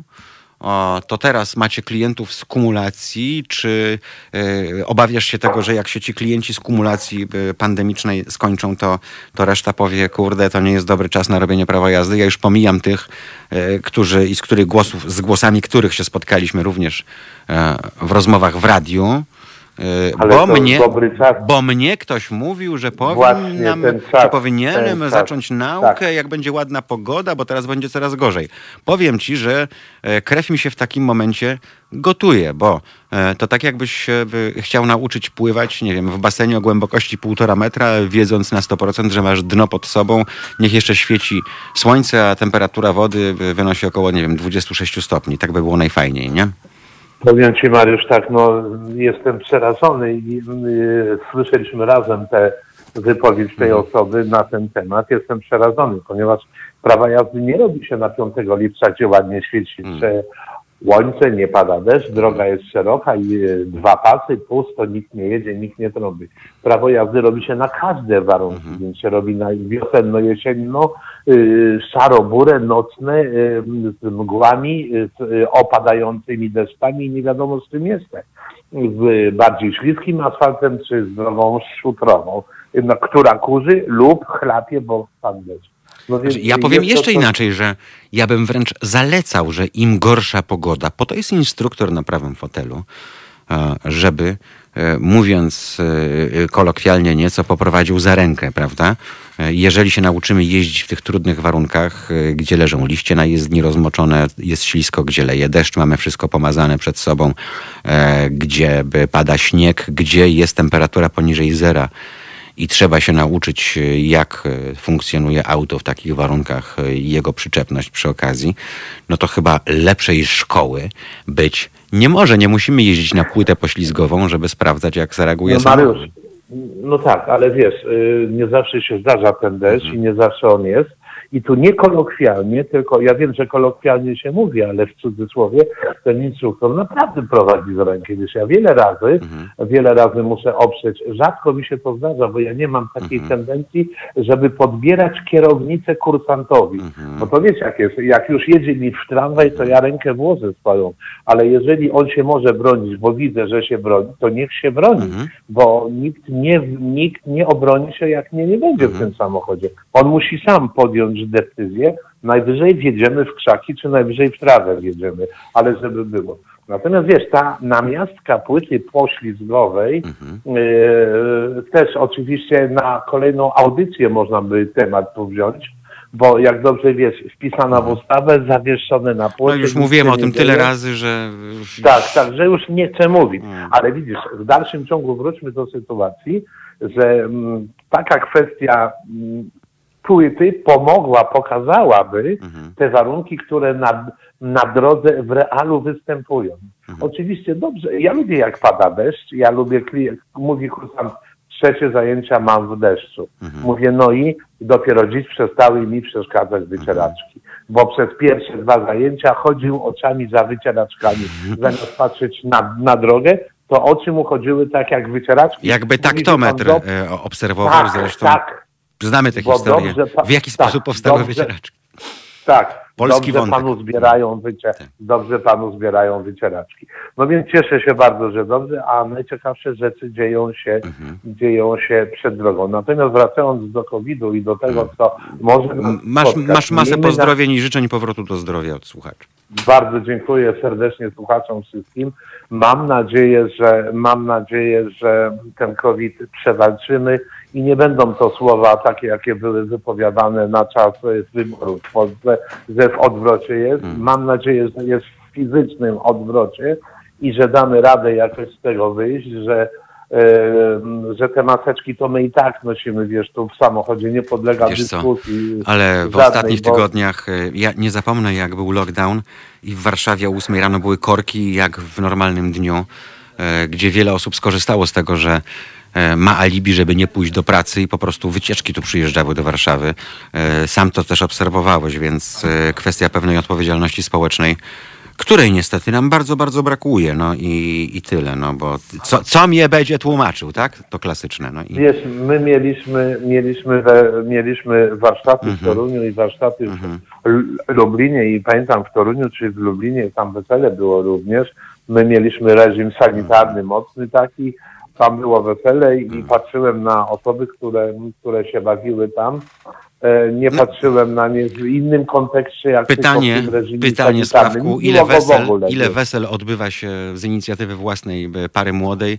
to teraz macie klientów z kumulacji, czy e, obawiasz się tego, że jak się ci klienci z kumulacji e, pandemicznej skończą, to, to reszta powie, kurde, to nie jest dobry czas na robienie prawa jazdy. Ja już pomijam tych, e, którzy i z których głosów, z głosami których się spotkaliśmy również w rozmowach w radiu. E, Ale Bo mnie, bo mnie ktoś mówił, że powinnam, czas, że powinienem zacząć naukę, Tak. jak będzie ładna pogoda, bo teraz będzie coraz gorzej. Powiem ci, że e, krew mi się w takim momencie gotuje, bo e, to tak jakbyś chciał nauczyć pływać, nie wiem, w basenie o głębokości półtora metra, wiedząc na 100%, że masz dno pod sobą, niech jeszcze świeci słońce, a temperatura wody wynosi około, nie wiem, 26 stopni. Tak by było najfajniej, nie? Powiem Ci Mariusz, tak, no jestem przerażony i y, słyszeliśmy razem tę wypowiedź tej Mhm. osoby na ten temat. Jestem przerażony, ponieważ prawa jazdy nie robi się na 5 lipca, gdzie ładnie świeci Mhm. Słońce, nie pada deszcz, droga jest szeroka i y, dwa pasy, pusto, nikt nie jedzie, nikt nie trąbi. Prawo jazdy robi się na każde warunki, Mhm. więc się robi na wiosenno, jesienno, y, szaro-burę, nocne, y, z mgłami, y, opadającymi deszczami i nie wiadomo z czym jeszcze. Z bardziej śliskim asfaltem czy z drogą szutrową, no, która kurzy lub chlapie, bo spadł deszcz. No więc Ja powiem to jeszcze coś- inaczej, że ja bym wręcz zalecał, że im gorsza pogoda, po to jest instruktor na prawym fotelu, e, żeby e, mówiąc e, kolokwialnie nieco, poprowadził za rękę, prawda? Jeżeli się nauczymy jeździć w tych trudnych warunkach, gdzie leżą liście na jezdni rozmoczone, jest ślisko, gdzie leje deszcz, mamy wszystko pomazane przed sobą, gdzie pada śnieg, gdzie jest temperatura poniżej zera i trzeba się nauczyć, e, jak e, funkcjonuje auto w takich warunkach e, i jego przyczepność przy okazji, no to chyba lepszej szkoły być nie może. Nie musimy jeździć na płytę poślizgową, żeby sprawdzać, jak zareaguje No samochód. Mariusz, no tak, ale wiesz, y, nie zawsze się zdarza ten deszcz Mhm. i nie zawsze on jest. I tu nie kolokwialnie, tylko ja wiem, że kolokwialnie się mówi, ale w cudzysłowie ten instruktor naprawdę prowadzi za rękę. Wiesz, ja wiele razy, Mhm. wiele razy muszę oprzeć. Rzadko mi się to zdarza, bo ja nie mam takiej Mhm. tendencji, żeby podbierać kierownicę kursantowi. Mhm. Bo to wiecie jak jest, jak już jedzie mi w tramwaj, to ja rękę włożę swoją, ale jeżeli on się może bronić, bo widzę, że się broni, to niech się broni, Mhm. bo nikt nie, nikt nie obroni się, jak nie, nie będzie w Mhm. tym samochodzie. On musi sam podjąć decyzję, najwyżej wjedziemy w krzaki, czy najwyżej w trawę wjedziemy, ale żeby było. Natomiast wiesz, ta namiastka płyty poślizgowej, Mhm. Yy, też oczywiście na kolejną audycję można by temat tu wziąć, bo jak dobrze wiesz, wpisana w ustawę, zawieszone na No płycie. już nic mówiłem o tym tyle dzieje. razy, że... Tak, tak, że już nie chcę mówić. Mm. Ale widzisz, w dalszym ciągu wróćmy do sytuacji, że mm, taka kwestia mm, płyty pomogła, pokazałaby Mhm. te warunki, które na, na drodze w realu występują. Mhm. Oczywiście dobrze, ja lubię jak pada deszcz, ja lubię, mówi kursant, trzecie zajęcia mam w deszczu. Mhm. Mówię, no i dopiero dziś przestały mi przeszkadzać wycieraczki. Bo przez pierwsze dwa zajęcia chodził oczami za wycieraczkami. Zamiast patrzeć na, na drogę, to oczy mu chodziły tak jak wycieraczki. Jakby taktometr dob- e, obserwował tak, zresztą. tak, Znamy te bo historie. dobrze W jaki tak, sposób powstały dobrze- wycieraczki. tak. Polski dobrze wątek. panu zbierają wycie, Tak. dobrze panu zbierają wycieraczki. No więc cieszę się bardzo, że dobrze, a najciekawsze rzeczy dzieją się, Mhm. dzieją się przed drogą. Natomiast wracając do COVID-u i do tego, co może Masz, spotkać, masz masę miejmy na- pozdrowień i życzeń powrotu do zdrowia od słuchaczy. Bardzo dziękuję serdecznie słuchaczom wszystkim. Mam nadzieję, że mam nadzieję, że ten COVID przewalczymy i nie będą to słowa takie, jakie były wypowiadane na czas wyborów w Polsce, że w odwrocie jest. Mam nadzieję, że jest w fizycznym odwrocie i że damy radę jakoś z tego wyjść, że e, że te maseczki to my i tak nosimy, wiesz, tu w samochodzie nie podlega Wiesz co, dyskusji. Ale w żadnej, ostatnich bo- tygodniach, e, ja nie zapomnę jak był lockdown i w Warszawie o 8 rano były korki jak w normalnym dniu, gdzie wiele osób skorzystało z tego, że e, ma alibi, żeby nie pójść do pracy i po prostu wycieczki tu przyjeżdżały do Warszawy. E, Sam to też obserwowałeś, więc e, kwestia pewnej odpowiedzialności społecznej, której niestety nam bardzo, bardzo brakuje. No i, i tyle, no bo co, co mnie będzie tłumaczył, tak? To klasyczne. No i... Wiesz, my mieliśmy, mieliśmy, we, mieliśmy warsztaty w Toruniu i warsztaty w L- Lublinie i pamiętam w Toruniu czy w Lublinie, tam wesele było również, my mieliśmy reżim sanitarny mocny taki, tam było wesele i patrzyłem na osoby, które, które się bawiły tam. E, Nie patrzyłem na nie w innym kontekście, jak Pytanie, pytanie. Sławku, Nie ile wesel, ile wesel odbywa się z inicjatywy własnej e, pary młodej,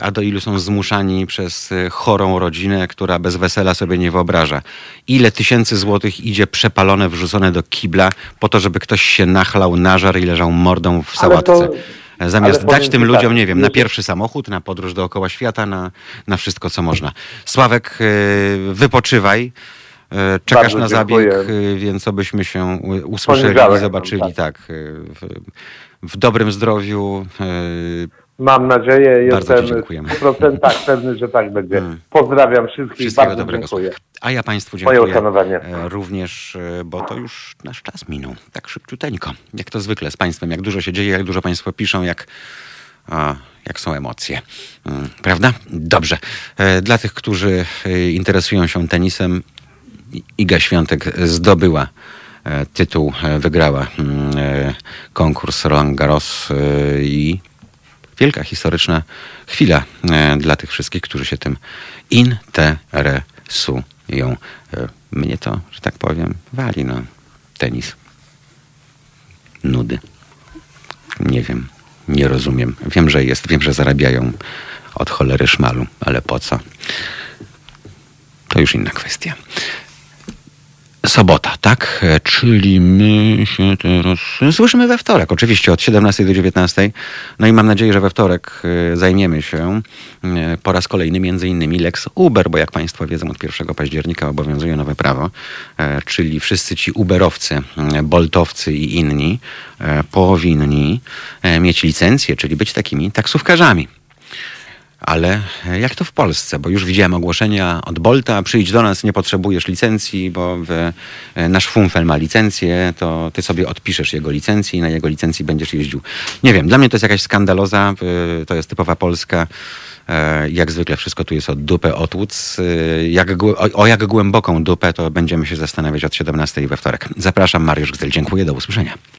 a do ilu są zmuszani przez e, chorą rodzinę, która bez wesela sobie nie wyobraża. Ile tysięcy złotych idzie przepalone, wrzucone do kibla po to, żeby ktoś się nachlał, nażar i leżał mordą w sałatce. E, Zamiast dać tym ludziom, tak, nie wiem, na pierwszy samochód, na podróż dookoła świata, na, na wszystko, co można. Sławek, e, wypoczywaj. E, Czekasz Bardzo na zabieg, dziękuję. e, więc obyśmy się usłyszeli i zobaczyli tak. e, w, w dobrym zdrowiu. Mam nadzieję, jestem w procentach pewny, że tak będzie. Mm. Pozdrawiam wszystkich, Wszystkiego bardzo dobrego. dziękuję. A ja Państwu Moje dziękuję uszanowanie. e, również, e, bo to już nasz czas minął. Tak szybciuteńko. Jak to zwykle z Państwem. Jak dużo się dzieje, jak dużo Państwo piszą, jak, a, jak są emocje. Mm, Prawda? Dobrze. E, Dla tych, którzy interesują się tenisem, Iga Świątek zdobyła tytuł, wygrała mm, konkurs Roland Garros i wielka historyczna chwila e, dla tych wszystkich, którzy się tym interesują. E, Mnie to, że tak powiem, wali, no. Tenis. Nudy. Nie wiem. Nie rozumiem. Wiem, że jest, wiem, że zarabiają od cholery szmalu, ale po co? To już inna kwestia. Sobota, tak? E, Czyli my się teraz słyszymy we wtorek, oczywiście od 17 do 19. No i mam nadzieję, że we wtorek e, zajmiemy się e, po raz kolejny między innymi Lex Uber, bo jak Państwo wiedzą od 1 października obowiązuje nowe prawo, czyli wszyscy ci Uberowcy, Boltowcy i inni powinni mieć licencję, czyli być takimi taksówkarzami. Ale jak to w Polsce? Bo już widziałem ogłoszenia od Bolta, przyjdź do nas, nie potrzebujesz licencji, bo w, e, nasz Funfel ma licencję, to ty sobie odpiszesz jego licencję i na jego licencji będziesz jeździł. Nie wiem, dla mnie to jest jakaś skandaloza, to jest typowa Polska. E, Jak zwykle wszystko tu jest od dupę otłuc. E, Jak, o, o jak głęboką dupę, to będziemy się zastanawiać od 17 we wtorek. Zapraszam, Mariusz Gzel. Dziękuję, do usłyszenia.